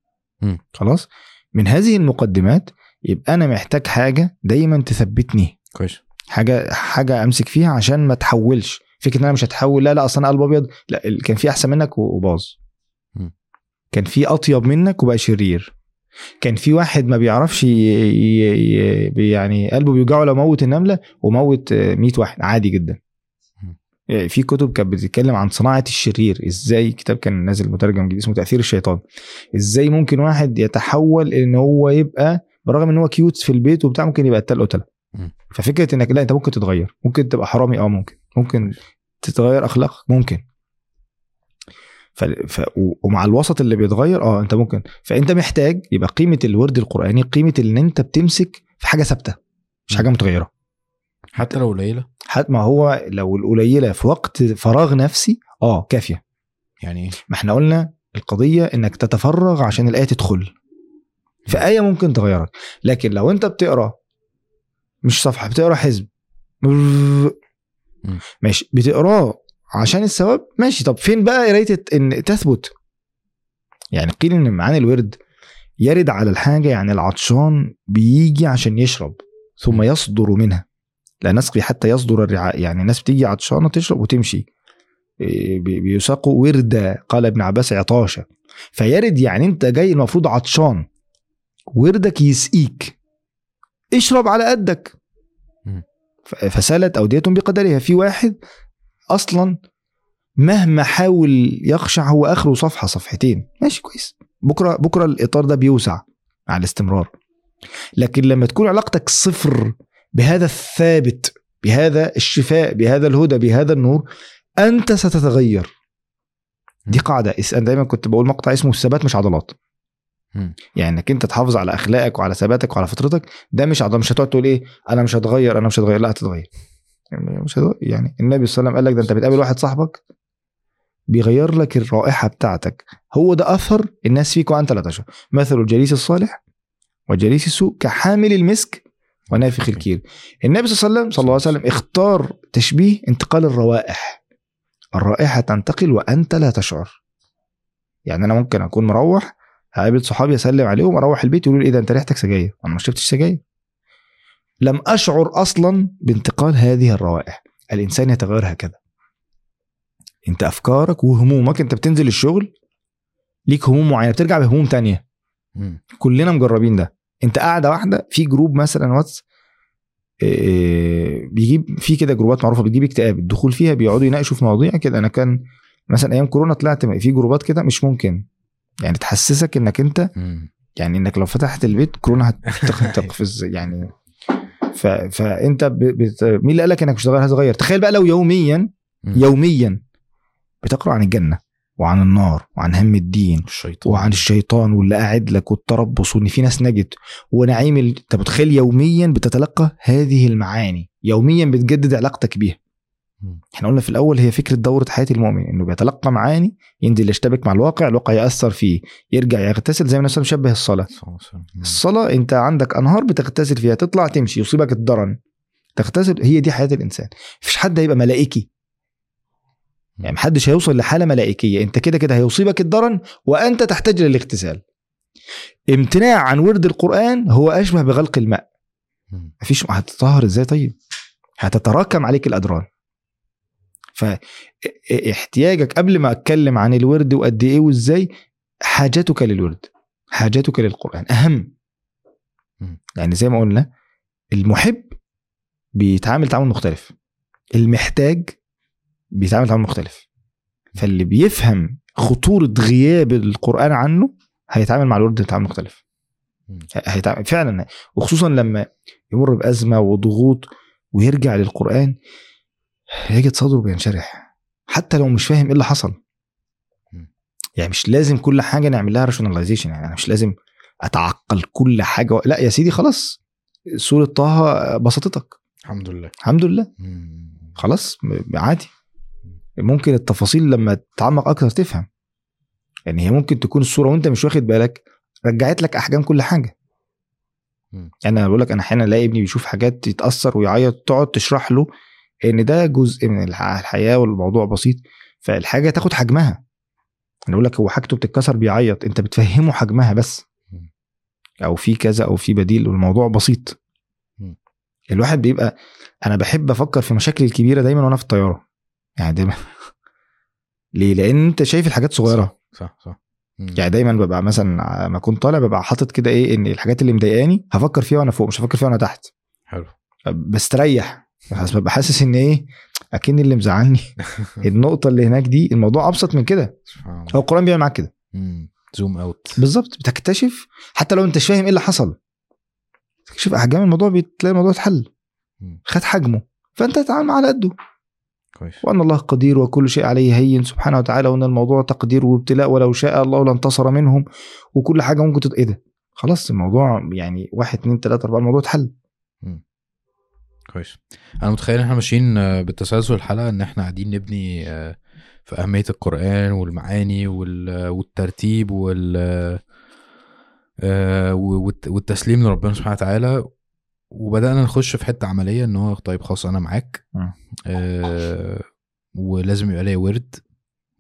خلاص؟ من هذه المقدمات يبقى أنا محتاج حاجة دايما تثبتني. كويس. حاجة حاجة أمسك فيها عشان ما اتحولش فكرة إن أنا مش هتحول لا لا أصل أنا قلب أبيض. لا كان في أحسن منك وباظ. كان في أطيب منك وبقى شرير. كان في واحد ما بيعرفش ي... ي... ي... يعني قلبه بيوجعه لو موت النملة وموت آه، 100 واحد عادي جدا. في كتب كانت بتتكلم عن صناعة الشرير إزاي كتاب كان نازل مترجم جديد اسمه تأثير الشيطان. إزاي ممكن واحد يتحول إن هو يبقى برغم إن هو كيوت في البيت وبتاع ممكن يبقى قتال قتلة. ففكرة إنك لا أنت ممكن تتغير. ممكن تبقى حرامي آه ممكن. ممكن تتغير أخلاقك ممكن. ف... ف... ومع الوسط اللي بيتغير آه أنت ممكن. فأنت محتاج يبقى قيمة الورد القرآني قيمة إن أنت بتمسك في حاجة ثابتة مش حاجة متغيرة. حتى لو قليلة؟ حتى ما هو لو القليلة في وقت فراغ نفسي آه كافية. يعني إيه؟ ما إحنا قلنا القضية إنك تتفرغ عشان الآية تدخل. في آية ممكن تغيرك لكن لو أنت بتقرأ مش صفحة بتقرأ حزب. ماشي بتقرأه عشان الثواب ماشي. طب فين بقى قرايه إن تثبت؟ يعني قيل إن معاني الورد يرد على الحاجة يعني العطشان بيجي عشان يشرب ثم يصدر منها. لا نسقي حتى يصدر الرعاء. يعني الناس بتيجي عطشانة تشرب وتمشي. إيه، بي- بيساقوا ورده قال ابن عباس عطاشة. فيرد يعني أنت جاي المفروض عطشان. وردك يسقيك. اشرب على قدك. فسالت اوديتهم بقدرها. في واحد أصلا مهما حاول يخشع هو آخره صفحة صفحتين. ماشي كويس. بكرة بكرة الإطار ده بيوسع مع الاستمرار. لكن لما تكون علاقتك صفر بهذا الثابت بهذا الشفاء بهذا الهدى بهذا النور أنت ستتغير. دي قاعدة. أنا دايما كنت بقول مقطع اسمه الثبات مش عضلات. يعني إنك أنت تحافظ على أخلاقك وعلى ثباتك وعلى فطرتك ده مش عضلات مش هتقعد تقول إيه أنا مش هتغير أنا مش هتغير. لا هتتغير. مش. يعني النبي صلى الله عليه وسلم قال لك ده انت بتقابل واحد صاحبك بيغير لك الرائحة بتاعتك. هو ده أثر الناس فيك وانت لا تشعر مثل الجليس الصالح وجليس السوء كحامل المسك ونافخ الكير النبي صلى الله عليه وسلم صلى الله عليه وسلم. اختار تشبيه انتقال الروائح. الرائحة تنتقل وأنت لا تشعر. يعني أنا ممكن أكون مروح هقابل صحابي أسلم عليهم أروح البيت يقولوا لي إيه ده أنت ريحتك سجاير. أنا ما شربتش سجاير. لم أشعر أصلا بانتقال هذه الروائح. الإنسان يتغير هكذا. أنت أفكارك وهمومك أنت بتنزل الشغل ليك هموم معينة بترجع بهموم تانية. مم. كلنا مجربين ده. أنت قاعدة واحدة في group مثلا واتس إيه، بيجيب في كده جروبات معروفة بتجيب اكتئاب. الدخول فيها بيقعدوا يناقشوا في مواضيع كده. أنا كان مثلا أيام كورونا طلعت في جروبات كده مش ممكن. يعني تحسسك إنك أنت. يعني إنك لو فتحت البيت كورونا هتق- هتقفز يعني ف... فانت ب... بت... مين اللي قال لك انك مش هتغير هتغير تخيل بقى لو يوميا. يوميا بتقرأ عن الجنة وعن النار وعن هم الدين الشيطان وعن الشيطان واللي قاعد لك والتربص وإن في ناس نجت ونعيم ال... انت متخيل يوميا بتتلقى هذه المعاني يوميا بتجدد علاقتك بيها. إحنا قلنا في الأول هي فكرة دورة حياة المؤمن إنه بيتلقى معاني ينزل يشتبك مع الواقع الواقع يأثر فيه يرجع يغتسل زي ما الناس مشبه الصلاة. الصلاة أنت عندك أنهار بتغتسل فيها تطلع تمشي يصيبك الضرن تغتسل هي دي حياة الإنسان. مفيش حد هيبقى ملائكي. يعني محدش هيوصل لحالة ملائكية. أنت كده كده هيصيبك الضرن وأنت تحتاج للاغتسال. امتناع عن ورد القرآن هو أشبه بغلق الماء. مفيش هتتطهر إزاي طيب؟ هتتراكم عليك الأدران. فاحتياجك قبل ما أتكلم عن الورد وقد إيه وإزاي حاجتك للورد حاجتك للقرآن أهم. يعني زي ما قلنا المحب بيتعامل تعامل مختلف المحتاج بيتعامل تعامل مختلف فاللي بيفهم خطورة غياب القرآن عنه هيتعامل مع الورد بتعامل مختلف. هيتعامل فعلا وخصوصا لما يمر بأزمة وضغوط ويرجع للقرآن يجد صدره بينشرح حتى لو مش فاهم إيه اللي حصل. يعني مش لازم كل حاجة نعمل لها راشوناليزيشن يعني أنا مش لازم أتعقل كل حاجة لا يا سيدي خلاص. سورة طه بسطتك. الحمد لله. الحمد لله. مم. خلاص. عادي. ممكن التفاصيل لما تتعمق أكتر تفهم. يعني هي ممكن تكون الصورة وأنت مش واخد بالك رجعت لك أحجام كل حاجة. مم. يعني أنا بقول لك أنا أحيانا ألاقي ابني بيشوف حاجات يتاثر ويعيط تقعد تشرح له. إن ده جزء من الح- الحياة والموضوع بسيط فالحاجة تاخد حجمها. أنا بقول لك هو حاجته بتتكسر بيعيط أنت بتفهمه حجمها بس. أو في كذا أو في بديل والموضوع بسيط. الواحد بيبقى أنا بحب أفكر في مشاكل الكبيرة دايما وأنا في الطيارة. يعني دايما ليه؟ لأن أنت شايف الحاجات صغيرة. صح صح مم. يعني دايما ببقى مثلا ما كنت طالع ببقى حاطط كده إيه إن الحاجات اللي مضايقاني هفكر فيها وأنا فوق مش هفكر فيها وأنا تحت. حلو. بستريح. حاسس إن إيه؟ أكن اللي مزعلني. النقطة اللي هناك دي الموضوع أبسط من كده. هو القرآن بيعمل معاك كده. زوم اوت بالظبط. بتكتشف حتى لو أنت مش فاهم إيه اللي حصل. تكتشف أحجام الموضوع بتلاقي الموضوع اتحل. خد حجمه. فأنت تتعامل معاه على قده. كويس. وأن الله قدير وكل شيء عليه هين سبحانه وتعالى وأن الموضوع تقدير وابتلاء ولو شاء الله لانتصر منهم. وكل حاجة ممكن تت... إيه ده؟ خلاص الموضوع يعني واحد اتنين تلاتة أربعة الموضوع اتحل. كويس. أنا متخيل إحنا ماشيين آه، بالتسلسل الحلقة إن إحنا قاعدين نبني آه، في أهمية القرآن والمعاني وال- والترتيب وال آه، والت- والتسليم لربنا سبحانه وتعالى. وبدأنا نخش في حتة عملية إن هو طيب خلاص أنا معاك. آه، ولازم يبقى ليا ورد.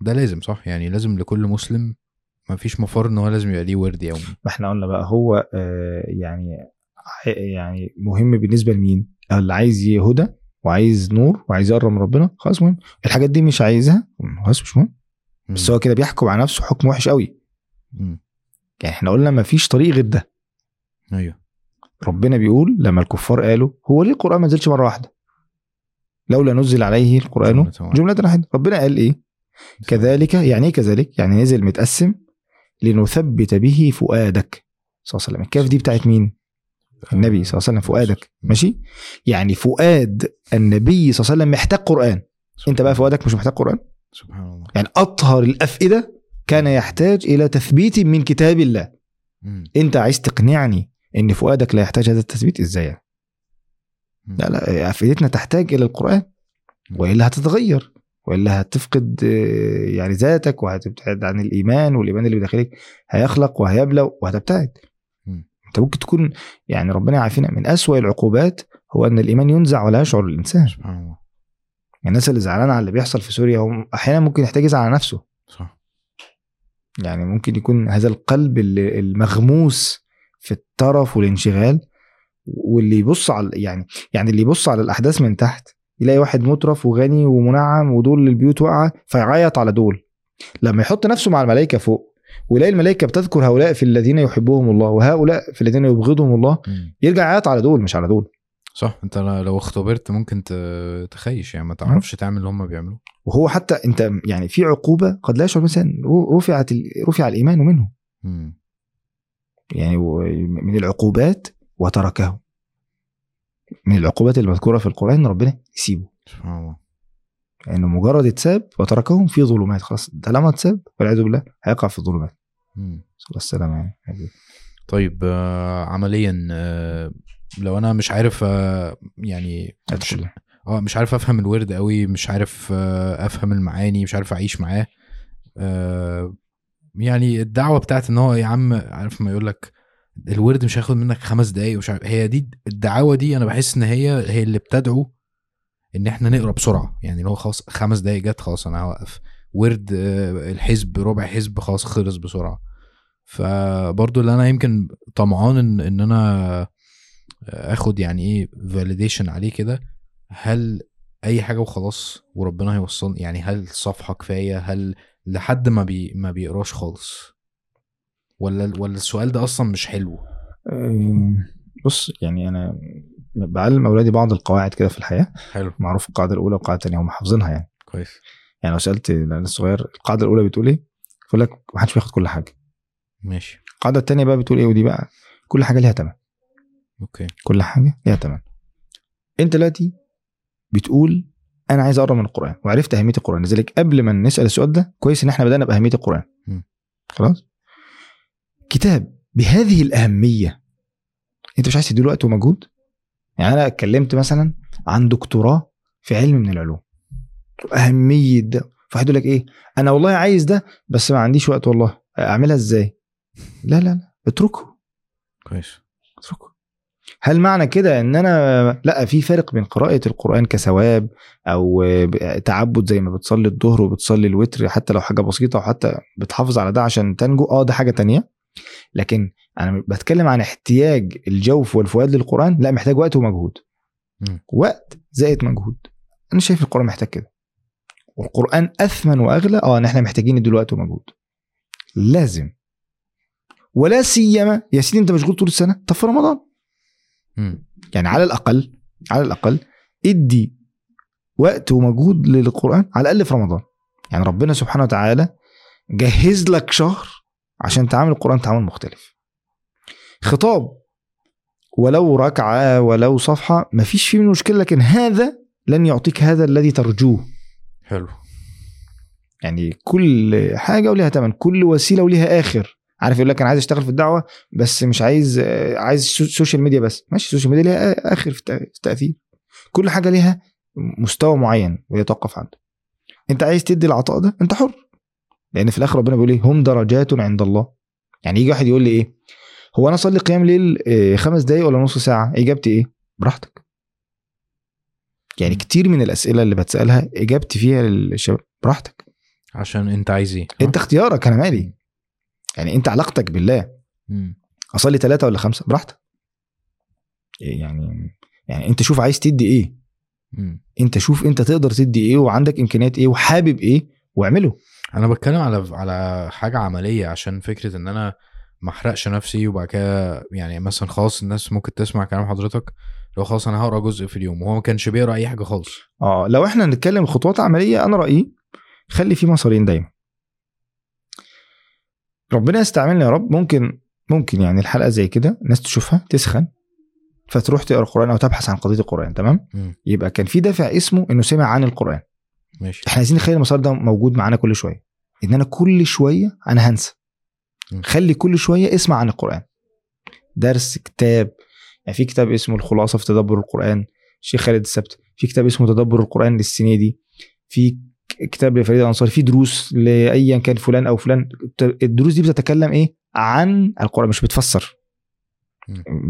ده لازم صح؟ يعني لازم لكل مسلم. ما فيش مفر إن هو لازم يبقى ليه ورد يومي. ما إحنا قلنا بقى هو آه يعني يعني مهم بالنسبة لمين؟ اللي عايز هدى وعايز نور وعايز يقرب من ربنا خلاص مهم. الحاجات دي مش عايزها خلاص مش مهم. بس هو كده بيحكم على نفسه حكم وحش قوي. مم. يعني إحنا قلنا ما فيش طريق غير ده. أيوه. ربنا بيقول لما الكفار قالوا هو ليه القرآن ما نزلش مرة واحدة؟ لولا نزل عليه القرآن. جملة واحدة. ربنا قال إيه؟ كذلك يعني إيه كذلك؟ يعني نزل متقسم لنثبت به فؤادك. صلى الله عليه وسلم. الكاف دي بتاعت مين؟ النبي صلى الله عليه وسلم فؤادك. ماشي؟ يعني فؤاد النبي صلى الله عليه وسلم محتاج قرآن. انت بقى فؤادك مش محتاج قرآن؟ سبحان الله. يعني أطهر الأفئدة كان يحتاج إلى تثبيت من كتاب الله. مم. انت عايز تقنعني إن فؤادك لا يحتاج هذا التثبيت؟ إزاي يعني؟ لا لا أفئدتنا تحتاج إلى القرآن. وإلا هتتغير. وإلا هتفقد آه، يعني ذاتك وهتبتعد عن الإيمان والإيمان اللي بداخلك هيخلق وهيبلى وهتبتعد. انت ممكن تكون يعني ربنا يعافينا. من أسوأ العقوبات هو أن الإيمان ينزع ولا يشعر الإنسان. سبحان الله. يعني الناس اللي زعلانة على اللي بيحصل في سوريا هم أحيانا ممكن يحتاج يزعل على نفسه. صح. يعني ممكن يكون هذا القلب اللي- المغموس في الطرف والانشغال واللي يبص على يعني يعني اللي يبص على الأحداث من تحت يلاقي واحد مترف وغني ومنعم ودول البيوت واقعة فيعيط على دول. لما يحط نفسه مع الملائكة فوق ويلاقي الملائكة بتذكر هؤلاء في الذين يحبهم الله وهؤلاء في الذين يبغضهم الله. يرجع يعيط على دول مش على دول. صح. انت لو اختبرت ممكن تخيش يعني ما تعرفش تعمل اللي هم بيعملوه. وهو حتى انت يعني في عقوبة قد لا يشعر مثلا رفعت رفع الإيمان منه. مم. يعني من العقوبات وتركه. من العقوبات المذكورة في القرآن إن ربنا يسيبه. سبحان الله. لأنه مجرد اتساب وتركهم في ظلمات. خلاص طالما اتساب والعياذ بالله هيقع في الظلمات. صلى الله السلامه يعني. طيب آه، عمليا آه، لو أنا مش عارف آه، يعني مش, آه مش عارف أفهم الورد قوي مش عارف آه، أفهم المعاني مش عارف أعيش معاه. آه، يعني الدعوة بتاعت إن هو يا عم عارف ما يقول لك الورد مش هياخد منك خمس دقايق ومش عارف هي دي الدعاوة دي أنا بحس إن هي هي اللي بتدعو إن إحنا نقرأ بسرعة. يعني اللي هو خلاص خمس دقايق جت خلاص أنا هوقف. ورد آه، الحزب ربع حزب خلاص خلص بسرعة. فبرضو اللي أنا يمكن طمعان إن إن أنا آخد يعني إيه validation عليه كده. هل أي حاجة وخلاص وربنا هيوصلني؟ يعني هل صفحة كفاية؟ هل لحد ما بي ما بيقراش خالص؟ ولا ولا السؤال ده أصلا مش حلو؟ أم، بص يعني أنا بعلم أولادي بعض القواعد كده في الحياة. حلو. معروف القاعدة الأولى والقاعدة الثانية هم حافظينها يعني. كويس. يعني لو سألت العيال الصغير القاعدة الأولى بتقول إيه؟ يقول لك ما حدش بياخد كل حاجة. ماشي. القاعدة الثانية بقى بتقول إيه؟ ودي بقى كل حاجة ليها ثمن أوكي. كل حاجة ليها ثمن أنت دلوقتي بتقول أنا عايز أقرأ من القرآن وعرفت أهمية القرآن. لذلك قبل ما نسأل السؤال ده كويس إن إحنا بدأنا بأهمية القرآن. م. خلاص؟ كتاب بهذه الأهمية أنت مش عايز تديله وقت ومجهود؟ يعني أنا اتكلمت مثلا عن دكتوراه في علم من العلوم. أهمية ده. فواحد يقول لك إيه؟ أنا والله عايز ده بس ما عنديش وقت والله. أعملها إزاي؟ لا لا لا. اتركه. كويس. اتركه. هل معنى كده إن أنا لا في فرق بين قراءة القرآن كثواب أو تعبد زي ما بتصلي الظهر وبتصلي الوتر حتى لو حاجة بسيطة وحتى بتحافظ على ده عشان تنجو؟ آه ده حاجة تانية. لكن أنا بتكلم عن احتياج الجوف والفؤاد للقرآن لا محتاج وقت ومجهود. مم. وقت زائد مجهود. أنا شايف القرآن محتاج كده. والقرآن أثمن وأغلى آه ان إحنا محتاجين نديله وقت ومجهود. لازم. ولا سيما يا سيدي أنت مشغول طول السنة؟ طب في رمضان. مم. يعني على الأقل على الأقل ادي وقت ومجهود للقرآن على الأقل في رمضان. يعني ربنا سبحانه وتعالى جهز لك شهر عشان تعامل القرآن تعامل مختلف. خطاب ولو ركعة ولو صفحة مفيش فيه مشكلة لكن هذا لن يعطيك هذا الذي ترجوه. حلو. يعني كل حاجة وليها ثمن كل وسيلة وليها آخر. عارف يقول لك أنا عايز أشتغل في الدعوة بس مش عايز عايز so- social media بس. ماشي ال social media ليها آخر في التأثير. كل حاجة ليها مستوى معين ويتوقف عنده. أنت عايز تدي العطاء ده؟ أنت حر. لأن في الآخر ربنا بيقول إيه؟ هم درجات عند الله. يعني يجي واحد يقول لي إيه؟ هو أنا اصلي قيام ليل آه، خمس دقايق ولا نص ساعة؟ إجابتي إيه؟ براحتك. يعني كتير من الأسئلة اللي بتسألها إجابتي فيها للشباب براحتك. عشان انت عايز إيه؟ انت اختيارك أنا مالي. يعني انت علاقتك بالله. مم. أصلي ثلاثة ولا خمسة؟ براحتك. يعني؟ يعني انت شوف عايز تدي إيه. مم. انت شوف انت تقدر تدي إيه وعندك إمكانيات إيه وحابب إيه واعمله. أنا بتكلم على على حاجة عملية عشان فكرة إن أنا ما أحرقش نفسي وبعد كده يعني مثلا خلاص الناس ممكن تسمع كلام حضرتك لو خلاص أنا هقرأ جزء في اليوم وهو ما كانش بيقرأ أي حاجة خالص. آه لو إحنا نتكلم خطوات عملية أنا رأيي خلي في مسارين دايما. ربنا يستعملنا يا رب. ممكن ممكن يعني الحلقة زي كده الناس تشوفها تسخن فتروح تقرأ القرآن أو تبحث عن قضية القرآن تمام؟ مم. يبقى كان في دافع اسمه إنه سمع عن القرآن. ماشي. إحنا عايزين نخلي المسار ده موجود معانا كل شوية. إن أنا كل شوية أنا هنسى. م. خلي كل شوية اسمع عن القرآن. درس كتاب. يعني في كتاب اسمه الخلاصة في تدبر القرآن. الشيخ خالد السبت. في كتاب اسمه تدبر القرآن للسنة دي. في كتاب لفريد الأنصاري. في دروس لايا كان فلان أو فلان. الدروس دي بتتكلم إيه؟ عن القرآن مش بتفسر.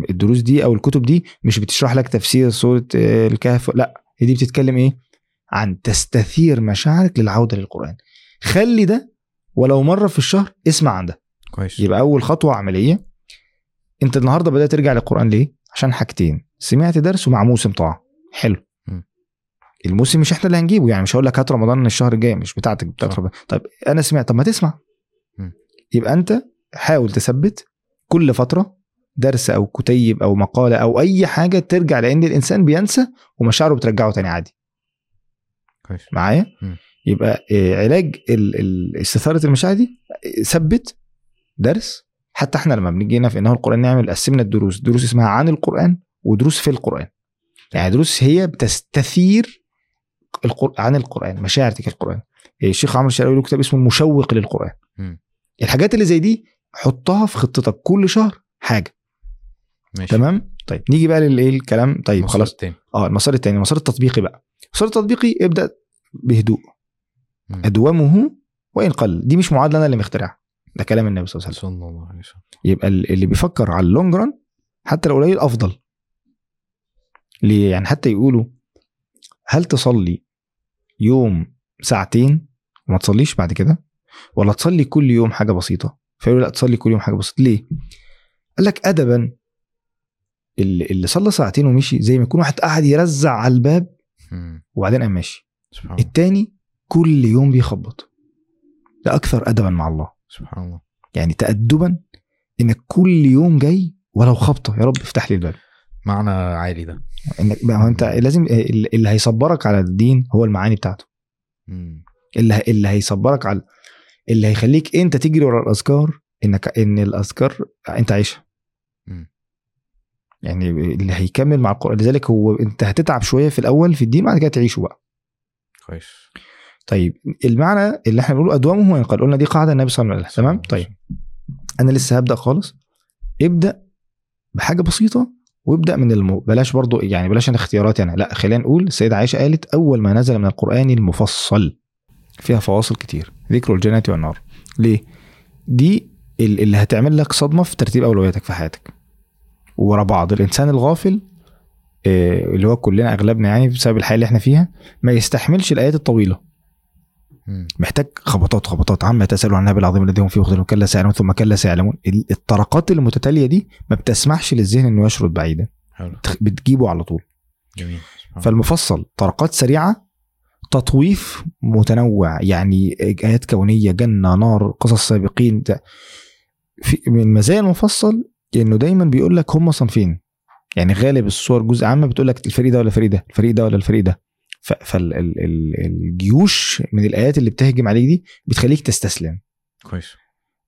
الدروس دي أو الكتب دي مش بتشرح لك تفسير سورة آه، الكهف. لا هي دي بتتكلم إيه؟ عن تستثير مشاعرك للعودة للقرآن. خلي ده ولو مرة في الشهر اسمع عن ده. كويس. يبقى أول خطوة عملية. أنت النهارده بدأت ترجع للقرآن ليه؟ عشان حاجتين. سمعت درس ومع موسم طاعة. حلو. م. الموسم مش إحنا اللي هنجيبه يعني مش هقول لك هات رمضان الشهر الجاي مش بتاعتك بتاعت. رمضان. طيب أنا سمعت طب ما تسمع. م. يبقى أنت حاول تثبت كل فترة درس أو كتيب أو مقالة أو أي حاجة ترجع لأن الإنسان بينسى ومشاعره بترجعه تاني عادي. كويس. معايا. يبقى آه، علاج استثارة المشاعر دي آه، ثبت درس. حتى إحنا لما بنيجي هنا في إنه القرآن نعمل قسمنا الدروس. دروس اسمها عن القرآن ودروس في القرآن. يعني دروس هي بتستثير القر... عن القرآن مشاعر تجاه القرآن. إيه، الشيخ عمرو الشرقاوي له كتاب اسمه المشوق للقرآن. مم. الحاجات اللي زي دي حطها في خطتك كل شهر حاجة. ماشي. تمام؟ طيب نيجي بقى للإيه؟ الكلام. طيب خلاص. التاني. آه المسار التاني المسار التطبيقي بقى. المسار التطبيقي ابدأ بهدوء. أدومه وإن قل. دي مش معادلة أنا اللي مخترعها. ده كلام النبي صلى الله عليه وسلم. صلى الله عليه وسلم. يبقى ال- اللي بيفكر على اللونج ران حتى لو قليل أفضل. ليه؟ يعني حتى يقولوا هل تصلي يوم ساعتين وما تصليش بعد كده؟ ولا تصلي كل يوم حاجة بسيطة؟ فيقولوا لا تصلي كل يوم حاجة بسيطة. ليه؟ قال لك ادبا اللي, صلى ساعتين ومشي زي ما يكون واحد قاعد يرزع على الباب. وبعدين قام ماشي. سبحان التاني كل يوم بيخبط. ده أكثر ادبا مع الله. سبحان الله. يعني تأدبا انك كل يوم جاي ولو خبطة. يا رب افتح لي الباب. معنى عالي ده. إنك ما هو أنت لازم اللي هيصبرك على الدين هو المعاني بتاعته. مم. اللي اللي هيصبرك على اللي هيخليك أنت تجري ورا الأذكار انك إن الأذكار أنت عايشها. مم. يعني اللي هيكمل مع القرآن. لذلك هو انت هتتعب شوية في الأول في الدين بعد كده تعيشه بقى. كويس. طيب المعنى اللي إحنا بنقوله أدومه وينقل قلنا دي قاعدة النبي صلى الله عليه وسلم. تمام؟ طيب. أنا لسه هبدأ خالص. ابدأ بحاجة بسيطة وابدأ من الم... بلاش برضو يعني بلاش أنا اختياراتي أنا لا خلينا نقول السيده عائشة قالت أول ما نزل من القرآن المفصل فيها فواصل كتير ذكر الجنة والنار. ليه؟ دي ال- اللي هتعمل لك صدمة في ترتيب أولوياتك في حياتك. ورا بعض الإنسان الغافل آه، اللي هو كلنا أغلبنا يعني بسبب الحياة اللي إحنا فيها ما يستحملش الآيات الطويلة. محتاج خبطات خبطات عما يتسالوا عن النبي العظيم الذي هم فيه مختلفون كلا سيعلمون ثم كلا سيعلمون ال- الطرقات المتتالية دي ما بتسمحش للذهن إنه يشرد بعيدا حلو بتجيبه على طول جميل. فالمفصل طرقات سريعة تطويف متنوع يعني آيات كونية جنة نار قصص سابقين. في من مزايا المفصل إنه دايما بيقول لك هم صنفين. يعني غالب الصور جزء عامة بتقول لك الفريق ده ولا الفريق ده الفريق ده ولا الفريق ده. فالجيوش من الآيات اللي بتهجم عليك دي بتخليك تستسلم. كويس.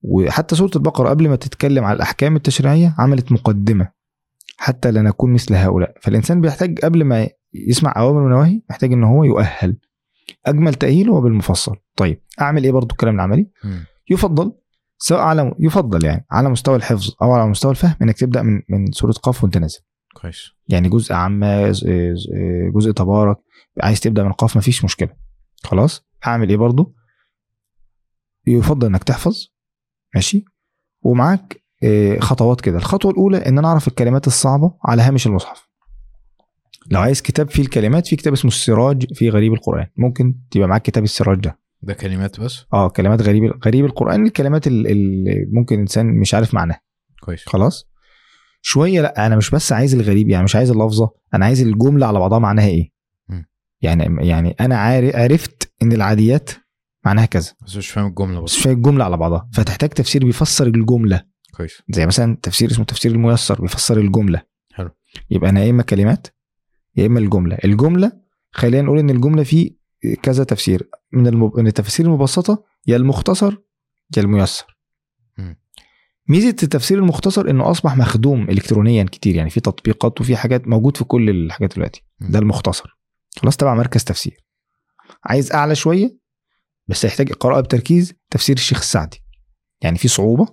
وحتى سورة البقرة قبل ما تتكلم على الأحكام التشريعية عملت مقدمة. حتى لا نكون مثل هؤلاء. فالإنسان بيحتاج قبل ما يسمع أوامر ونواهي محتاج إن هو يؤهل. أجمل تاهيل هو بالمفصل. طيب أعمل إيه برضو الكلام العملي؟ مم. يفضل سواء على يفضل يعني على مستوى الحفظ أو على مستوى الفهم إنك تبدأ من من سوره قاف وأنت نازل. كويس. يعني جزء عامة جزء تبارك عايز تبدأ من قاف مفيش مشكلة. خلاص؟ هعمل إيه برضو؟ يفضل إنك تحفظ. ماشي؟ ومعاك آه، خطوات كده. الخطوة الأولى إن أنا أعرف الكلمات الصعبة على هامش المصحف. لو عايز كتاب فيه الكلمات في كتاب اسمه السراج في غريب القرآن. ممكن تبقى معاك كتاب السراج ده. ده كلمات بس؟ آه كلمات غريب غريب القرآن الكلمات اللي ممكن إنسان مش عارف معناها. كويس. خلاص؟ شوية لأ أنا مش بس عايز الغريب يعني مش عايز اللفظة أنا عايز الجملة على بعضها معناها إيه. يعني يعني أنا عارف عرفت إن العاديات معناها كذا. بس مش فاهم الجملة بس. مش فاهم الجملة على بعضها. فتحتاج تفسير بيفسر الجملة. كويس. زي مثلا تفسير اسمه تفسير الميسر بيفسر الجملة. حلو. يبقى أنا يا إما كلمات يا إما الجملة. الجملة خلينا نقول إن الجملة في كذا تفسير. من المب... من التفاسير المبسطة يا المختصر يا الميسر. ميزة التفسير المختصر إنه أصبح مخدوم الكترونيا كتير يعني في تطبيقات وفي حاجات موجود في كل الحاجات دلوقتي. ده المختصر. خلاص تبع مركز تفسير. عايز أعلى شوية بس هيحتاج قراءة بتركيز تفسير الشيخ السعدي. يعني في صعوبة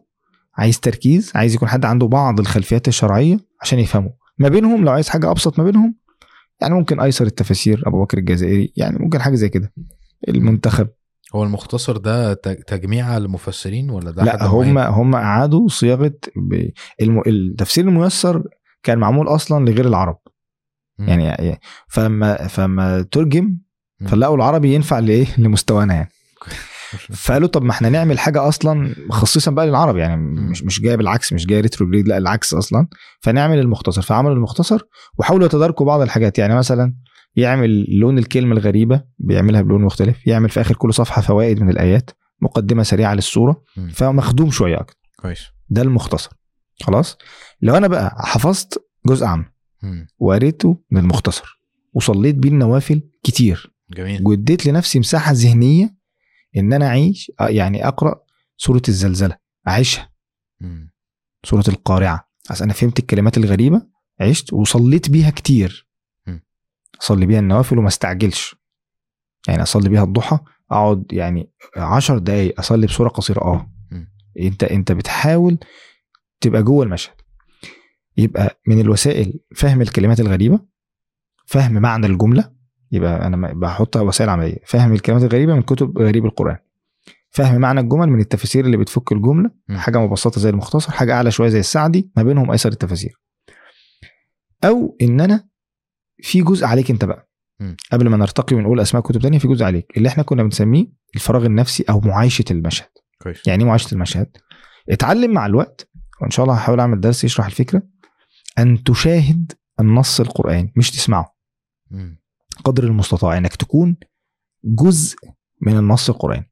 عايز تركيز عايز يكون حد عنده بعض الخلفيات الشرعية عشان يفهموا ما بينهم لو عايز حاجة أبسط ما بينهم يعني ممكن أيسر التفاسير أبو بكر الجزائري يعني ممكن حاجة زي كده المنتخب هو المختصر ده تج- تجميع المفسرين ولا ده لا هم؟ هم أعادوا صياغة. التفسير الميسر كان معمول أصلا لغير العرب مم. يعني فما فما ترجم. فلقوا العربي ينفع لإيه لمستوانا يعني فقالوا طب ما إحنا نعمل حاجة أصلا خصيصا بقى للعرب يعني مش مش جاية بالعكس مش جاية ريتروجريد لا العكس أصلا. فنعمل المختصر. فعملوا المختصر وحاولوا يتداركوا بعض الحاجات. يعني مثلا يعمل لون الكلمة الغريبة بيعملها بلون مختلف يعمل في آخر كل صفحة فوائد من الآيات مقدمة سريعة للسوره مم. فمخدوم شوية أكتر. كويس. ده المختصر. خلاص؟ لو أنا بقى حفظت جزء عام. وقريته من المختصر وصليت بيه النوافل كتير جميل. واديت لنفسي مساحة ذهنية إن أنا أعيش آه، يعني أقرأ سورة الزلزلة أعيشها. سورة القارعة. عشان أنا فهمت الكلمات الغريبة عشت وصليت بيها كتير. أصلي بيها النوافل وما استعجلش. يعني أصلي بيها الضحى أقعد يعني عشر دقايق أصلي بصوره قصيرة. آه. أنت أنت بتحاول تبقى جوه المشهد. يبقى من الوسائل فهم الكلمات الغريبة فهم معنى الجملة يبقى أنا بحطها وسائل عملية. فهم الكلمات الغريبة من كتب غريب القرآن. فهم معنى الجمل من التفاسير اللي بتفك الجملة. حاجة مبسطة زي المختصر حاجة أعلى شوية زي السعدي ما بينهم أيسر التفاسير أو إن أنا في جزء عليك أنت بقى. قبل ما نرتقي ونقول أسماء كتب تانية في جزء عليك. اللي إحنا كنا بنسميه الفراغ النفسي أو معايشة المشهد. كويس. يعني إيه معايشة المشهد؟ اتعلم مع الوقت وإن شاء الله هحاول أعمل درس يشرح الفكرة أن تشاهد النص القرآني مش تسمعه. مم. قدر المستطاع إنك تكون جزء من النص القرآني.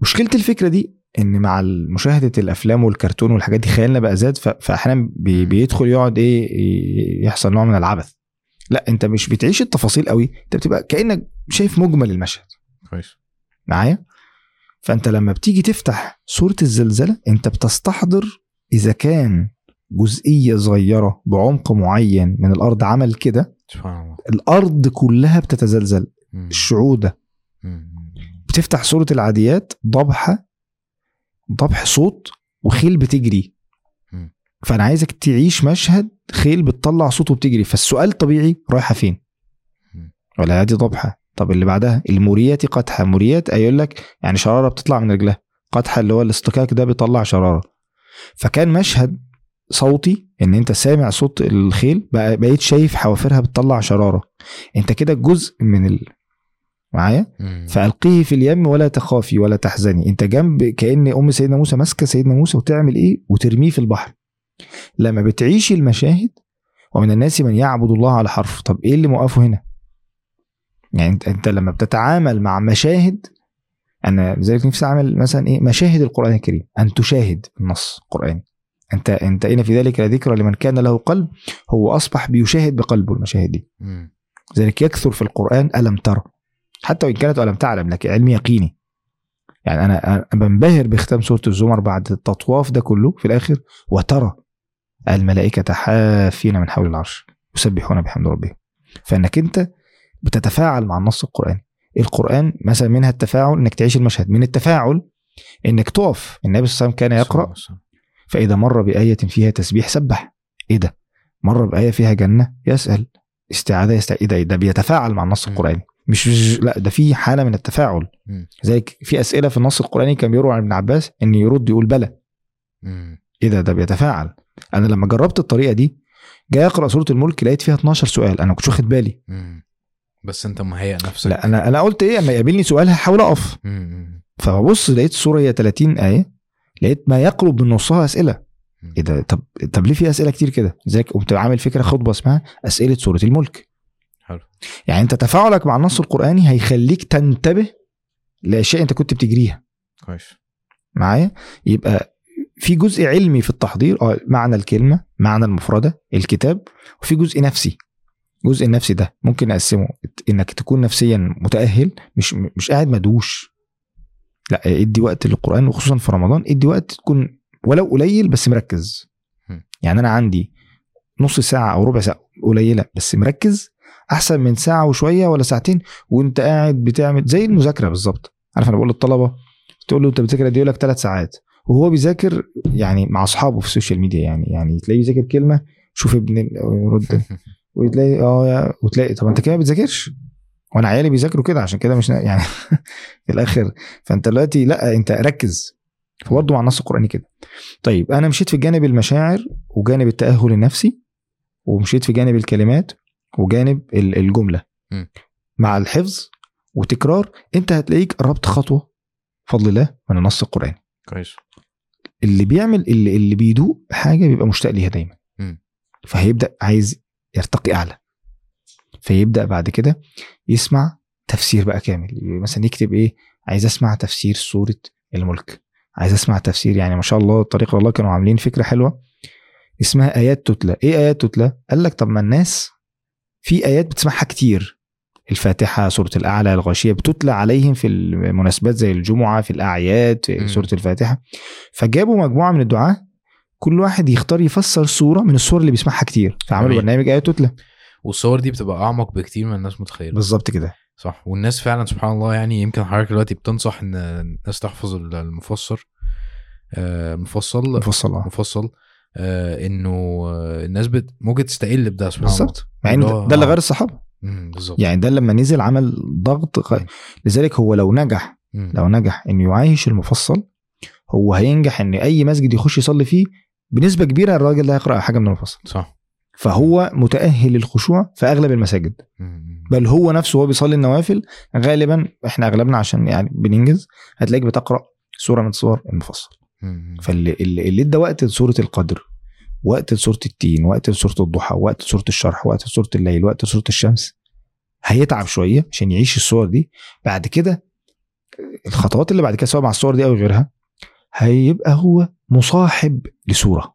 مشكلة الفكرة دي إن مع مشاهدة الأفلام والكرتون والحاجات دي خيالنا بقى زاد فاحيانا. بيدخل يقعد إيه يحصل نوع من العبث. لا أنت مش بتعيش التفاصيل قوي أنت بتبقى كأنك شايف مجمل المشهد. كويس. معايا؟ فأنت لما بتيجي تفتح سورة الزلزلة أنت بتستحضر إذا كان جزئية صغيرة بعمق معين من الأرض عمل كده سبحان الله. الأرض كلها بتتزلزل مم. الشعوع ده. بتفتح سوره العاديات ضبحه ضبح صوت وخيل بتجري. فأنا عايزك تعيش مشهد خيل بتطلع صوت وبتجري. فالسؤال طبيعي رايحة فين. ولا دي ضبحة؟ طب اللي بعدها؟ الموريات قدحة. موريات يقول لك يعني شرارة بتطلع من رجلها. قدحة اللي هو الاصطكاك ده بيطلع شرارة. فكان مشهد صوتي إن أنت سامع صوت الخيل بقى بقيت شايف حوافرها بتطلع شرارة. أنت كده جزء من ال... معايا؟ مم. فألقيه في اليم ولا تخافي ولا تحزني. أنت جنب كأن أم سيدنا موسى ماسكة سيدنا موسى وتعمل إيه؟ وترميه في البحر. لما بتعيش المشاهد ومن الناس من يعبد الله على حرف. طب إيه اللي موقفه هنا؟ يعني أنت, أنت لما بتتعامل مع مشاهد أنا لذلك نفسي أعمل مثلا إيه؟ مشاهد القرآن الكريم. أن تشاهد النص القرآني. أنت انت ان في ذلك لذكرى لمن كان له قلب هو أصبح بيشاهد بقلبه المشاهد دي. مم. لذلك يكثر في القرآن ألم ترى؟ حتى وإن كانت ألم تعلم لكن علم يقيني. يعني أنا بنبهر بختام سورة الزمر بعد التطواف ده كله في الآخر وترى الملائكة حافين من حول العرش يسبحون بحمد ربهم. فإنك أنت بتتفاعل مع النص القرآني. القرآن مثلا منها التفاعل إنك تعيش المشهد. من التفاعل إنك تقف. النبي صلى الله عليه وسلم كان يقرأ فإذا مر بآية فيها تسبيح سبح إيه ده؟ مر بآية فيها جنة يسأل استعاذة يستع... إيه ده؟ ده بيتفاعل مع النص. القرآني مش لا ده في حالة من التفاعل. لذلك في أسئلة في النص القرآني كان بيروى عن ابن عباس إن يرد يقول بلى. إيه ده ده بيتفاعل أنا لما جربت الطريقة دي جاي أقرأ سورة الملك لقيت فيها 12 سؤال أنا كنتش واخد بالي مم. بس أنت مهيئ نفسك لا أنا أنا قلت إيه أما يقابلني سؤال هحاول أقف. فببص لقيت السورة هي 30 آية لقيت ما يقرب من نصها مم. إيه ده؟ طب طب ليه في أسئلة كتير كده؟ زيك قمت عامل فكرة خطبة اسمها أسئلة سورة الملك. حلو. يعني أنت تفاعلك مع النص القرآني هيخليك تنتبه لأشياء أنت كنت بتجريها. كويس. معايا؟ يبقى في جزء علمي في التحضير آه معنى الكلمة معنى المفردة الكتاب وفي جزء نفسي. الجزء النفسي ده ممكن نقسمه إنك تكون نفسيا متأهل مش مش قاعد مدوش. لا ادي وقت للقرآن وخصوصا في رمضان ادي وقت تكون ولو قليل بس مركز. يعني أنا عندي نص ساعة أو ربع ساعة قليلة بس مركز أحسن من ساعة وشوية ولا ساعتين وأنت قاعد بتعمل زي المذاكرة بالظبط. عارف أنا بقول للطلبة تقول له أنت بتذاكر قد إيه؟ يقول لك ثلاث ساعات. وهو بيذاكر يعني مع أصحابه في السوشيال ميديا يعني يعني تلاقيه بيذاكر كلمة شوف ابن يرد. وتلاقي آه وتلاقي طب أنت كده ما بتذاكرش؟ وأنا عيالي بيذاكروا كده عشان كده مش يعني في الآخر. فأنت دلوقتي لأ أنت ركز. فبرضه مع النص القرآني كده. طيب أنا مشيت في جانب المشاعر وجانب التأهل النفسي ومشيت في جانب الكلمات وجانب ال- الجملة. م. مع الحفظ وتكرار أنت هتلاقيك قربت خطوة بفضل الله من النص القرآني. كويس. اللي بيعمل اللي, اللي بيدوق حاجة بيبقى مشتاق ليها دايما. م. فهيبدأ عايز يرتقي أعلى. فيبدأ بعد كده يسمع تفسير بقى كامل. مثلا يكتب إيه عايز أسمع تفسير سورة الملك. عايز أسمع تفسير يعني ما شاء الله طريق الله كانوا عاملين فكرة حلوة اسمها آيات تتلى. إيه آيات تتلى؟ قال لك طب ما الناس في آيات بتسمعها كتير. الفاتحة سورة الأعلى الغاشية بتتلى عليهم في المناسبات زي الجمعة في الأعياد في مم. سورة الفاتحة. فجابوا مجموعة من الدعاة كل واحد يختار يفسر سوره من السور اللي بيسمعها كتير. فعملوا. برنامج آيات تتلى. والصور دي بتبقى أعمق بكتير من الناس متخيلة. بالظبط كده. صح. والناس فعلا سبحان الله يعني يمكن حضرتك دلوقتي بتنصح إن الناس تحفظ المفسر آه، مفصل مفصل آه. مفصل آه، إنه آه، الناس بت... ممكن تستقل بده سبحان الله. بالظبط. مع ان ده اللي آه. غير الصحابة. بالظبط. يعني ده لما نزل عمل ضغط غ... لذلك هو لو نجح مم. لو نجح انه يعايش المفصل هو هينجح إن أي مسجد يخش يصلي فيه بنسبة كبيرة الراجل ده هيقرأ حاجة من المفصل. صح. فهو متأهل للخشوع في أغلب المساجد. بل هو نفسه وهو بيصلي النوافل غالبا إحنا أغلبنا عشان يعني بننجز هتلاقيك بتقرأ سورة من سور المفصل. فاللي اللي ادى وقت لسورة القدر وقت لسورة التين وقت لسورة الضحى وقت لسورة الشرح وقت لسورة الليل وقت لسورة الشمس هيتعب شوية عشان يعيش الصور دي بعد كده الخطوات اللي بعد كده سواء مع الصور دي أو غيرها هيبقى هو مصاحب لصوره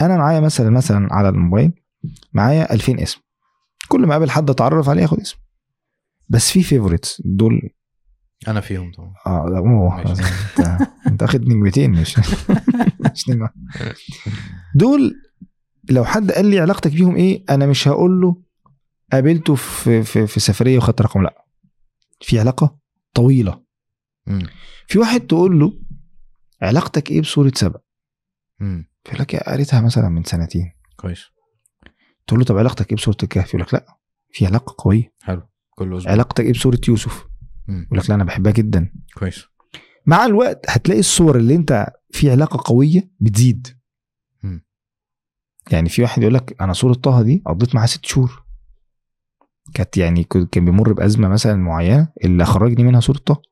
أنا معايا مثلا مثلا على الموبايل معايا 2000 اسم. كل ما أقابل حد أتعرف عليه أخد اسم. بس في فيفوريتس دول. أنا فيهم طبعا. آه لا أوه. انت انت أخد نجمتين مش مش نجمة. دول لو حد قال لي علاقتك بيهم إيه أنا مش هقول له قابلته في في, في سفرية وخدت رقم لا. في علاقة طويلة. مم. في واحد تقول له علاقتك إيه بسوره سبأ مم. يقول لك قريتها مثلا من سنتين. كويس. تقول له طب علاقتك إيه بسوره الكهف؟ يقول لك لا في علاقة قوية. حلو. كل أسبوع علاقتك إيه بسوره يوسف. يقول لك لا أنا بحبها جدا. كويس. مع الوقت هتلاقي الصور اللي أنت في علاقة قوية بتزيد. مم. يعني في واحد يقول لك أنا صورة طه دي قضيت معاها ست شهور. كانت يعني كان بيمر بأزمة مثلا معينة اللي خرجني منها صورة طه.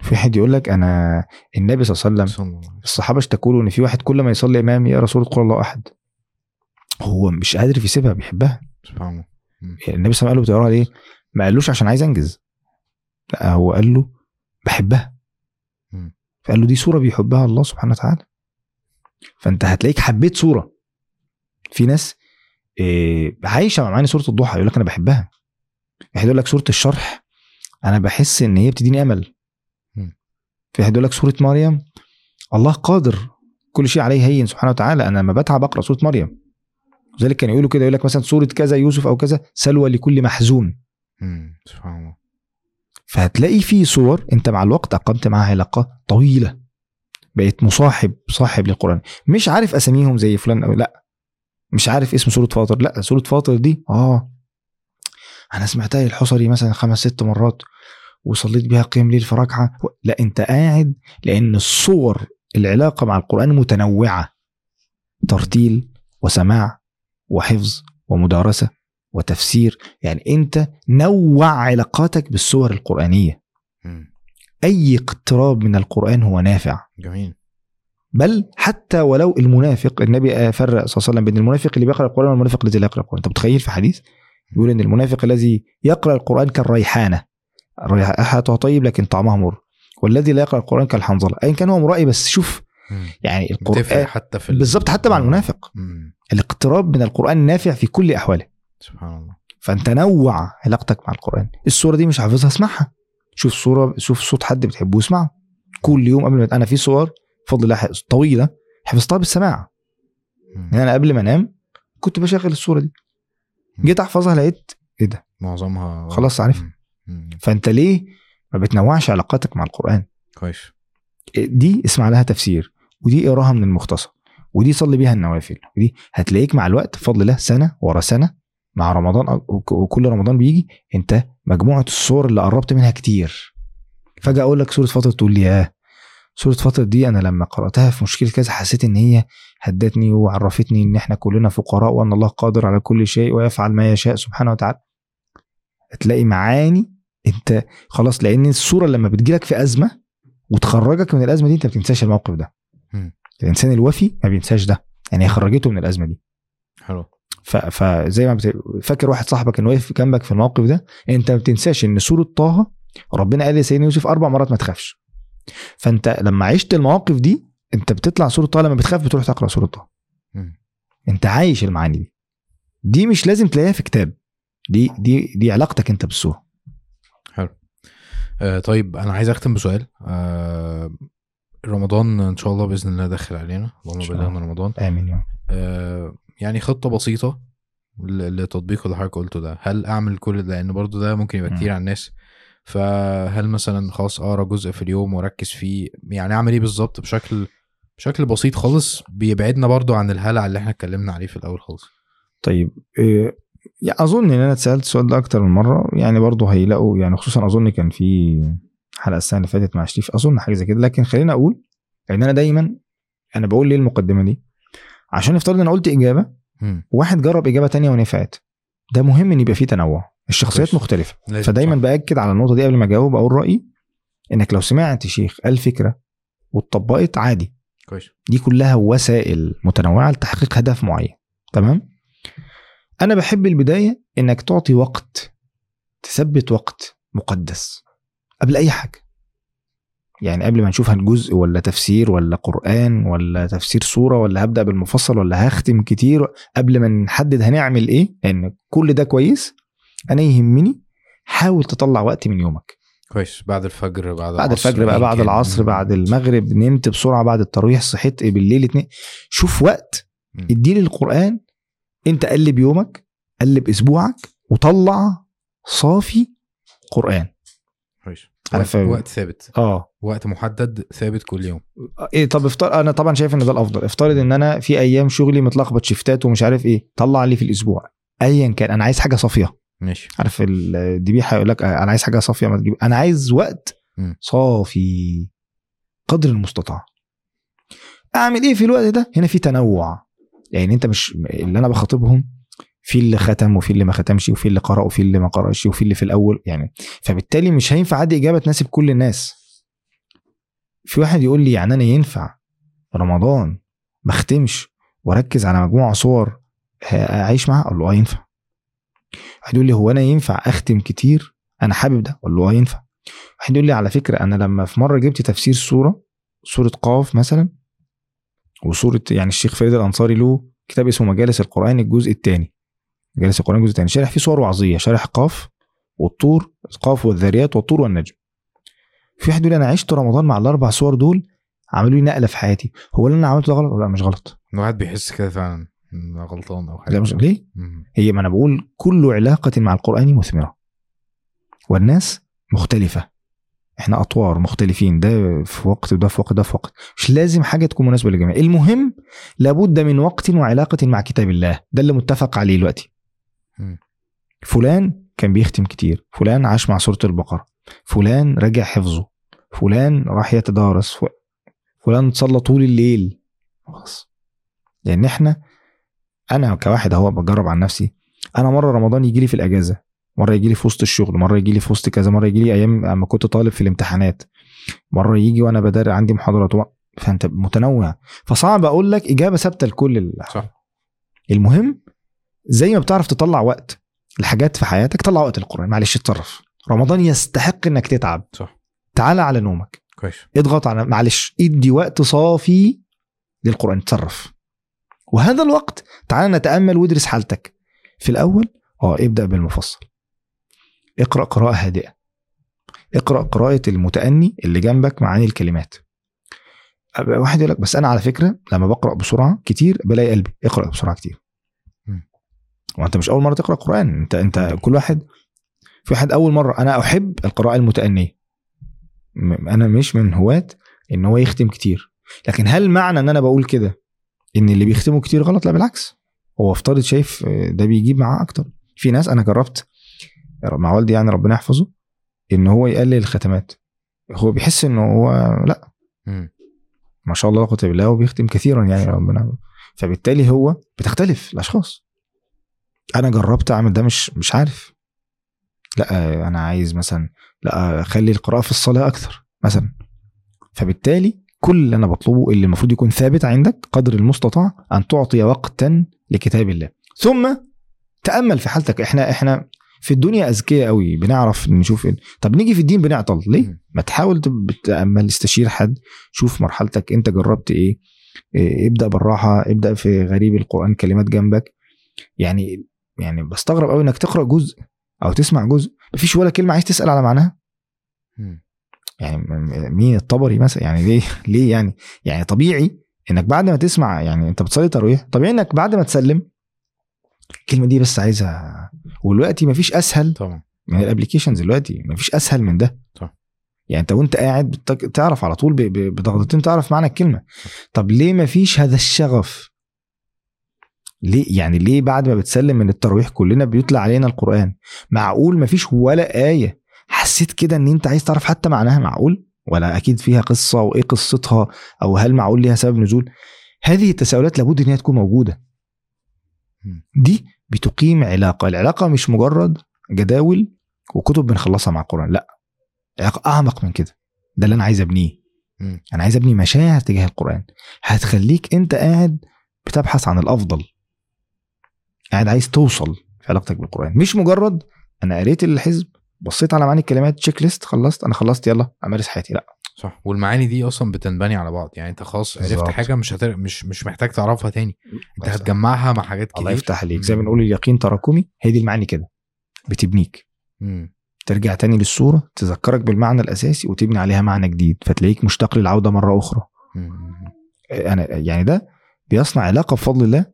في واحد يقول لك أنا النبي صلى الله عليه وسلم صلى الله عليه وسلم. الصحابة اشتكوا له إن في واحد كل ما يصلي إمام يقرأ سوره قل الله أحد. هو مش قادر يسيبها بيحبها. سبحان الله. يعني النبي صلى الله عليه وسلم قال له ليه؟ ما قالوش عشان عايز أنجز. لا هو قال له بحبها. مم. فقال له دي صورة بيحبها الله سبحانه وتعالى. فأنت هتلاقيك حبيت صورة. في ناس إيه عايشة مع معاني سورة الضحى يقول لك أنا بحبها. واحد يقول لك سورة الشرح أنا بحس إن هي بتديني أمل. في واحد يقول لك سورة مريم الله قادر كل شيء عليه هين سبحانه وتعالى. أنا لما بتعب أقرأ سورة مريم. لذلك كانوا يقولوا كده يقول لك مثلا سوره كذا يوسف أو كذا سلوى لكل محزون. سبحان الله. فهتلاقي في صور أنت مع الوقت أقمت معاها علاقة طويلة. بقيت مصاحب صاحب للقرآن. مش عارف أساميهم زي فلان أو لا. مش عارف اسم سوره فاطر. لا سوره فاطر دي آه. أنا سمعتها الحصري مثلا خمس ست مرات وصليت بيها قيام ليل في ركعة. لا أنت قاعد لأن الصور العلاقة مع القرآن متنوعة. ترتيل وسماع وحفظ ومدارسة وتفسير. يعني أنت نوع علاقاتك بالصور القرآنية. أي اقتراب من القرآن هو نافع. جميل. بل حتى ولو المنافق النبي فرق صلى الله عليه وسلم بين المنافق اللي بيقرأ القرآن والمنافق الذي لا يقرأ القرآن. أنت متخيل في حديث؟ بيقول إن المنافق الذي يقرأ القرآن كالريحانة. ريحتها طيب لكن طعمها مر. والذي لا يقرأ القرآن كالحنظلة. ايا كان هو مرائي بس شوف. يعني القرآن حتى في ال- بالظبط حتى مع. المنافق. مم. الاقتراب من القرآن نافع في كل أحواله. سبحان الله. فانت نوع علاقتك مع القرآن. السوره دي مش حافظها اسمعها. شوف صورة شوف صوت حد بتحبه اسمعه. كل يوم قبل ما أنا في صور بفضل الله طويلة حفظتها بالسماع. يعني أنا قبل ما أنام كنت بشغل الصورة دي. جيت أحفظها لقيت إيه ده؟ معظمها خلاص عارف. مم. مم. فأنت ليه ما بتنوعش علاقاتك مع القرآن؟ كويس. دي اسمع لها تفسير ودي اقراها من المختصر. ودي صلي بيها النوافل. ودي هتلاقيك مع الوقت بفضل الله سنة ورا سنة مع رمضان وكل رمضان بيجي انت مجموعة الصور اللي قربت منها كتير. فجأة أقول لك سورة فاطر تقول لي ياه سورة فاطر دي أنا لما قرأتها في مشكلة كذا حسيت إن هي هدتني وعرفتني إن إحنا كلنا فقراء وأن الله قادر على كل شيء ويفعل ما يشاء سبحانه وتعالى. تلاقي معاني أنت خلاص لأن الصورة لما بتجيلك في أزمة وتخرجك من الأزمة دي أنت ما بتنساش الموقف ده. الإنسان الوفي ما بينساش ده. يعني هي خرجته من الأزمة دي. حلو. فزي ما بت... فاكر واحد صاحبك كان واقف جنبك في الموقف ده؟ أنت ما بتنساش إن سورة طه ربنا قال لسيدنا يوسف أربع مرات ما تخافش. فأنت لما عشت المواقف دي أنت بتطلع سورة طه لما بتخاف بتروح تقرأ سورة طه. أنت عايش المعاني دي. دي مش لازم تلاقيها في كتاب. دي دي دي علاقتك أنت بالسوره آه طيب أنا عايز أختم بسؤال. آه رمضان إن شاء الله بإذن الله داخل علينا. اللهم بلغنا رمضان. آمين يا رب. آه يعني خطة بسيطة لتطبيق اللي حضرتك قلته ده. هل أعمل كل ده؟ لأن برضو ده ممكن يبقى. كتير على الناس. فهل مثلا خلاص أقرأ جزء في اليوم وأركز فيه؟ يعني أعمل إيه بالظبط؟ بشكل بشكل بسيط خالص بيبعدنا برضو عن الهلع اللي إحنا اتكلمنا عليه في الأول خالص. طيب إيه يعني أظن إن أنا اتسألت السؤال ده أكتر من مرة. يعني برضه هيلاقوا يعني خصوصا أظن كان في حلقة السنة اللي فاتت مع شريف أظن حاجة زي كده. لكن خليني أقول إن أنا دايما أنا بقول ليه المقدمة دي؟ عشان افترض إن أنا قلت إجابة مم. واحد جرب إجابة تانية ونفعت. ده مهم إن يبقى فيه تنوع. الشخصيات. مختلفة. فدايما. بأكد على النقطة دي قبل ما أجاوب أقول رأيي إنك لو سمعت شيخ قال فكرة واتطبقت عادي. كويس. دي كلها وسائل متنوعة لتحقيق هدف معين. تمام؟ أنا بحب البداية إنك تعطي وقت تثبت وقت مقدس. قبل أي حاجة. يعني قبل ما نشوف هنجزء ولا تفسير ولا قرآن ولا تفسير سورة ولا هبدأ بالمفصل ولا هختم كتير قبل ما نحدد هنعمل إيه لأن كل ده كويس أنا يهمني حاول تطلع وقت من يومك. كويس. بعد الفجر بعد بعد الفجر بقى بعد. العصر. بعد المغرب نمت بسرعة بعد التراويح صحيت بالليل اتنين. شوف وقت. مم. اديه للقران أنت قلب يومك قلب أسبوعك وطلع صافي قرآن. كويس. أنا وقت, ثابت. آه. وقت محدد ثابت كل يوم. إيه طب افترض أنا طبعا شايف إن ده الأفضل. افترض إن أنا في أيام شغلي متلخبط شيفتات ومش عارف إيه طلع لي في الأسبوع. ايا كان أنا عايز حاجة صافية. ماشي. عارف الدبيحه يقول لك أنا عايز حاجة صافية ما تجيب أنا عايز وقت. صافي. قدر المستطاع. أعمل إيه في الوقت ده؟ هنا في تنوع. يعني أنت مش اللي أنا بخاطبهم في اللي ختم وفي اللي ما ختمش وفي اللي قرأ وفي اللي ما قرأش وفي اللي في الأول يعني. فبالتالي مش هينفع ادي إجابة تناسب كل الناس. في واحد يقول لي يعني أنا ينفع رمضان ما أختمش وأركز على مجموعه صور أعيش معاها؟ أقول له آه ينفع. واحد يقول لي هو أنا ينفع أختم كتير؟ أنا حابب ده؟ أقول له آه ينفع. واحد يقول لي على فكرة أنا لما في مرة جبت تفسير سورة سورة قاف مثلا وسورة يعني الشيخ فريد الأنصاري له كتاب اسمه مجالس القرآن الجزء الثاني. مجالس القرآن الجزء الثاني شارح فيه صور وعظية. شارح قاف والطور قاف والذاريات والطور والنجم. في واحد يقول أنا عشت رمضان مع الأربع صور دول عملوا لي نقلة في حياتي. هو اللي أنا عملته ده غلط؟ ولا مش غلط. الواحد بيحس كده فعلا غلطان أو حاجة. لا مش ليه؟ مم. هي ما أنا بقول كل علاقة مع القرآن مثمرة. والناس مختلفة. إحنا أطوار مختلفين. ده في وقت وده في وقت ده في وقت. مش لازم حاجة تكون مناسبة للجميع. المهم لابد من وقت وعلاقة مع كتاب الله. ده اللي متفق عليه دلوقتي. فلان كان بيختم كتير فلان عاش مع سورة البقرة فلان رجع حفظه فلان راح يتدارس فلان صلى طول الليل. خلاص. لأن إحنا أنا كواحد أهو بجرب عن نفسي أنا مرة رمضان يجي لي في الأجازة مرة يجي لي في وسط الشغل مرة يجي لي في وسط كذا مرة يجي لي أيام اما كنت طالب في الامتحانات مرة يجي وأنا بدار عندي محاضرات و- فأنت متنوع. فصعب أقول لك إجابة ثابتة لكل صح. المهم زي ما بتعرف تطلع وقت لحاجات في حياتك طلع وقت القرآن معلش اتصرف. رمضان يستحق إنك تتعب. صح. تعالى على نومك. كويس. اضغط على معلش ادي وقت صافي للقرآن. تصرف وهذا الوقت تعال نتأمل وادرس حالتك. في الأول آه ابدأ بالمفصل. اقرأ قراءة هادئة. اقرأ قراءة المتأني اللي جنبك معاني الكلمات. واحد يقول لك بس أنا على فكرة لما بقرأ بسرعة كتير بلاقي قلبي. اقرأ بسرعة كتير. وأنت مش أول مرة تقرأ قرآن. انت أنت كل واحد في واحد أول مرة أنا أحب القراءة المتأنية. أنا مش من هواة إن هو يختم كتير. لكن هل معنى إن أنا بقول كده؟ إن اللي بيختموا كتير غلط؟ لا بالعكس. هو افترض شايف آه، ده بيجيب معاه أكتر. في ناس أنا جربت مع والدي يعني ربنا يحفظه إن هو يقلل الختمات. هو بيحس إنه هو لأ. ما شاء الله لا قوة إلا بالله وبيختم كثيرا يعني ربنا. فبالتالي هو بتختلف الأشخاص. أنا جربت أعمل ده مش مش عارف. لأ أنا عايز مثلا لأ أخلي القراءة في الصلاة أكثر مثلا. فبالتالي كل اللي أنا بطلبه اللي المفروض يكون ثابت عندك قدر المستطاع أن تعطي وقتا لكتاب الله. ثم تأمل في حالتك. إحنا إحنا في الدنيا أذكياء قوي بنعرف نشوف إيه. طب نيجي في الدين بنعطل. ليه. ما تحاول تامل استشير حد شوف مرحلتك. أنت جربت إيه؟ إيه، ابدأ بالراحة ابدأ في غريب القرآن كلمات جنبك. يعني يعني بستغرب قوي إنك تقرأ جزء أو تسمع جزء. مفيش ولا كلمة عايز تسأل على معناها. يعني مين الطبري مثلا؟ يعني ليه؟ ليه يعني؟ يعني طبيعي إنك بعد ما تسمع يعني أنت بتصلي تراويح طبيعي إنك بعد ما تسلم الكلمة دي بس عايزها. ودلوقتي مفيش أسهل طبعا. من الابلكيشنز دلوقتي. مفيش أسهل من ده. صح. يعني أنت وأنت قاعد بتك- تعرف على طول بضغطتين تعرف معنى الكلمة. طب ليه مفيش هذا الشغف؟ ليه؟ يعني ليه بعد ما بتسلم من التراويح كلنا بيتلى علينا القرآن؟ معقول؟ مفيش ولا آية. حسيت كده إن أنت عايز تعرف حتى معناها معقول؟ ولا أكيد فيها قصة وإيه قصتها؟ أو هل معقول ليها سبب نزول؟ هذه التساؤلات لابد إن هي تكون موجودة. دي بتقيم علاقة. العلاقة مش مجرد جداول وكتب بنخلصها مع القرآن لأ. علاقة أعمق من كده. ده اللي أنا عايز أبنيه. أنا عايز أبني مشاعر تجاه القرآن. هتخليك أنت قاعد بتبحث عن الأفضل. قاعد عايز توصل في علاقتك بالقرآن. مش مجرد أنا قريت الحزب بصيت على معاني الكلمات تشيك ليست خلصت أنا خلصت يلا أمارس حياتي. لا. صح. والمعاني دي أصلا بتنبني على بعض. يعني أنت خلاص عرفت. حاجة مش هتر... مش مش محتاج تعرفها تاني. أنت بس- هتجمعها مع حاجات كتير. الله يفتح عليك. زي ما بنقول اليقين تراكمي هي دي المعاني كده. بتبنيك. مم. ترجع تاني للصورة تذكرك بالمعنى الأساسي وتبني عليها معنى جديد. فتلاقيك مشتاق للعودة مرة أخرى. مم. أنا يعني ده بيصنع علاقة بفضل الله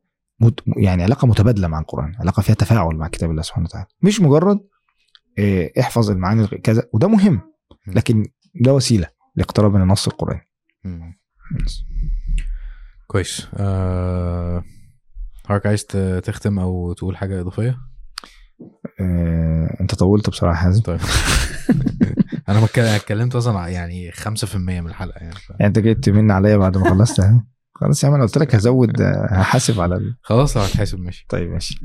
يعني علاقة متبادلة مع القرآن علاقة فيها تفاعل مع كتاب الله سبحانه وتعالى. مش مجرد آه، احفظ المعاني كذا وده مهم لكن ده وسيلة لاقتراب من النص القرآني. مم. كويس. آه... حضرتك عايز تختم أو تقول حاجة إضافية؟ آه، أنت طولت بصراحة يا حازم. طيب. أنا ما اتكلمت أصلا يعني 5% من الحلقة يعني. ف... يعني أنت جاي تمن عليا بعد ما خلصت ها؟ خلاص يا عم أنا قلت لك هزود آه، هحاسب على ال... خلاص هتحاسب ماشي. طيب ماشي.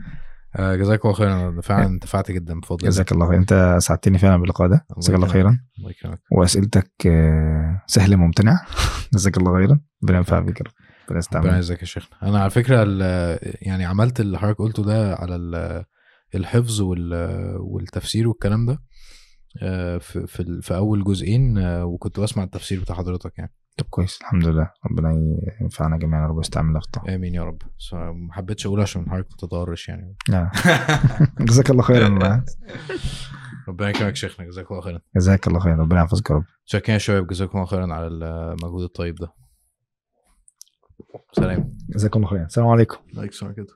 آه جزاك الله خيرا. أنا فعلا انتفعت جدا بفضل الله. جزاك الله خير. أنت سعدتني فعلا باللقاء ده. جزاك الله. خيرا. الله يكرمك. وأسئلتك آه، سهلة ممتنعة. جزاك الله خيرا. ربنا ينفع بك ربنا يجزاك يا شيخنا. أنا على فكرة يعني عملت اللي حضرتك قلته ده على ال- الحفظ وال- والتفسير والكلام ده آه، في في, أول جزئين آه، وكنت بسمع التفسير بتاع حضرتك يعني. طب كويس الحمد لله. ربنا ينفعنا جميعا يا رب يستعمل أخطاء. آمين يا رب. ما حبيتش أقول عشان حضرتك متضرش يعني. لا. جزاك الله خيرا ربنا يكرمك شيخنا جزاك الله خيرا. جزاك الله خيرا ربنا يحفظك يا رب. شكرا يا شباب جزاكم الله خيرا على المجهود الطيب ده. سلام. جزاكم الله خيرا. السلام عليكم. لايك كده